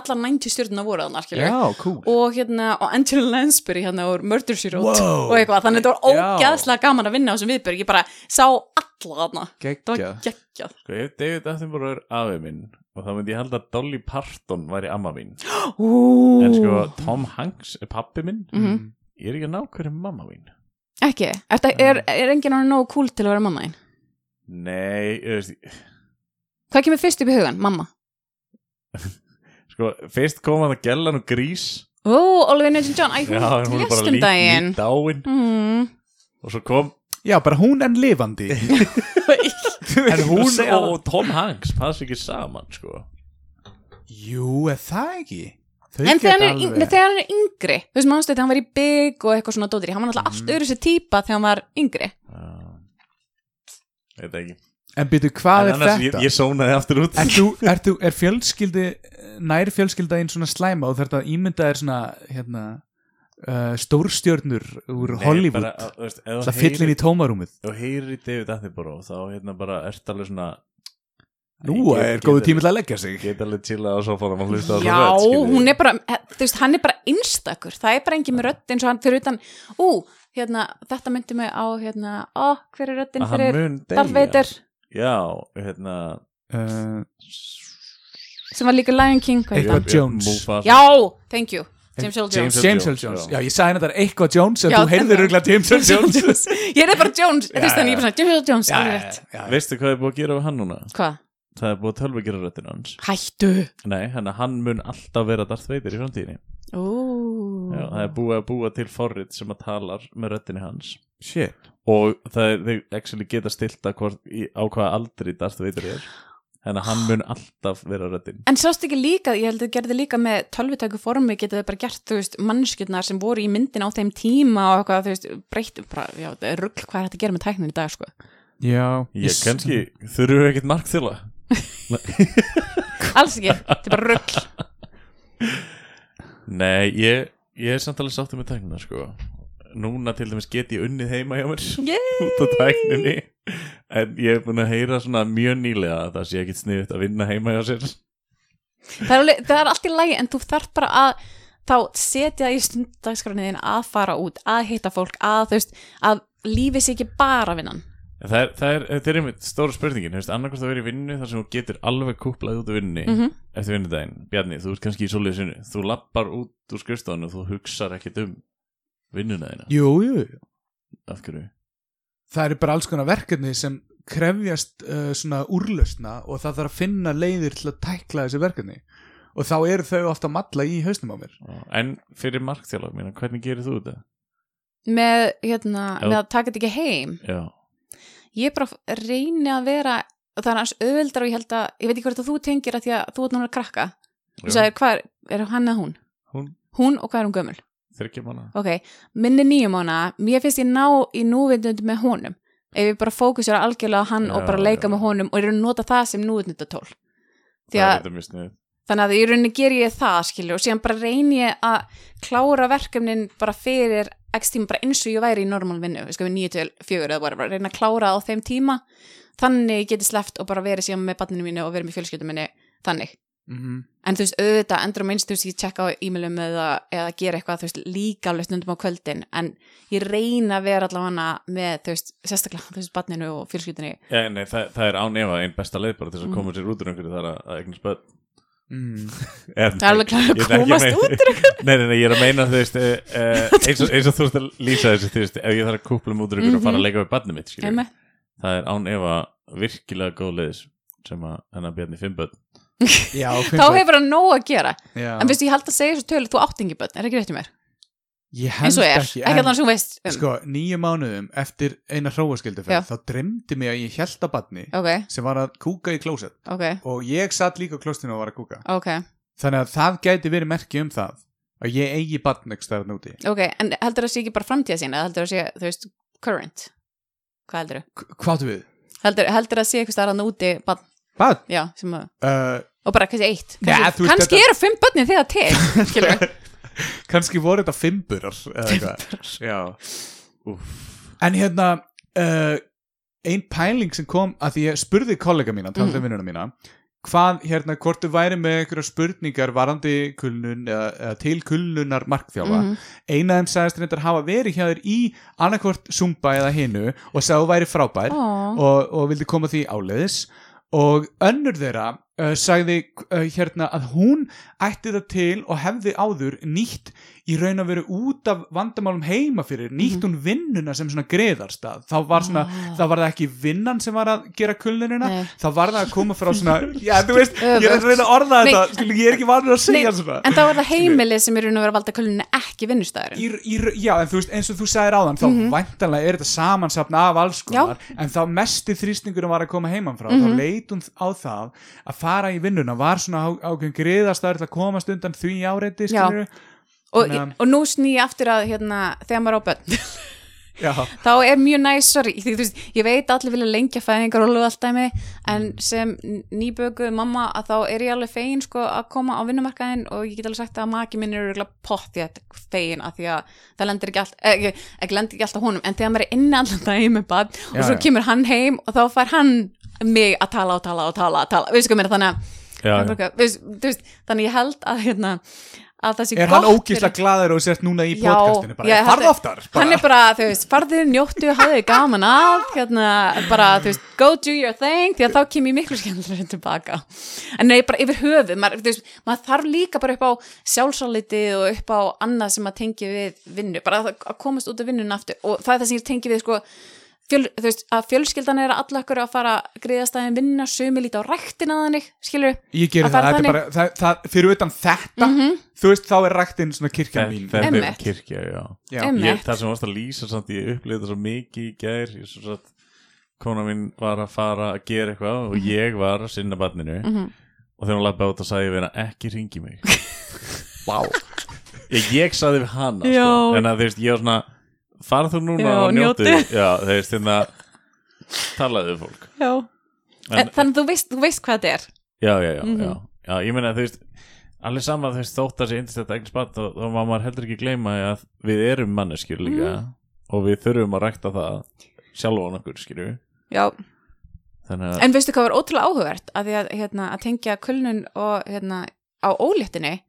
[SPEAKER 3] allan 90 stjórnuna voru þarna, skilju
[SPEAKER 2] Já, cool.
[SPEAKER 3] Og hérna, og Angela Lansbury hérna úr Murder She Wrote
[SPEAKER 2] Wow.
[SPEAKER 3] og eitthvað, þannig að þetta var ógæðslega gaman að vinna á þessum viðbjörg, ég bara sá alla þarna, það
[SPEAKER 2] Geggjað
[SPEAKER 3] var geggjað.
[SPEAKER 1] Sko, Ef David Attenborough er afi minn og þá myndi ég halda að Dolly Parton væri amma mín.
[SPEAKER 3] Ú,
[SPEAKER 1] En sko, Tom Hanks er pappi minn.
[SPEAKER 3] Mhm.
[SPEAKER 1] Ég er ekki að ná hverju mamma mín.
[SPEAKER 3] Ekki, Þetta er, er enginn hann nógu cool til að vera mamma þín?
[SPEAKER 1] Nei, ég veist
[SPEAKER 3] hvað kemur fyrst upp í hugan, mamma?
[SPEAKER 1] Sko, fyrst kom hann að gellan og grís
[SPEAKER 3] Ó, Olivia Newton-John, æ,
[SPEAKER 1] Já, en
[SPEAKER 3] hún
[SPEAKER 1] hún er bara
[SPEAKER 3] um
[SPEAKER 1] lít,
[SPEAKER 3] daginn
[SPEAKER 1] lít dáin
[SPEAKER 3] mm.
[SPEAKER 1] Og svo kom
[SPEAKER 2] Já, bara hún en lifandi
[SPEAKER 1] En hún og Tom Hanks passi ekki saman, sko
[SPEAKER 2] Jú, er það ekki? Þau
[SPEAKER 3] En þegar
[SPEAKER 2] geta
[SPEAKER 3] hann, er, yng-
[SPEAKER 2] alveg-
[SPEAKER 3] þegar hann er yngri Þú veist, mannstu þetta, hann var í bygg og eitthvað svona dótri Hann var náttúrulega allt öðru sér típa þegar hann var yngri
[SPEAKER 1] Já. Veit ekki
[SPEAKER 2] En byrju, hvað
[SPEAKER 1] En
[SPEAKER 2] er
[SPEAKER 1] annars,
[SPEAKER 2] þetta?
[SPEAKER 1] ég, ég sónaði aftur út.
[SPEAKER 2] Er þú, er þú, er fjölskyldi nær fjölskylda einn svona slæma og þetta ímynda er svona hérna uh, stórstjörnur úr
[SPEAKER 1] Nei,
[SPEAKER 2] Hollywood?
[SPEAKER 1] þú
[SPEAKER 2] það fyllin í tómarúmið?
[SPEAKER 1] heyrir í David Attenborough þá hérna bara ert alveg svona
[SPEAKER 2] Nú er góðu
[SPEAKER 1] alveg-
[SPEAKER 2] tími til að leggja sig.
[SPEAKER 1] Get alveg chilla á sofanum og hlusta á
[SPEAKER 3] Já, hún er bara, þú veist, hann er bara einstakur, það er bara engin með rödd eins og hann fyrir utan, ú, hérna þetta myndi mig á, hérna, ó, hver er röddin
[SPEAKER 1] Að hann
[SPEAKER 3] fyrir
[SPEAKER 1] mun deyja.
[SPEAKER 3] Darth Vader
[SPEAKER 1] Já, hérna
[SPEAKER 2] uh,
[SPEAKER 3] sem var líka Lion King hvað
[SPEAKER 2] Eitthvað
[SPEAKER 3] hann?
[SPEAKER 2] Jones.
[SPEAKER 1] Mufasa.
[SPEAKER 3] Já, thank you. James Earl Jones.
[SPEAKER 1] James
[SPEAKER 2] James
[SPEAKER 1] Earl
[SPEAKER 2] Earl
[SPEAKER 1] Jones,
[SPEAKER 2] Jones.
[SPEAKER 1] Já.
[SPEAKER 2] Ég sagði þetta eitthvað Jones en
[SPEAKER 3] Já,
[SPEAKER 2] þú heyrðir
[SPEAKER 3] en-
[SPEAKER 2] auðvitað James Earl Jones.
[SPEAKER 3] Ég er bara Jones, þú veist
[SPEAKER 2] Já,
[SPEAKER 3] þannig, ég er bara svona, James Earl Jones,
[SPEAKER 2] Já,
[SPEAKER 3] alveg
[SPEAKER 2] já,
[SPEAKER 3] rétt.
[SPEAKER 2] já, já.
[SPEAKER 1] Veistu hvað er búið að gera við hann núna?
[SPEAKER 3] Hvað?
[SPEAKER 1] Það er búið að tölva gera röddinn hans.
[SPEAKER 3] Hættu.
[SPEAKER 1] Nei, hann, hann mun alltaf vera Darth Vader í framtíðinni.
[SPEAKER 3] Ó.
[SPEAKER 1] Já, það er búið að búa til forrit sem að talar með röddinni hans.
[SPEAKER 2] Shit
[SPEAKER 1] og það er, actually geta í, á hvaða aldri Darth Vader er þannig að hann mun alltaf vera röddinn
[SPEAKER 3] En sást ekki líka, ég held að gerði líka með tölvutæku formi, geta þau bara gert, þú veist, mannskjöldnar sem voru í myndin á þeim tíma og eitthvað, þú veist, breytt, rugl hvað er þetta að gera með tæknin í dag, sko.
[SPEAKER 2] Já
[SPEAKER 1] Ég kannski, þurfum við ekkert mark til það
[SPEAKER 3] Alls ekki, þetta er bara rugl.
[SPEAKER 1] Nei, ég, ég er samt alveg sáttum með tæknina sko Núna til dæmis get ég unnið heima hjá mér út á tækninni en ég er búin að heyra svona mjög nýlega að það sé ekkit sniðut að vinna heima hjá sér
[SPEAKER 3] Það er, alveg, það er allt í lagi, en þú þarf bara að þá setja það í stundagskraniðin að fara út, að hitta fólk, að, þú veist, að lífið sé ekki bara vinnan.
[SPEAKER 1] Það er, það er, þetta er einmitt stóra spurningin, annarkvæmst að vera í vinnu þar sem þú getur alveg kúplað út af vinnu
[SPEAKER 3] Mhm.
[SPEAKER 1] eftir vinnudaginn. Bjarni, þú ert kannski í svoleiðis vinnu, þú lappar út úr skrifstofanu og þú hugsar ekkit um vinnuna þína.
[SPEAKER 2] Jú, jú
[SPEAKER 1] Af hverju?
[SPEAKER 2] Það eru bara alls konar verkefni sem krefjast uh, svona úrlausna og það þarf að finna leiðir til að tækla þessi verkefni og þá eru þau ofta að malla í hausnum á mér
[SPEAKER 1] En fyrir marktjálag, mína, hvernig gerir þú þetta?
[SPEAKER 3] Með, hérna,
[SPEAKER 1] Já.
[SPEAKER 3] með að taka þetta ekki heim.
[SPEAKER 1] Já,
[SPEAKER 3] Ég bara reyni að vera, það er hans auðveldar og ég held að, ég veit ekki hvort að þú tengir að því að þú núna að krakka. Þú sagðir, hvað er, er hann eða hún?
[SPEAKER 1] hún,
[SPEAKER 3] Hún og hvað er hún gömul?
[SPEAKER 1] Þryggja manna.
[SPEAKER 3] Ok, minni nýjum ána, mér finnst ég ná í núvindund með honum. Ef ég bara fókusera algjörlega á hann
[SPEAKER 1] Já,
[SPEAKER 3] og bara leika
[SPEAKER 1] já.
[SPEAKER 3] með honum og ég er að nota það sem núvindundatól. Því
[SPEAKER 1] Það er
[SPEAKER 3] að,
[SPEAKER 1] þetta mjög sniðið.
[SPEAKER 3] þannig að í rauninni ger ég það, skilju, og síðan bara reyni ég að klára verkefnin bara fyrir x tíma, bara eins og ég væri í normal vinnu, við sko við nýju til fjögur eða bara, bara reyna að klára á þeim tíma, þannig ég geti sleppt og bara verið síðan með barninu mínu og verið með fjölskyldum minni, þannig.
[SPEAKER 2] Mm -hmm.
[SPEAKER 3] En þú veist, auðvitað, endur á minnst, þú veist, ég tjekka á e-mailum eða, eða gera eitthvað, þú veist, líka alveg stundum á kvöldin, en ég reyna að vera allavega með, þú veist, sérstaklega, þú veist, barninu og fjölskyldinni.
[SPEAKER 1] Já, nei, það, það er án efa einn besta leið bara til þess að koma sér út úr einhverju þar að, að eignast börn.
[SPEAKER 2] mm.
[SPEAKER 1] En,
[SPEAKER 3] Það er alveg klart að komast
[SPEAKER 1] meina-
[SPEAKER 3] út úr
[SPEAKER 1] Nei, nei, nei, ég er að meina, þú veist, uh, eins, og, eins og þú veist að lýsa þessu, þú veist, ef ég þarf að kúpla mig út úr einhverju og fara að Það að.
[SPEAKER 2] Já,
[SPEAKER 3] Þá hefur hann nóg að gera.
[SPEAKER 2] Já.
[SPEAKER 3] En veistu, ég held að segja þessu tölu, þú átt engi börn, er ekki rétt í mér?
[SPEAKER 2] Ég held
[SPEAKER 3] Eins og er,
[SPEAKER 2] ekki,
[SPEAKER 3] ekki allan sem veist um.
[SPEAKER 2] Sko, nýju mánuðum eftir eina hróaskilduferð þá dremdi mig að ég held að badni
[SPEAKER 3] Ok,
[SPEAKER 2] sem var að kúka í klósett
[SPEAKER 3] ok,
[SPEAKER 2] og ég satt líka á klóstinu og var að kúka
[SPEAKER 3] ok,
[SPEAKER 2] þannig að það gæti verið merki um það að ég eigi badn ekki stærðan úti
[SPEAKER 3] ok, en heldur það sé ekki bara framtíða sína, heldur það sé, þú veist, current hvað heldur
[SPEAKER 2] K- Hvað
[SPEAKER 3] heldur, heldur að sé eitthvað starfðan úti bann,
[SPEAKER 2] Hvað?
[SPEAKER 3] já, sem að
[SPEAKER 2] Uh,
[SPEAKER 3] og bara kannski eitt.
[SPEAKER 2] Ja,
[SPEAKER 3] kannski,
[SPEAKER 2] þú veist,
[SPEAKER 3] kannski
[SPEAKER 2] þetta-
[SPEAKER 3] eru fimm börnin þegar til
[SPEAKER 2] kannski voru þetta Já. En hérna uh, ein pæling sem kom að því ég spurði kollega mína, talandi mm. vinnuna mína hvað hérna, hvort þau væri með einhverja spurningar varandi kulnun eða, eða til kulnunar markþjálfa.
[SPEAKER 3] Mhm.
[SPEAKER 2] eina af þeim sagðist reyndar hafa verið hjá þér í annarkvort Zumba eða hinu og sagði að þú væri frábær
[SPEAKER 3] Ó.
[SPEAKER 2] og, og vildi koma því áleiðis. Og önnur þeirra sagði uh, hérna að hún ætti það til og hefði áður nýtt í raun að vera út af vandamálum heima fyrir, nýtt hún vinnuna sem svona greðarstað, þá var svona
[SPEAKER 3] Ah.
[SPEAKER 2] þá var það ekki vinnan sem var að gera kulnunina,
[SPEAKER 3] Nei.
[SPEAKER 2] þá var það að koma frá svona, já þú veist, ég er að reyna að orða
[SPEAKER 3] Nei.
[SPEAKER 2] þetta, skilur, ég er ekki vanur að segja svona.
[SPEAKER 3] en þá er það heimilið sem eru nú að vera að valda kulnunni ekki vinnustæðurinn
[SPEAKER 2] já, en þú veist, eins og þú sagðir áðan þá væntanlega er þetta samansapna af alls konar en þá mesti þrýstingurum var að koma heiman frá, þá leit hún á það að fara í vinnuna, var svona á,
[SPEAKER 3] og,
[SPEAKER 2] Þannig
[SPEAKER 3] og nú sný ég aftur að hérna, þegar maður á börn.
[SPEAKER 2] Já,
[SPEAKER 3] þá er mjög næs, sorry veist, ég veit allir vilja lengja fæðingar og allt dæmi, en sem nýbökuð mamma að þá er ég alveg fegin sko að koma á vinnumarkaðin og ég get alveg sagt að maki minn er örugglega pottþétt fegin að því að það lendir ekki allt ekki, ekki lendir ekki alltaf honum, en þegar maður er inni allan daginn með bad og svo kemur hann heim og þá fær hann mig að tala og tala og tala, og tala. Veistu hvað mér þannig að
[SPEAKER 1] Já, já.
[SPEAKER 3] veist, þannig ég held að hérna, að það sé
[SPEAKER 2] er hann
[SPEAKER 3] gott
[SPEAKER 2] ógísla glaður og sért núna í
[SPEAKER 3] Já,
[SPEAKER 2] podcastinu bara,
[SPEAKER 3] ég-
[SPEAKER 2] farðu oftar
[SPEAKER 3] hann er bara, þú veist, farðu, njóttu hafðu gaman að, hérna, bara þú veist, go do your thing, því að þá kem ég miklu skemmtilega tilbaka. En nei, bara yfir höfuð, maður, þú veist, maður þarf líka bara upp á sjálfsálitið og upp á annað sem að tengi við vinnu, bara að komast út af vinnun aftur. Og það er það sem ég tengi við, sko Fjöl, þú veist, að fjölskyldan er að allakkur að fara greiðastæðin vinna, sumi líti á ræktina þannig, skilur
[SPEAKER 2] ég gerir
[SPEAKER 3] Að
[SPEAKER 2] það, er
[SPEAKER 3] þannig.
[SPEAKER 2] bara það, það, fyrir utan þetta þú veist, þá er ræktinn svona kirkjan mín
[SPEAKER 1] Þetta er kirkja, já
[SPEAKER 2] Já.
[SPEAKER 1] Ég, Það sem varst að lýsa samt, ég upplýði það svo mikið í gær ég svo satt, kona mín var að fara að gera eitthvað og
[SPEAKER 3] Mhm.
[SPEAKER 1] ég var að sinna barninu og þegar hún lappa út og sagði ég við hana ekki ringi mig
[SPEAKER 2] Vá.
[SPEAKER 1] ég, ég sagði við hana sko. en að þú veist, ég var svona farð þú núna
[SPEAKER 3] Já,
[SPEAKER 1] og njóttu. já, þannig að talaðu fólk.
[SPEAKER 3] Já.
[SPEAKER 1] en,
[SPEAKER 3] þannig þú veist, þú veist hvað þetta er.
[SPEAKER 1] Já, já, já,
[SPEAKER 3] Mhm.
[SPEAKER 1] já, já, ég meina þú veist allir saman þú veist þótt að sé þetta eigin spatt þá, þá má maður heldur ekki gleyma að við erum manneskjur líka
[SPEAKER 3] Mhm.
[SPEAKER 1] og við þurfum að rækta það sjálfan okkur, skilju
[SPEAKER 3] Já, En veistu hvað var ótrúlega áhugavert? Að að, hérna, að tengja kulnun og hérna, á óléttinni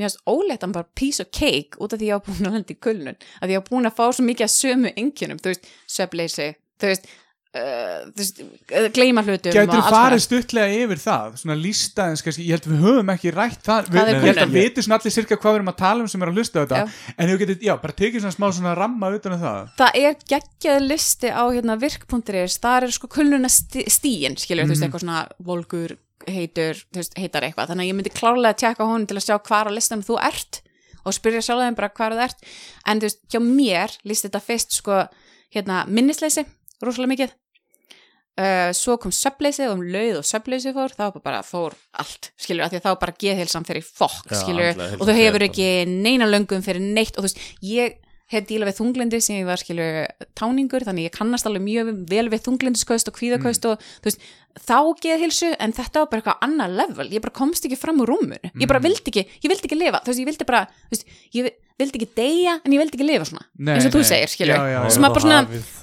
[SPEAKER 3] mér finnst óléttan bara piece of cake út af því ég var búin að lenda í kulnun. Að því ég var búin að fá svo mikið að sömu engjunum þú veist, söfleysi þú veist, uh, þú veist uh, gleyma hlutum
[SPEAKER 2] Gætur
[SPEAKER 3] alls
[SPEAKER 2] farið stuttlega yfir það? Svona lístaðins ég held við höfum ekki rætt það, við,
[SPEAKER 3] Hvað er
[SPEAKER 2] ég held að
[SPEAKER 3] kulnun?
[SPEAKER 2] viti svona allir sirka hvað við erum að tala um sem er að hlusta á þetta.
[SPEAKER 3] Já.
[SPEAKER 2] en þú getur, já, bara tekið svona smá svona ramma utan um það.
[SPEAKER 3] Það er geggjað listi á hérna, virk.is, heitur, veist, heitar eitthvað. Þannig að ég myndi klárlega að tjekka honum til að sjá hvar á listanum þú ert og spyrja sjálf þeim bara hvar þú ert. En þú veist, hjá mér líst þetta fyrst sko, hérna, minnisleysi rosalega mikið. Uh, svo kom söfleysi og um lauð og söfleysi fór þá bara fór allt skilur að því að þá bara geðhilsam fyrir fokk
[SPEAKER 1] Já,
[SPEAKER 3] skilur
[SPEAKER 1] heilsa
[SPEAKER 3] og þú hefur ekki neina löngum fyrir neitt og þú veist, ég hef dílað við þunglindi sem ég var skilur táningur þannig ég kannast alveg mjög vel við þunglindiskaust og kvíðakaust og þú veist, þá geðhilsu en þetta var bara eitthvað annað level. Ég bara komst ekki fram úr rúmunu ég bara vildi ekki, ég vildi ekki lifa. Þú veist, ég vildi bara, þú veist, ég vildi ekki deyja en ég vildi ekki lifa svona,
[SPEAKER 2] Nei,
[SPEAKER 3] eins og þú
[SPEAKER 2] nei.
[SPEAKER 3] segir skilur,
[SPEAKER 2] Já, já, já.
[SPEAKER 3] sem maður bara svona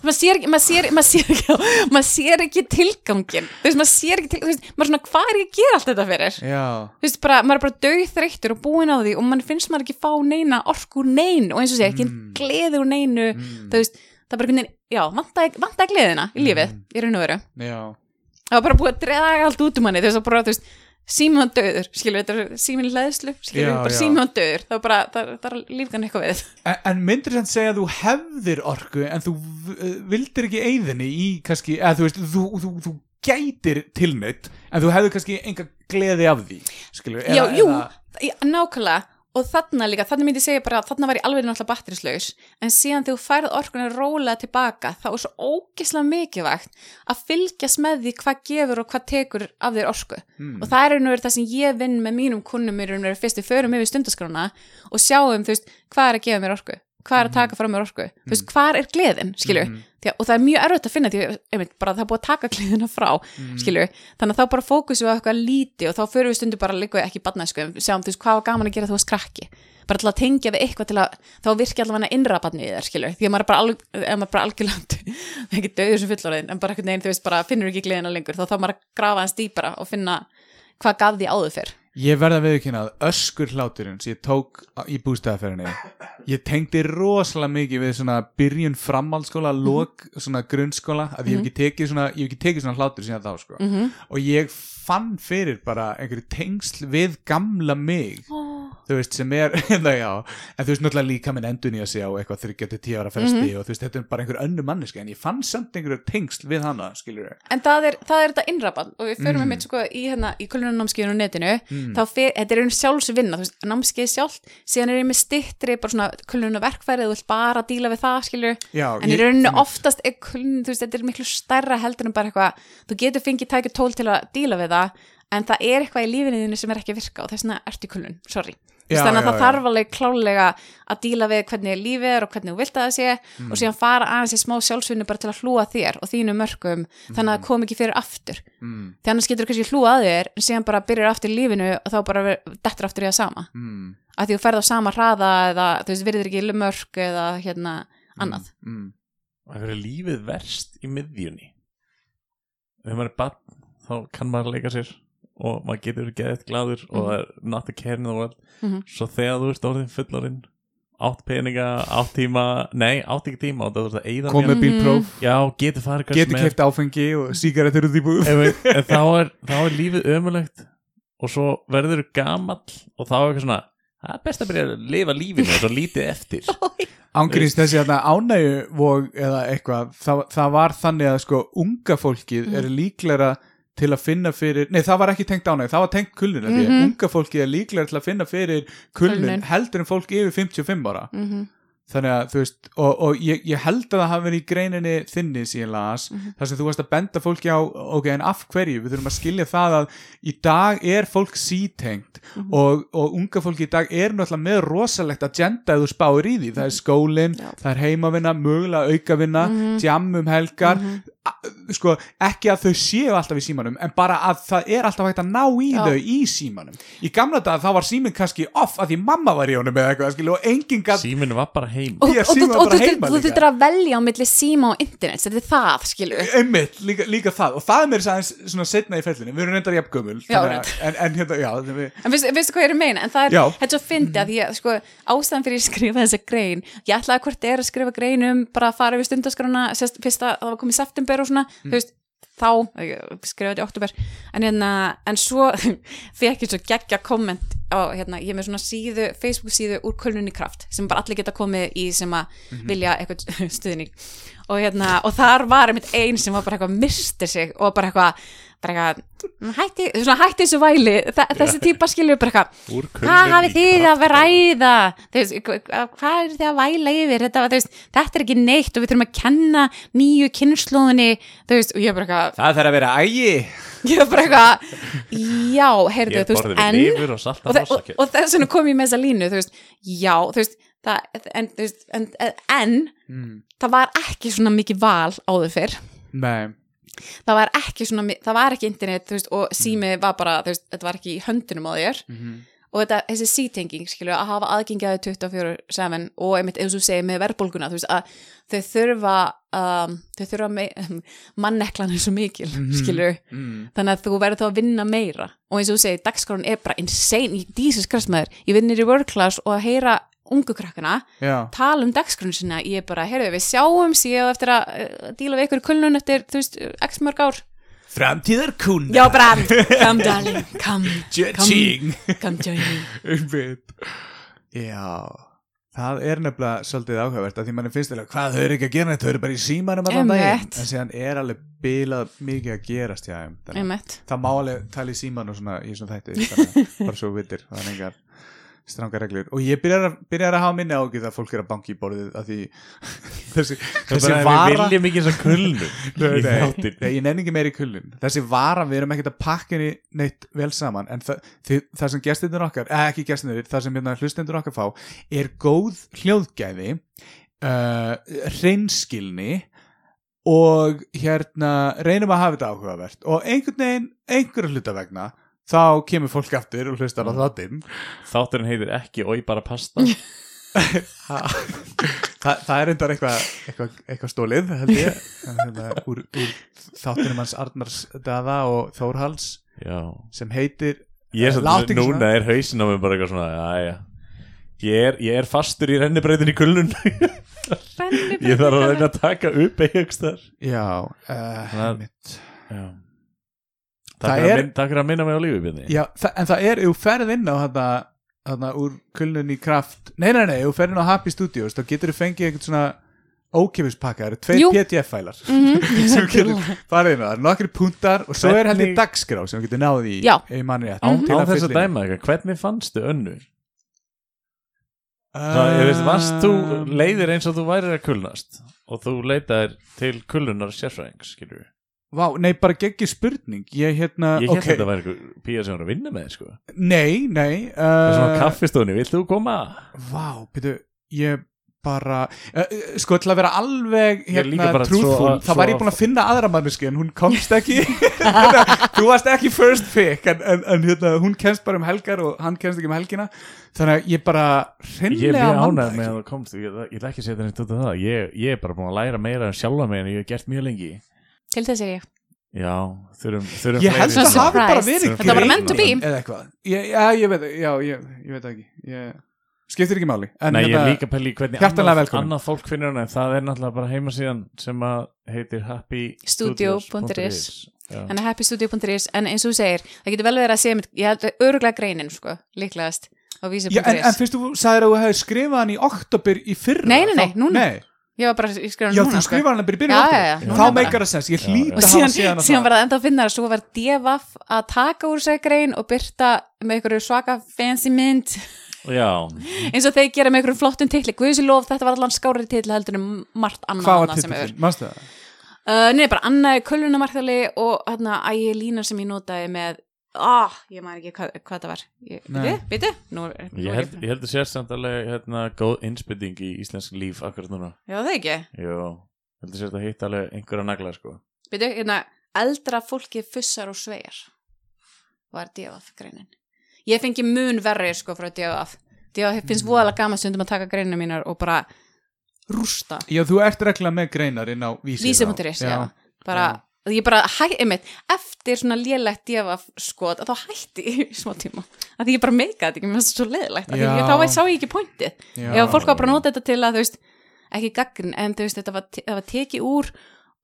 [SPEAKER 3] maður sér ekki, maður sér, maður sér ekki maður sér ekki tilgangin þú veist, maður sér ekki til, þú veist, maður svona hvað er ég að gera allt þetta fyrir?
[SPEAKER 2] Já,
[SPEAKER 3] þú veist, bara, maður er bara döð þreyttur og búin á því og mann finnst maður ekki fá neina orku úr neinu. Og eins og segja, ekki
[SPEAKER 2] Mm.
[SPEAKER 3] gleði úr neinu. Þú veist, það er bara einhvern veginn, já, vantaði, vantaði gleðina í lífið,
[SPEAKER 2] Mm.
[SPEAKER 3] í raun og veru.
[SPEAKER 2] Já
[SPEAKER 3] það var bara búið að dreða allt út um manni þess að bara, þú veist, hann döður skilur, þetta er símið hlæðslu skilur,
[SPEAKER 2] Já,
[SPEAKER 3] bara
[SPEAKER 2] já.
[SPEAKER 3] hann döður það er bara, það, það er lífgan eitthvað við
[SPEAKER 2] En, en myndir sem segja að þú hefðir orku en þú v- vildir ekki eigðinni í kannski, eða þú veist, þú, þú, þú gætir tilnöytt en þú hefur kannski enga gleði af því skilur,
[SPEAKER 3] Já,
[SPEAKER 2] eða,
[SPEAKER 3] jú,
[SPEAKER 2] eða,
[SPEAKER 3] já, nákvæmlega og þarna líka, þarna myndi ég segja bara að þarna var ég alveg náttúrulega batterislaus. En síðan þegar þú færð orkunni rólega tilbaka þá er svo ógislega mikilvægt að fylgjast með því hvað gefur og hvað tekur af þér orku.
[SPEAKER 2] Mm.
[SPEAKER 3] og það er einhverjum það sem ég vinn með mínum kunnum er einhverjum fyrst við förum yfir stundaskrána og sjáum þú veist hvað er að gefa mér orku hvað er að taka frá mér orku. Þú veist, hvað er gleðin, skilju að- og það er mjög erfitt að finna því, einmitt, bara það er búið að taka gleðina frá,
[SPEAKER 2] Mhm.
[SPEAKER 3] skilju þannig að þá bara fókusum við á eitthvað líti og þá förum við stundu bara líka ekki badnæsku sjáum þú veist, hvað var gaman að gera þú varst krakki. Bara til að tengja við eitthvað til að þá virki allavega innra badni í þér, skilju því að maður er bara, alg, maður er bara algjörlega ekki döður sem fullorðin, en bara einhvern veginn, þú veist, bara finnur ekki gleðina lengur, þá þá maður að grafa hans dýpara og finna hvað gaf því áður fyrr
[SPEAKER 2] Ég verða viðkynna að öskur hláturinn sem ég tók í bústæðaferðinni ég tengdi rosalega mikið við svona byrjun framhaldsskóla lok svona grunnskóla að ég hef ekki tekið svona, ég hef ekki tekið svona hlátur síðan þá sko.
[SPEAKER 3] -hmm.
[SPEAKER 2] og ég fann fyrir bara einhverju tengsl við gamla mig þú veist sem er hérna já, en þú veist náttúrulega líka minn í að segja á eitthvað þryggja til tíu ára fresti og þú veist þetta er bara einhver önnu manneska en ég fann samt einhverju tengsl við hana skilur
[SPEAKER 3] En það er, það er þetta innraban og við förum
[SPEAKER 2] Mm.
[SPEAKER 3] mm. með sko í, hérna, í kulunarnámskeiðinu á netinu. Þá fer, þetta er einn sjálfsvinna, þú veist, námskeið sjálft síðan er ég með stittri, bara svona kulunarverkfæri, þú vilt bara díla við það, skilur
[SPEAKER 2] Já,
[SPEAKER 3] en í
[SPEAKER 2] ég-
[SPEAKER 3] rauninu oftast er kulun, þú veist, þetta er miklu stærra heldur en bara eitthvað, þú getur fengið það, en það er eitthvað í lífinu þínu sem er ekki að virka og þess vegna ertu í kulun, sorry
[SPEAKER 2] Já,
[SPEAKER 3] þannig að
[SPEAKER 2] já,
[SPEAKER 3] það þarf alveg klálega að díla við hvernig lífið er og hvernig þú vilt að það sé
[SPEAKER 2] Mm.
[SPEAKER 3] og síðan fara aðeins í smá sjálfsvinnu bara til að hlúa að þér og þínu mörgum þannig að það kom ekki fyrir aftur.
[SPEAKER 2] Mm,
[SPEAKER 3] því annars getur þú kannski hlúa að þér en síðan bara byrjar aftur lífinu og þá bara dettur aftur í það sama.
[SPEAKER 2] Mm,
[SPEAKER 3] að því þú ferð á sama hraða eða þú veist, virðir ekki mörg eða hérna annað.
[SPEAKER 2] mm,
[SPEAKER 1] Það verður lífið verst í miðjunni. Þegar maður er barn þá kann maður leika sér og maður getur geðið gladur og það er not a care in the world.
[SPEAKER 3] Mhm.
[SPEAKER 1] svo þegar þú ert orðin fullorinn átt peninga, átt tíma nei, átt ekki tíma og það er að eyða
[SPEAKER 2] kom með bílpróf
[SPEAKER 1] já, getur farið
[SPEAKER 2] getur
[SPEAKER 1] sem er.
[SPEAKER 2] keft áfengi og sígarettur út í búð.
[SPEAKER 1] Ef við- en þá er, þá er lífið ömulegt og svo verður þú gamall og þá er eitthvað svona það er best að byrja að lifa lífinu og svo lítið eftir.
[SPEAKER 2] Ángríns þessi hérna ánægju vog eða eitthvað, það, það var þannig að sko unga fólkið er líklega til að finna fyrir, nei það var ekki tengt ánægju, það var tengt kulnun mm
[SPEAKER 3] Mhm.
[SPEAKER 2] unga fólkið er líklega til að finna fyrir kulnun heldur en fólk yfir 55 ára.
[SPEAKER 3] Mm -hmm.
[SPEAKER 2] þannig að þú veist, og, og ég, ég held að það hafi verið í greininni þinni síðan las, þar sem þú varst að benda fólki á, ok, en af hverju? Við þurfum að skilja það að í dag er fólk sítengt og, og unga fólki í dag er náttúrulega með rosalegt agenda ef þú spáir í því, það er skólin
[SPEAKER 3] Já.
[SPEAKER 2] það er heimavinna, mögulega aukavinna mm sko, ekki að þau séu alltaf í símanum en bara að það er alltaf hægt að ná í
[SPEAKER 3] Já.
[SPEAKER 2] þau í símanum í gamla dag þá var símin kannski off að því mamma var í honum eða eitthvað, skilju, og enginn gat
[SPEAKER 1] síminu var bara heim
[SPEAKER 3] og,
[SPEAKER 2] Því að
[SPEAKER 3] og, og,
[SPEAKER 2] síma
[SPEAKER 3] og,
[SPEAKER 2] bara
[SPEAKER 3] þú
[SPEAKER 2] heima
[SPEAKER 3] þú
[SPEAKER 2] líka.
[SPEAKER 3] þurftir að velja á milli síma og internet þetta er það, skilur
[SPEAKER 2] einmitt, líka, líka það og það er mér sæðins svona setna í fellinu við erum reyndar jafn gömul
[SPEAKER 3] Já,
[SPEAKER 2] þannig að- en, en hérna, já við,
[SPEAKER 3] En veistu, veistu hvað ég er að meina? En það er,
[SPEAKER 2] Já.
[SPEAKER 3] þetta er svo fyndi að ég, sko, ástæðan fyrir ég skrifa þessa grein, ég ætlaði hvort er að skrifa grein um bara að fara yfir stundaskrona, sérst, fyrst að það var komið september og svona, þú veist, þá, skrifaði oktober, en hérna, en svo fekk ég svo geggja komment á, hérna, ég er með svona síðu, Facebook síðu úr Kölnunni kraft, sem bara allir geta komið í sem að vilja eitthvað stuðning. Og hérna, og þar var einmitt ein sem var bara eitthvað mistir sig og bara eitthvað, bara eitthvað "Mm, hætti, hætti þessu væli Þa, þessi típa skilur bara eitthvað hvað hafið þið að
[SPEAKER 1] kraft.
[SPEAKER 3] ræða? Veist, hva- hvað er þið að væla yfir? Þetta, veist, þetta er ekki neitt og við þurfum að kenna nýju kynnslóðinni
[SPEAKER 2] það þarf að vera ægi.
[SPEAKER 3] ég er bara eitthvað, já, heyrðu, þú veist, en
[SPEAKER 1] og
[SPEAKER 3] og, og, og þess vegna kom ég með þessa línu þú veist, já, þú veist það, en, þú veist, en, en
[SPEAKER 2] mm.
[SPEAKER 3] það var ekki svona mikið val áður fyrr.
[SPEAKER 2] Nei,
[SPEAKER 3] það var ekki svona, það var ekki internet veist, og sími var bara, veist, þetta var ekki í höndunum á þér.
[SPEAKER 2] Mhm.
[SPEAKER 3] og þetta, þessi sítenging, skilju, að hafa aðgengjaði 24-7 og einmitt eins og segir með verðbólguna, þú veist, að þau þurfa um, þau þurfa me manneklan er svo mikil, skilju
[SPEAKER 2] mm.
[SPEAKER 3] þannig að þú verður þá að vinna meira. Og eins og þú segir, dagskráin er bara insane í dísis krasmaður, ég vinnir í work class og að heyra ungu krakkana
[SPEAKER 2] já,
[SPEAKER 3] tala um dagskráin sinna, ég er bara, heyrðu, við sjáum síðan eftir að uh, díla við ykkur kulnun eftir, þú veist, x mörg ár
[SPEAKER 2] framtíðar kuna
[SPEAKER 3] Já, bara, come darling, come,
[SPEAKER 2] Judging
[SPEAKER 3] come join me.
[SPEAKER 2] Einmitt. Já Það er nefnilega svolítið áhugavert að því manni finnst þeirra hvað þau eru ekki að gera þetta, þau eru bara í símanum allan daginn
[SPEAKER 3] Einmitt.
[SPEAKER 2] en síðan er alveg bilað mikið að gerast hjá þeim Þannig að
[SPEAKER 3] Einmitt.
[SPEAKER 2] það má alveg tala í síman og svona í svona þætti þannig að bara svo vittir, það er engar strangar reglur. Og ég byrjar að, byrjar að hafa minni ágjur að fólk er að banki í borðið að því þessi, þessi vara
[SPEAKER 1] við viljum ekki
[SPEAKER 2] nei,
[SPEAKER 1] þáttin
[SPEAKER 2] nei, ég nenni ekki meira í kullun þessi vara, við erum ekkert að pakka henni neitt vel saman en það, þið, það sem gestindur okkar, eða ekki gestindur það sem hérna hlustendur okkar fá er góð hljóðgæði uh, hreinskilni og hérna reynum að hafa þetta áhugavert. Og einhvern veginn, einhverju hluta vegna þá kemur fólk aftur og hlustar á þáttinn.
[SPEAKER 1] Þátturinn heitir ekki Ói bara pasta.
[SPEAKER 2] Ha, það, það er endar eitthvað eitthvað, eitthvað stólið held ég. En hérna, úr, úr þáttunum hans Arnars Daða og Þórhals
[SPEAKER 1] Já.
[SPEAKER 2] sem heitir
[SPEAKER 1] Ég er
[SPEAKER 2] Láttu
[SPEAKER 1] svolítið,
[SPEAKER 2] ekki
[SPEAKER 1] núna er hausin á mig bara eitthvað svona Jæja. Ég er, ég er fastur í rennibreytin í kulnun. Ég þarf að reyna að taka upp þar
[SPEAKER 2] já, uh,
[SPEAKER 1] Það-
[SPEAKER 2] einmitt.
[SPEAKER 1] Já.
[SPEAKER 2] Það
[SPEAKER 1] Takk fyrir
[SPEAKER 2] er-
[SPEAKER 1] að minn- takk fyrir að minna mig á lífi
[SPEAKER 2] það, en það er, ef þú ferð inn á þarna, þarna úr kulnun í kraft nei, nei, nei, ef þú ferð inn á Happy Studios þá getur þú fengið eitthvað svona ókippispakka, það eru tveir
[SPEAKER 3] Jú.
[SPEAKER 2] PDF-fælar
[SPEAKER 3] Mhm.
[SPEAKER 2] sem þú getur farið inn á, það nokkri puntar og svo er heldur dagskrá sem getur náð í í manni rétt
[SPEAKER 1] Án
[SPEAKER 2] til
[SPEAKER 1] án þess að dæma eitthvað, hvernig fannstu önnu?
[SPEAKER 2] Uh,
[SPEAKER 1] veist, varst þú leiðir eins og þú værir að kulnast og þú leitaðir til kullunar sérfræðings, skilur við
[SPEAKER 2] Vá, nei, bara geggi spurning. Ég hérna,
[SPEAKER 1] Ég held
[SPEAKER 2] ok.
[SPEAKER 1] að þetta væri eitthvað pía sem var að vinna með, sko.
[SPEAKER 2] Nei, nei
[SPEAKER 1] Það er svona
[SPEAKER 2] uh,
[SPEAKER 1] kaffistóni, vilt þú koma?
[SPEAKER 2] Vá, byrju, ég bara uh, uh, Sko, til að vera alveg hérna,
[SPEAKER 1] svo-
[SPEAKER 2] Þá var ég búin að finna aðra manneski En hún komst ekki. Þú varst ekki first pick En, en, en hérna, hún kemst bara um helgar Og hann kemst ekki um helgina. Þannig að ég bara
[SPEAKER 1] Ég er mjög ánægð með að það komst Ég, ætla ekki að setja neitt út af það. Ég, ég er bara búin að læra meira sjálfa mig en ég hef gert mjög lengi
[SPEAKER 3] Til þess er ég.
[SPEAKER 1] Já, þurfum, þurfum
[SPEAKER 2] Ég held að það hafi bara verið
[SPEAKER 1] Þetta var
[SPEAKER 2] grein
[SPEAKER 3] meant to be.
[SPEAKER 2] Eða eitthvað. Ég, Já, ég veit, já, ég, ég veit ekki. Ég, Skiptir ekki máli. En,
[SPEAKER 1] Nei, ég
[SPEAKER 2] hérna,
[SPEAKER 1] er líka pæli í hvernig annað, annað fólk finnur hana en það er náttúrulega bara heimasíðan sem að heitir happystudios.is
[SPEAKER 3] en happystudio.is en eins og þú segir, það getur vel verið að segja ég held að öruglega greinin sko, líklegast á
[SPEAKER 2] Já, en,
[SPEAKER 3] vísi.is
[SPEAKER 2] en fyrst þú sagðir að þú hefði skrifað hann í oktober í fyrra
[SPEAKER 3] Nei, nei, nei,
[SPEAKER 2] þá-
[SPEAKER 3] núna.
[SPEAKER 2] Nei.
[SPEAKER 3] Ég var bara að skrifa
[SPEAKER 2] Já,
[SPEAKER 3] hann núna
[SPEAKER 2] þú skrifað hann bara í byrjun
[SPEAKER 3] Já,
[SPEAKER 2] oktober
[SPEAKER 3] já, já, núna
[SPEAKER 2] Þá meikar það sens, ég
[SPEAKER 1] Já,
[SPEAKER 2] hlýt
[SPEAKER 1] já.
[SPEAKER 3] og
[SPEAKER 2] að hafa
[SPEAKER 3] síðan,
[SPEAKER 2] síðan
[SPEAKER 3] var það enda að finna að svo var DFF að taka úr sér grein og byrta með einhverju svaka fancy mynd
[SPEAKER 1] Já,
[SPEAKER 3] eins og þeir gera með einhverjum flottum titli. Guðs lof, þetta var allan skárið titli heldur en margt annað
[SPEAKER 2] Hvað var titillin, manstu það?
[SPEAKER 3] uh, Nei, bara annaði köllunamarkali og hérna ægi línar sem ég notaði með ah, ég maður ekki hvað, hvað það var. Er- nú
[SPEAKER 1] ég held, ég held að sér samt alveg hérna, góð innspytting í íslensk líf akkurat núna.
[SPEAKER 3] Já, það ekki?
[SPEAKER 1] Jó, held að sér þetta hitt alveg einhverja nagla sko.
[SPEAKER 3] Bitu, hérna, eldra fólki fussar og svegar var DFF greinin. Ég fengi mun verri sko frá DFF DFF finnst
[SPEAKER 2] Mm.
[SPEAKER 3] voðalega gaman stundum að taka greinina mínar og bara rústa.
[SPEAKER 2] Já, þú ert regla með greinar inn á vísi
[SPEAKER 3] Vísi.is, já. Bara, ég bara einmitt, eftir svona lélegt DFF skot, þá hætti ég smá tíma. Að ég bara meika þetta ekki, mér finnst það svo leðilegt. Því
[SPEAKER 2] Já.
[SPEAKER 3] ég, þá sá ég ekki pointið. Ef fólk var bara að nota þetta til að, þú veist, ekki gagn, en þú veist, þetta var, var tekið úr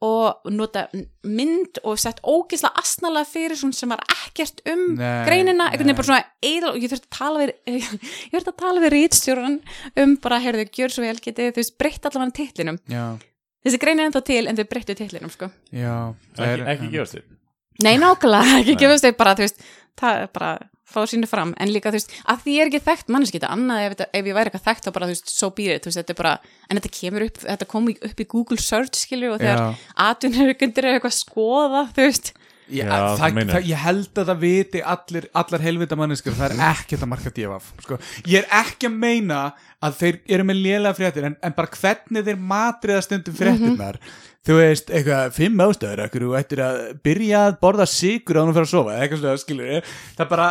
[SPEAKER 3] og nota mynd og sett ógislega asnalega fyrir svona sem var ekkert um
[SPEAKER 2] Nei,
[SPEAKER 3] greinina, einhvern veginn bara svona eðal, og ég þurfti að tala við ég þurfti að tala við rítstjóran um bara, heyrðu, gjör svo vel getið, þú veist, breytt allavega titlinum
[SPEAKER 2] Já,
[SPEAKER 3] þessi grein er ennþá til en þau breyttu titlinum sko.
[SPEAKER 2] já það
[SPEAKER 1] Ekki, ekki gefast upp
[SPEAKER 3] nei nákvæmlega, ekki gefast þau bara þú veist, það er bara fá sínu fram en líka þú veist, að því ég er ekki þekkt manneski þetta annað ef, þetta- ef ég væri eitthvað þekkt þá bara þú veist, so be it, þú veist, þetta er bara en þetta kemur upp, þetta kom upp í Google search skilur og þegar
[SPEAKER 2] Já.
[SPEAKER 3] atvinnurkundir er eitthvað að skoða, þú veist
[SPEAKER 2] Já,
[SPEAKER 1] Já,
[SPEAKER 2] það, það, ég held að það viti allir, allar helvita manneskur það er ekkert að marka djöfaf sko. ég er ekki að meina að þeir eru með lélega fréttir en, en bara hvernig þeir matriða stundum fréttirnar. Þú veist, eitthvað, fimm ástöður ekkur, þú ættir að byrja að borða sigur á hann að að sofa, eitthvað svona, skilur ég það bara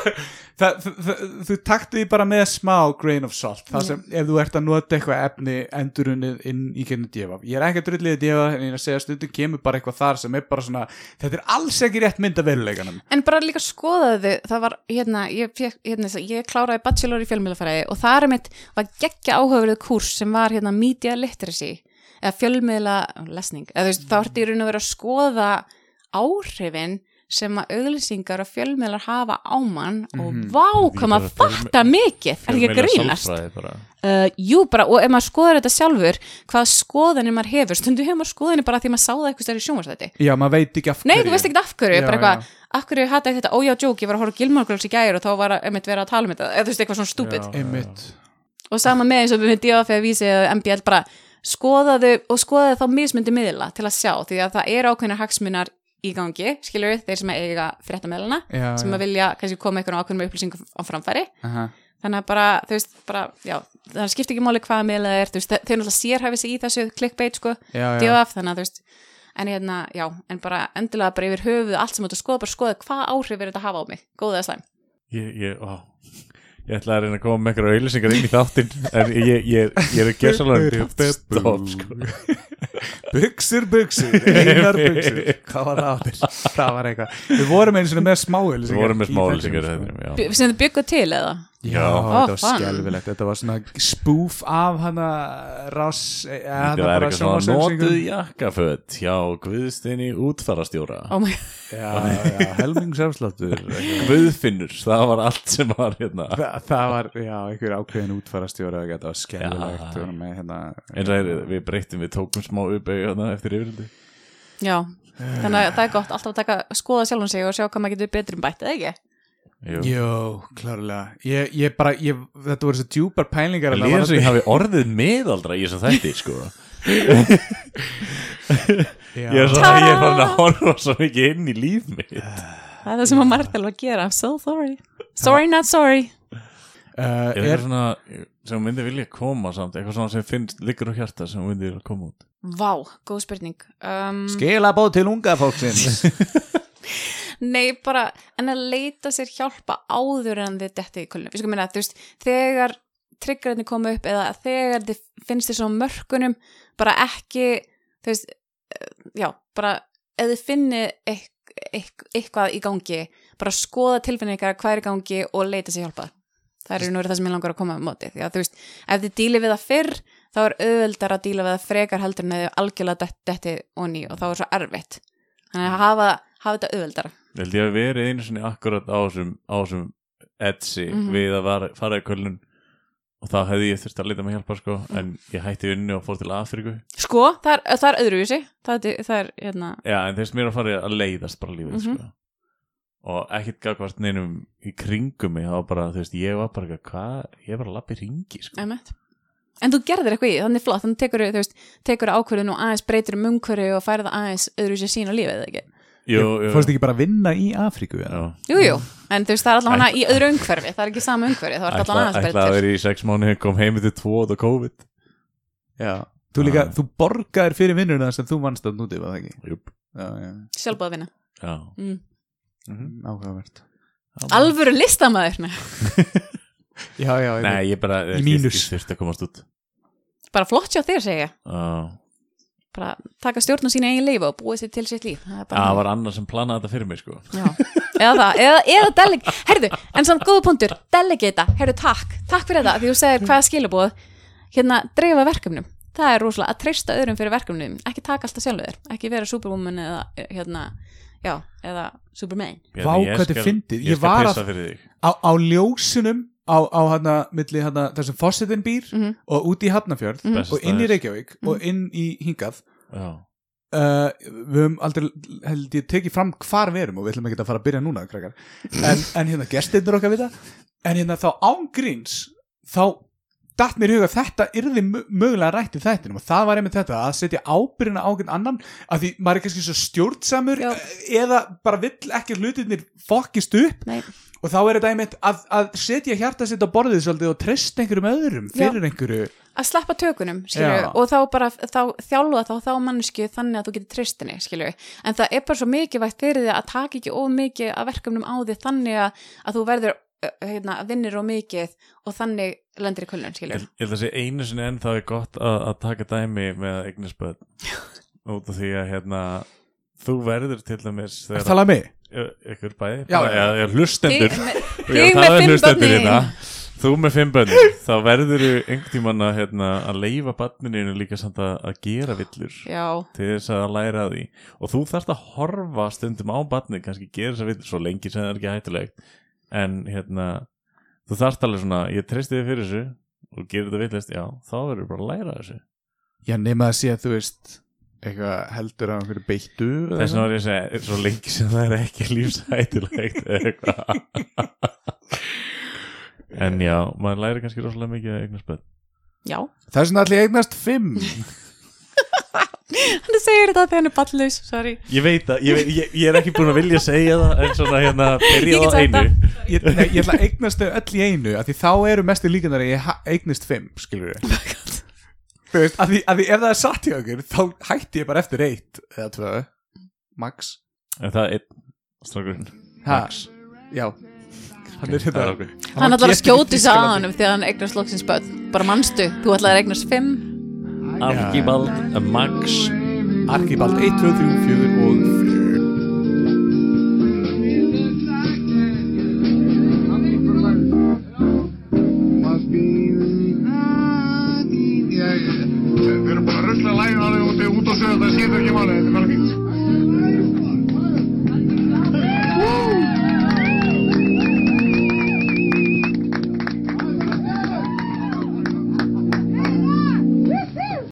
[SPEAKER 2] það, það, þú taktu því bara með smá grain of salt, það sem ef þú ert að nota eitthvað efni endurunnið inn í kynni djöfaf, ég er ekki að drulliði djöfaf en ég er að segja stundum kemur bara eitthvað þar sem er bara svona, þetta er alls ekki rétt mynd af veruleikanum.
[SPEAKER 3] En bara líka skoðaðu, það var hérna, ég, hérna, ég kláraði bachelor í fjölmiðlafræði og það er mitt var geggja áhugaverið kurs sem var hérna media literacy eða fjölmiðla lesning, eða þú veist, þá ertu í raun að vera að skoða áhrifin sem að auglýsingar og fjölmiðlar hafa á mann og vá, hvað maður
[SPEAKER 1] bara fjölmi-
[SPEAKER 3] fatta mikið, er ekki að grínast. Uh, jú, bara, og ef maður skoðar þetta sjálfur hvað skoðanir maður hefur, stundu hefur maður skoðanir bara því maður sá það eitthvað stærri sjónvarsæti
[SPEAKER 2] Já, maður veit ekki af
[SPEAKER 3] Nei, þú veist ekki af hverju,
[SPEAKER 2] Já,
[SPEAKER 3] bara eitthvað af hverju hata þetta, ójá, djók, ég var að horfa Gilmore Girls í gæri og þá var að einmitt vera að tala um þetta eða þú veist, eitthvað svona stúpid og sama með eins og við DF eða vísi eða MBL bara skoðaðu og skoðaðu þá mismundi miðla til að sjá því að það er ákveðnar hagsmunar í gangi, skilur við, þeir sem eiga fréttameðlana,
[SPEAKER 2] Já,
[SPEAKER 3] sem að vilja kannski koma einhvern ákveðnum upplýsingum á framfæri.
[SPEAKER 2] Aha.
[SPEAKER 3] þannig að bara, þú veist, bara, já það skiptir ekki máli hvaða miðla það er, þú veist, þau náttúrulega sérhæfi sig í þessu clickbait, sko. DOF, þannig að þú veist en hérna, já, en bara endilega bara yfir höfuð allt sem þú skoða, bara skoða hvað áhrif er þetta að hafa á mig, góða eða slæm
[SPEAKER 1] Ég, ég, ó Ég ætla að reyna að koma með eitthvað auðlýsingar inn í þáttinn en ég, ég, ég er ekki salega stopp sko
[SPEAKER 2] Buxur, buxur, einar buxur Hvað var það áttir? Það var eitthvað Við vorum einu svona með smá
[SPEAKER 1] Við vorum með smá auðlýsingar í þættinum, já.
[SPEAKER 3] B- sem þið byggu til eða?
[SPEAKER 2] Já,
[SPEAKER 1] Já.
[SPEAKER 2] þetta var
[SPEAKER 3] Ó, fun.
[SPEAKER 2] skelfilegt Þetta var svona spoof af hana Ross e,
[SPEAKER 1] Það er eitthvað svona notuð jakkaföt hjá Guðsteini útfarastjóra
[SPEAKER 3] Oh my
[SPEAKER 2] Já, já, helmingsafsláttur
[SPEAKER 1] Guðfinnur, það var allt sem var hérna
[SPEAKER 2] Þa, Það var, já, einhver ákveðin útfarastjóra Þetta var skelfilegt
[SPEAKER 1] Já.
[SPEAKER 2] Með, hérna,
[SPEAKER 1] eins og er, við breyttum, við tókum smá uppeyju hérna eftir yfirildi
[SPEAKER 3] Já, þannig að það er gott alltaf að taka, skoða sjálfum sig og sjá hvað maður getur betur um bætt, eða ekki?
[SPEAKER 1] Jú.
[SPEAKER 2] Jó, klárlega. Ég, ég bara, ég, þetta voru svo djúpar pælingar
[SPEAKER 1] Það
[SPEAKER 2] þarna
[SPEAKER 1] líður eins og ég hafi orðið miðaldra í þessum þætti sko. Ég er, svo, ég er farin að horfa svo mikið inn í líf mitt.
[SPEAKER 3] Það er það sem að maður þarf að gera, I'm so sorry. Sorry not sorry.
[SPEAKER 2] Uh,
[SPEAKER 1] Er eitthvað svona sem myndi vilja koma samt eitthvað svona sem finnst liggur á hjarta sem myndi vilja koma út.
[SPEAKER 3] Vá, góð spurning. Um,
[SPEAKER 2] Skilabóð til unga fólksins
[SPEAKER 3] Nei, bara, en að leita sér hjálpa áður en þið detti í kulnum. Ég sko meina, þú veist, þegar triggerarnir koma upp eða þegar þið finnst þið svona mörkunum, bara ekki, þú veist, eh, já, bara, ef þið finnið eitth, eitth, eitthvað í gangi, bara skoða tilfinningar hvað er í gangi og leita sér hjálpa. Það er nú það sem ég langar að koma á móti. Að þú veist, ef þið dílið við það fyrr, þá er auðveldar að díla við það frekar heldur en eða algjörlega dett- detti onni og þá er svo erfitt. Þannig að hafa, hafa þetta auðveldara.
[SPEAKER 1] Ég held ég að verið einu sinni akkurat á þessum, þessum etsi
[SPEAKER 3] Mhm.
[SPEAKER 1] við að var, fara í kölnun og þá hefði ég þurft að lita mig hjálpa sko en ég hætti vinnu og fór til Afríku
[SPEAKER 3] Sko, það er, það er öðruvísi það er, það er hérna
[SPEAKER 1] Já, en þeirst mér að fara að leiðast bara lífið
[SPEAKER 3] Mhm.
[SPEAKER 1] sko og ekkert gagvart neinum í kringum mig, var bara, þú veist, ég var bara hvað, ég var að lappa í ringi sko.
[SPEAKER 3] einmitt. En þú gerðir eitthvað í, þannig flott þannig tekur þú veist, tekur ákvörðun og aðeins breytir um umhverju og færið aðeins öðruvísi sín á lífið, eða ekki?
[SPEAKER 2] Fórst ekki bara að vinna í Afríku
[SPEAKER 1] já.
[SPEAKER 3] Jú, jú, en þú veist, það er alltaf hana í öðru umhverfi. Það er ekki sama umhverfi, það er alltaf
[SPEAKER 1] Ætla,
[SPEAKER 3] aðeins
[SPEAKER 1] ætla að
[SPEAKER 3] breytir
[SPEAKER 1] vera í sex mánuði kom heim til tvo og COVID.
[SPEAKER 2] Já. Þú líka,
[SPEAKER 1] Já.
[SPEAKER 2] þú borgaðir fyrir vinnuna sem þú vannst að núti, var það ekki?
[SPEAKER 1] Júp,
[SPEAKER 2] Já, já,
[SPEAKER 3] sjálfbúð að vinna.
[SPEAKER 1] Já.
[SPEAKER 3] Mm.
[SPEAKER 2] áhugavert.
[SPEAKER 3] Alvöru listamæður.
[SPEAKER 2] Já, já, ég
[SPEAKER 1] Nei, ég bara, ég þurfti að komast út.
[SPEAKER 3] Bara flott hjá þér, segja
[SPEAKER 1] Já,
[SPEAKER 3] bara taka stjórn á sína eigin lífi og búið sér til sitt líf. Það er bara
[SPEAKER 1] það var annar sem planaði þetta fyrir mig sko.
[SPEAKER 3] Já, eða það, eða, eða deleg herðu, en samt góða punktur, delegata herðu, takk, takk fyrir þetta, því þú segir hvaða skilabóð, hérna, dreifa verkefnum. Það er rosalega að treysta öðrum fyrir verkefnum. Ekki taka alltaf sjálfur þér, ekki vera superwoman eða, hérna, já eða superman,
[SPEAKER 2] Vá,
[SPEAKER 1] Ég
[SPEAKER 2] hvað er
[SPEAKER 1] skal-
[SPEAKER 2] fyndið. Ég var að- á, á ljósunum á, á hana, milli hana, þessum fossetin býr
[SPEAKER 3] Mhm.
[SPEAKER 2] og út í Hafnafjörð
[SPEAKER 1] Besta
[SPEAKER 2] og inn í. Reykjavík og inn í hingað
[SPEAKER 1] Já,
[SPEAKER 2] uh, við höfum aldrei held ég tekið fram hvar við erum og við ætlum ekki að fara að byrja núna krakkar. en, en hérna gestirnur okkar vita en hérna þá ángríns þá datt mér í huga að þetta yrði mö- mögulega rætt í þættinum. Og það var einmitt þetta að setja ábyrjina á einhvern annan að því maður er kannski svo stjórnsamur
[SPEAKER 3] Já.
[SPEAKER 2] eða bara vill ekki að hlutirnir fokkist upp.
[SPEAKER 3] Nei,
[SPEAKER 2] og þá er þetta einmitt að, að setja hjarta sitt á borðið svolítið og treysta einhverjum öðrum fyrir einhverju.
[SPEAKER 3] Að sleppa tökunum skilur,
[SPEAKER 2] Já.
[SPEAKER 3] og þá bara þá, þjálfa þá þá mannsku þannig að þú getur tristinni skilur, en það er bara svo mikilvægt fyrir því að taka ekki of mikið af verkefnum á því þannig að, að þú verður hérna, vinnir of mikið og þannig lendir í
[SPEAKER 1] ég
[SPEAKER 3] skilur
[SPEAKER 1] ég held að sé einu sinni enn þá er gott að, að taka dæmi með eignisböð út af því að hérna þú verður til dæmis
[SPEAKER 2] Það
[SPEAKER 1] þegar
[SPEAKER 2] tala mig?
[SPEAKER 1] Ykkur bæði,
[SPEAKER 2] Já,
[SPEAKER 1] bara-
[SPEAKER 2] já.
[SPEAKER 1] eða eða hlustendur.
[SPEAKER 3] Þig með-
[SPEAKER 1] Já, er
[SPEAKER 3] fimm börnin.
[SPEAKER 1] hérna. þú með fimm bönni þá verður þú einhvern tímann að, hérna, að leifa banninu líka samt að, að gera villur
[SPEAKER 3] já,
[SPEAKER 1] til þess að læra því. Og þú þarft að horfa stundum á barnið kannski gera þess að villur svo lengi sem það er ekki hættulegt en hérna þú þarft alveg svona, ég treysti þig fyrir þessu og gerir þetta villist, já, þá verður bara að læra þessu.
[SPEAKER 2] Já, nema að sé að þú veist eitthvað heldur á einhverju beittu eða
[SPEAKER 1] þess vegna var ég að segja, svo lengi sem það er ekki lífshættulegt eða eitthvað. En já, maður læri kannski rosalega mikið að eignast bönn
[SPEAKER 3] Já,
[SPEAKER 2] Þess vegna ætla ég eignast fimm
[SPEAKER 3] hann segir þetta þegar hann er ballus Sorry.
[SPEAKER 1] Ég veit að, ég, veit- ég, ég er ekki búin að vilja segja það en svona hérna,
[SPEAKER 3] Ég
[SPEAKER 1] byrja
[SPEAKER 3] get
[SPEAKER 1] á
[SPEAKER 3] sagt
[SPEAKER 1] einu.
[SPEAKER 3] það.
[SPEAKER 2] ég, nei, ég ætla að eignast þau öll í einu af því þá eru mestu líkandar að ég eignast fimm skilur við Þú veist, af því, af því ef það er satt hjá okkur þá hætti ég bara eftir eitt eða tvö, max.
[SPEAKER 1] En það er einn? Max.
[SPEAKER 2] Já. Hann er
[SPEAKER 1] Það
[SPEAKER 2] hérna
[SPEAKER 3] Hann ætlar að
[SPEAKER 2] í
[SPEAKER 3] skjóti sig að
[SPEAKER 2] Þýskalandi.
[SPEAKER 3] hann þegar hann eignast loksins Bara manstu, þú ætlaði að eignast fimm
[SPEAKER 1] Archibald, Max.
[SPEAKER 2] Arkibald 1, 2, 3, 4 og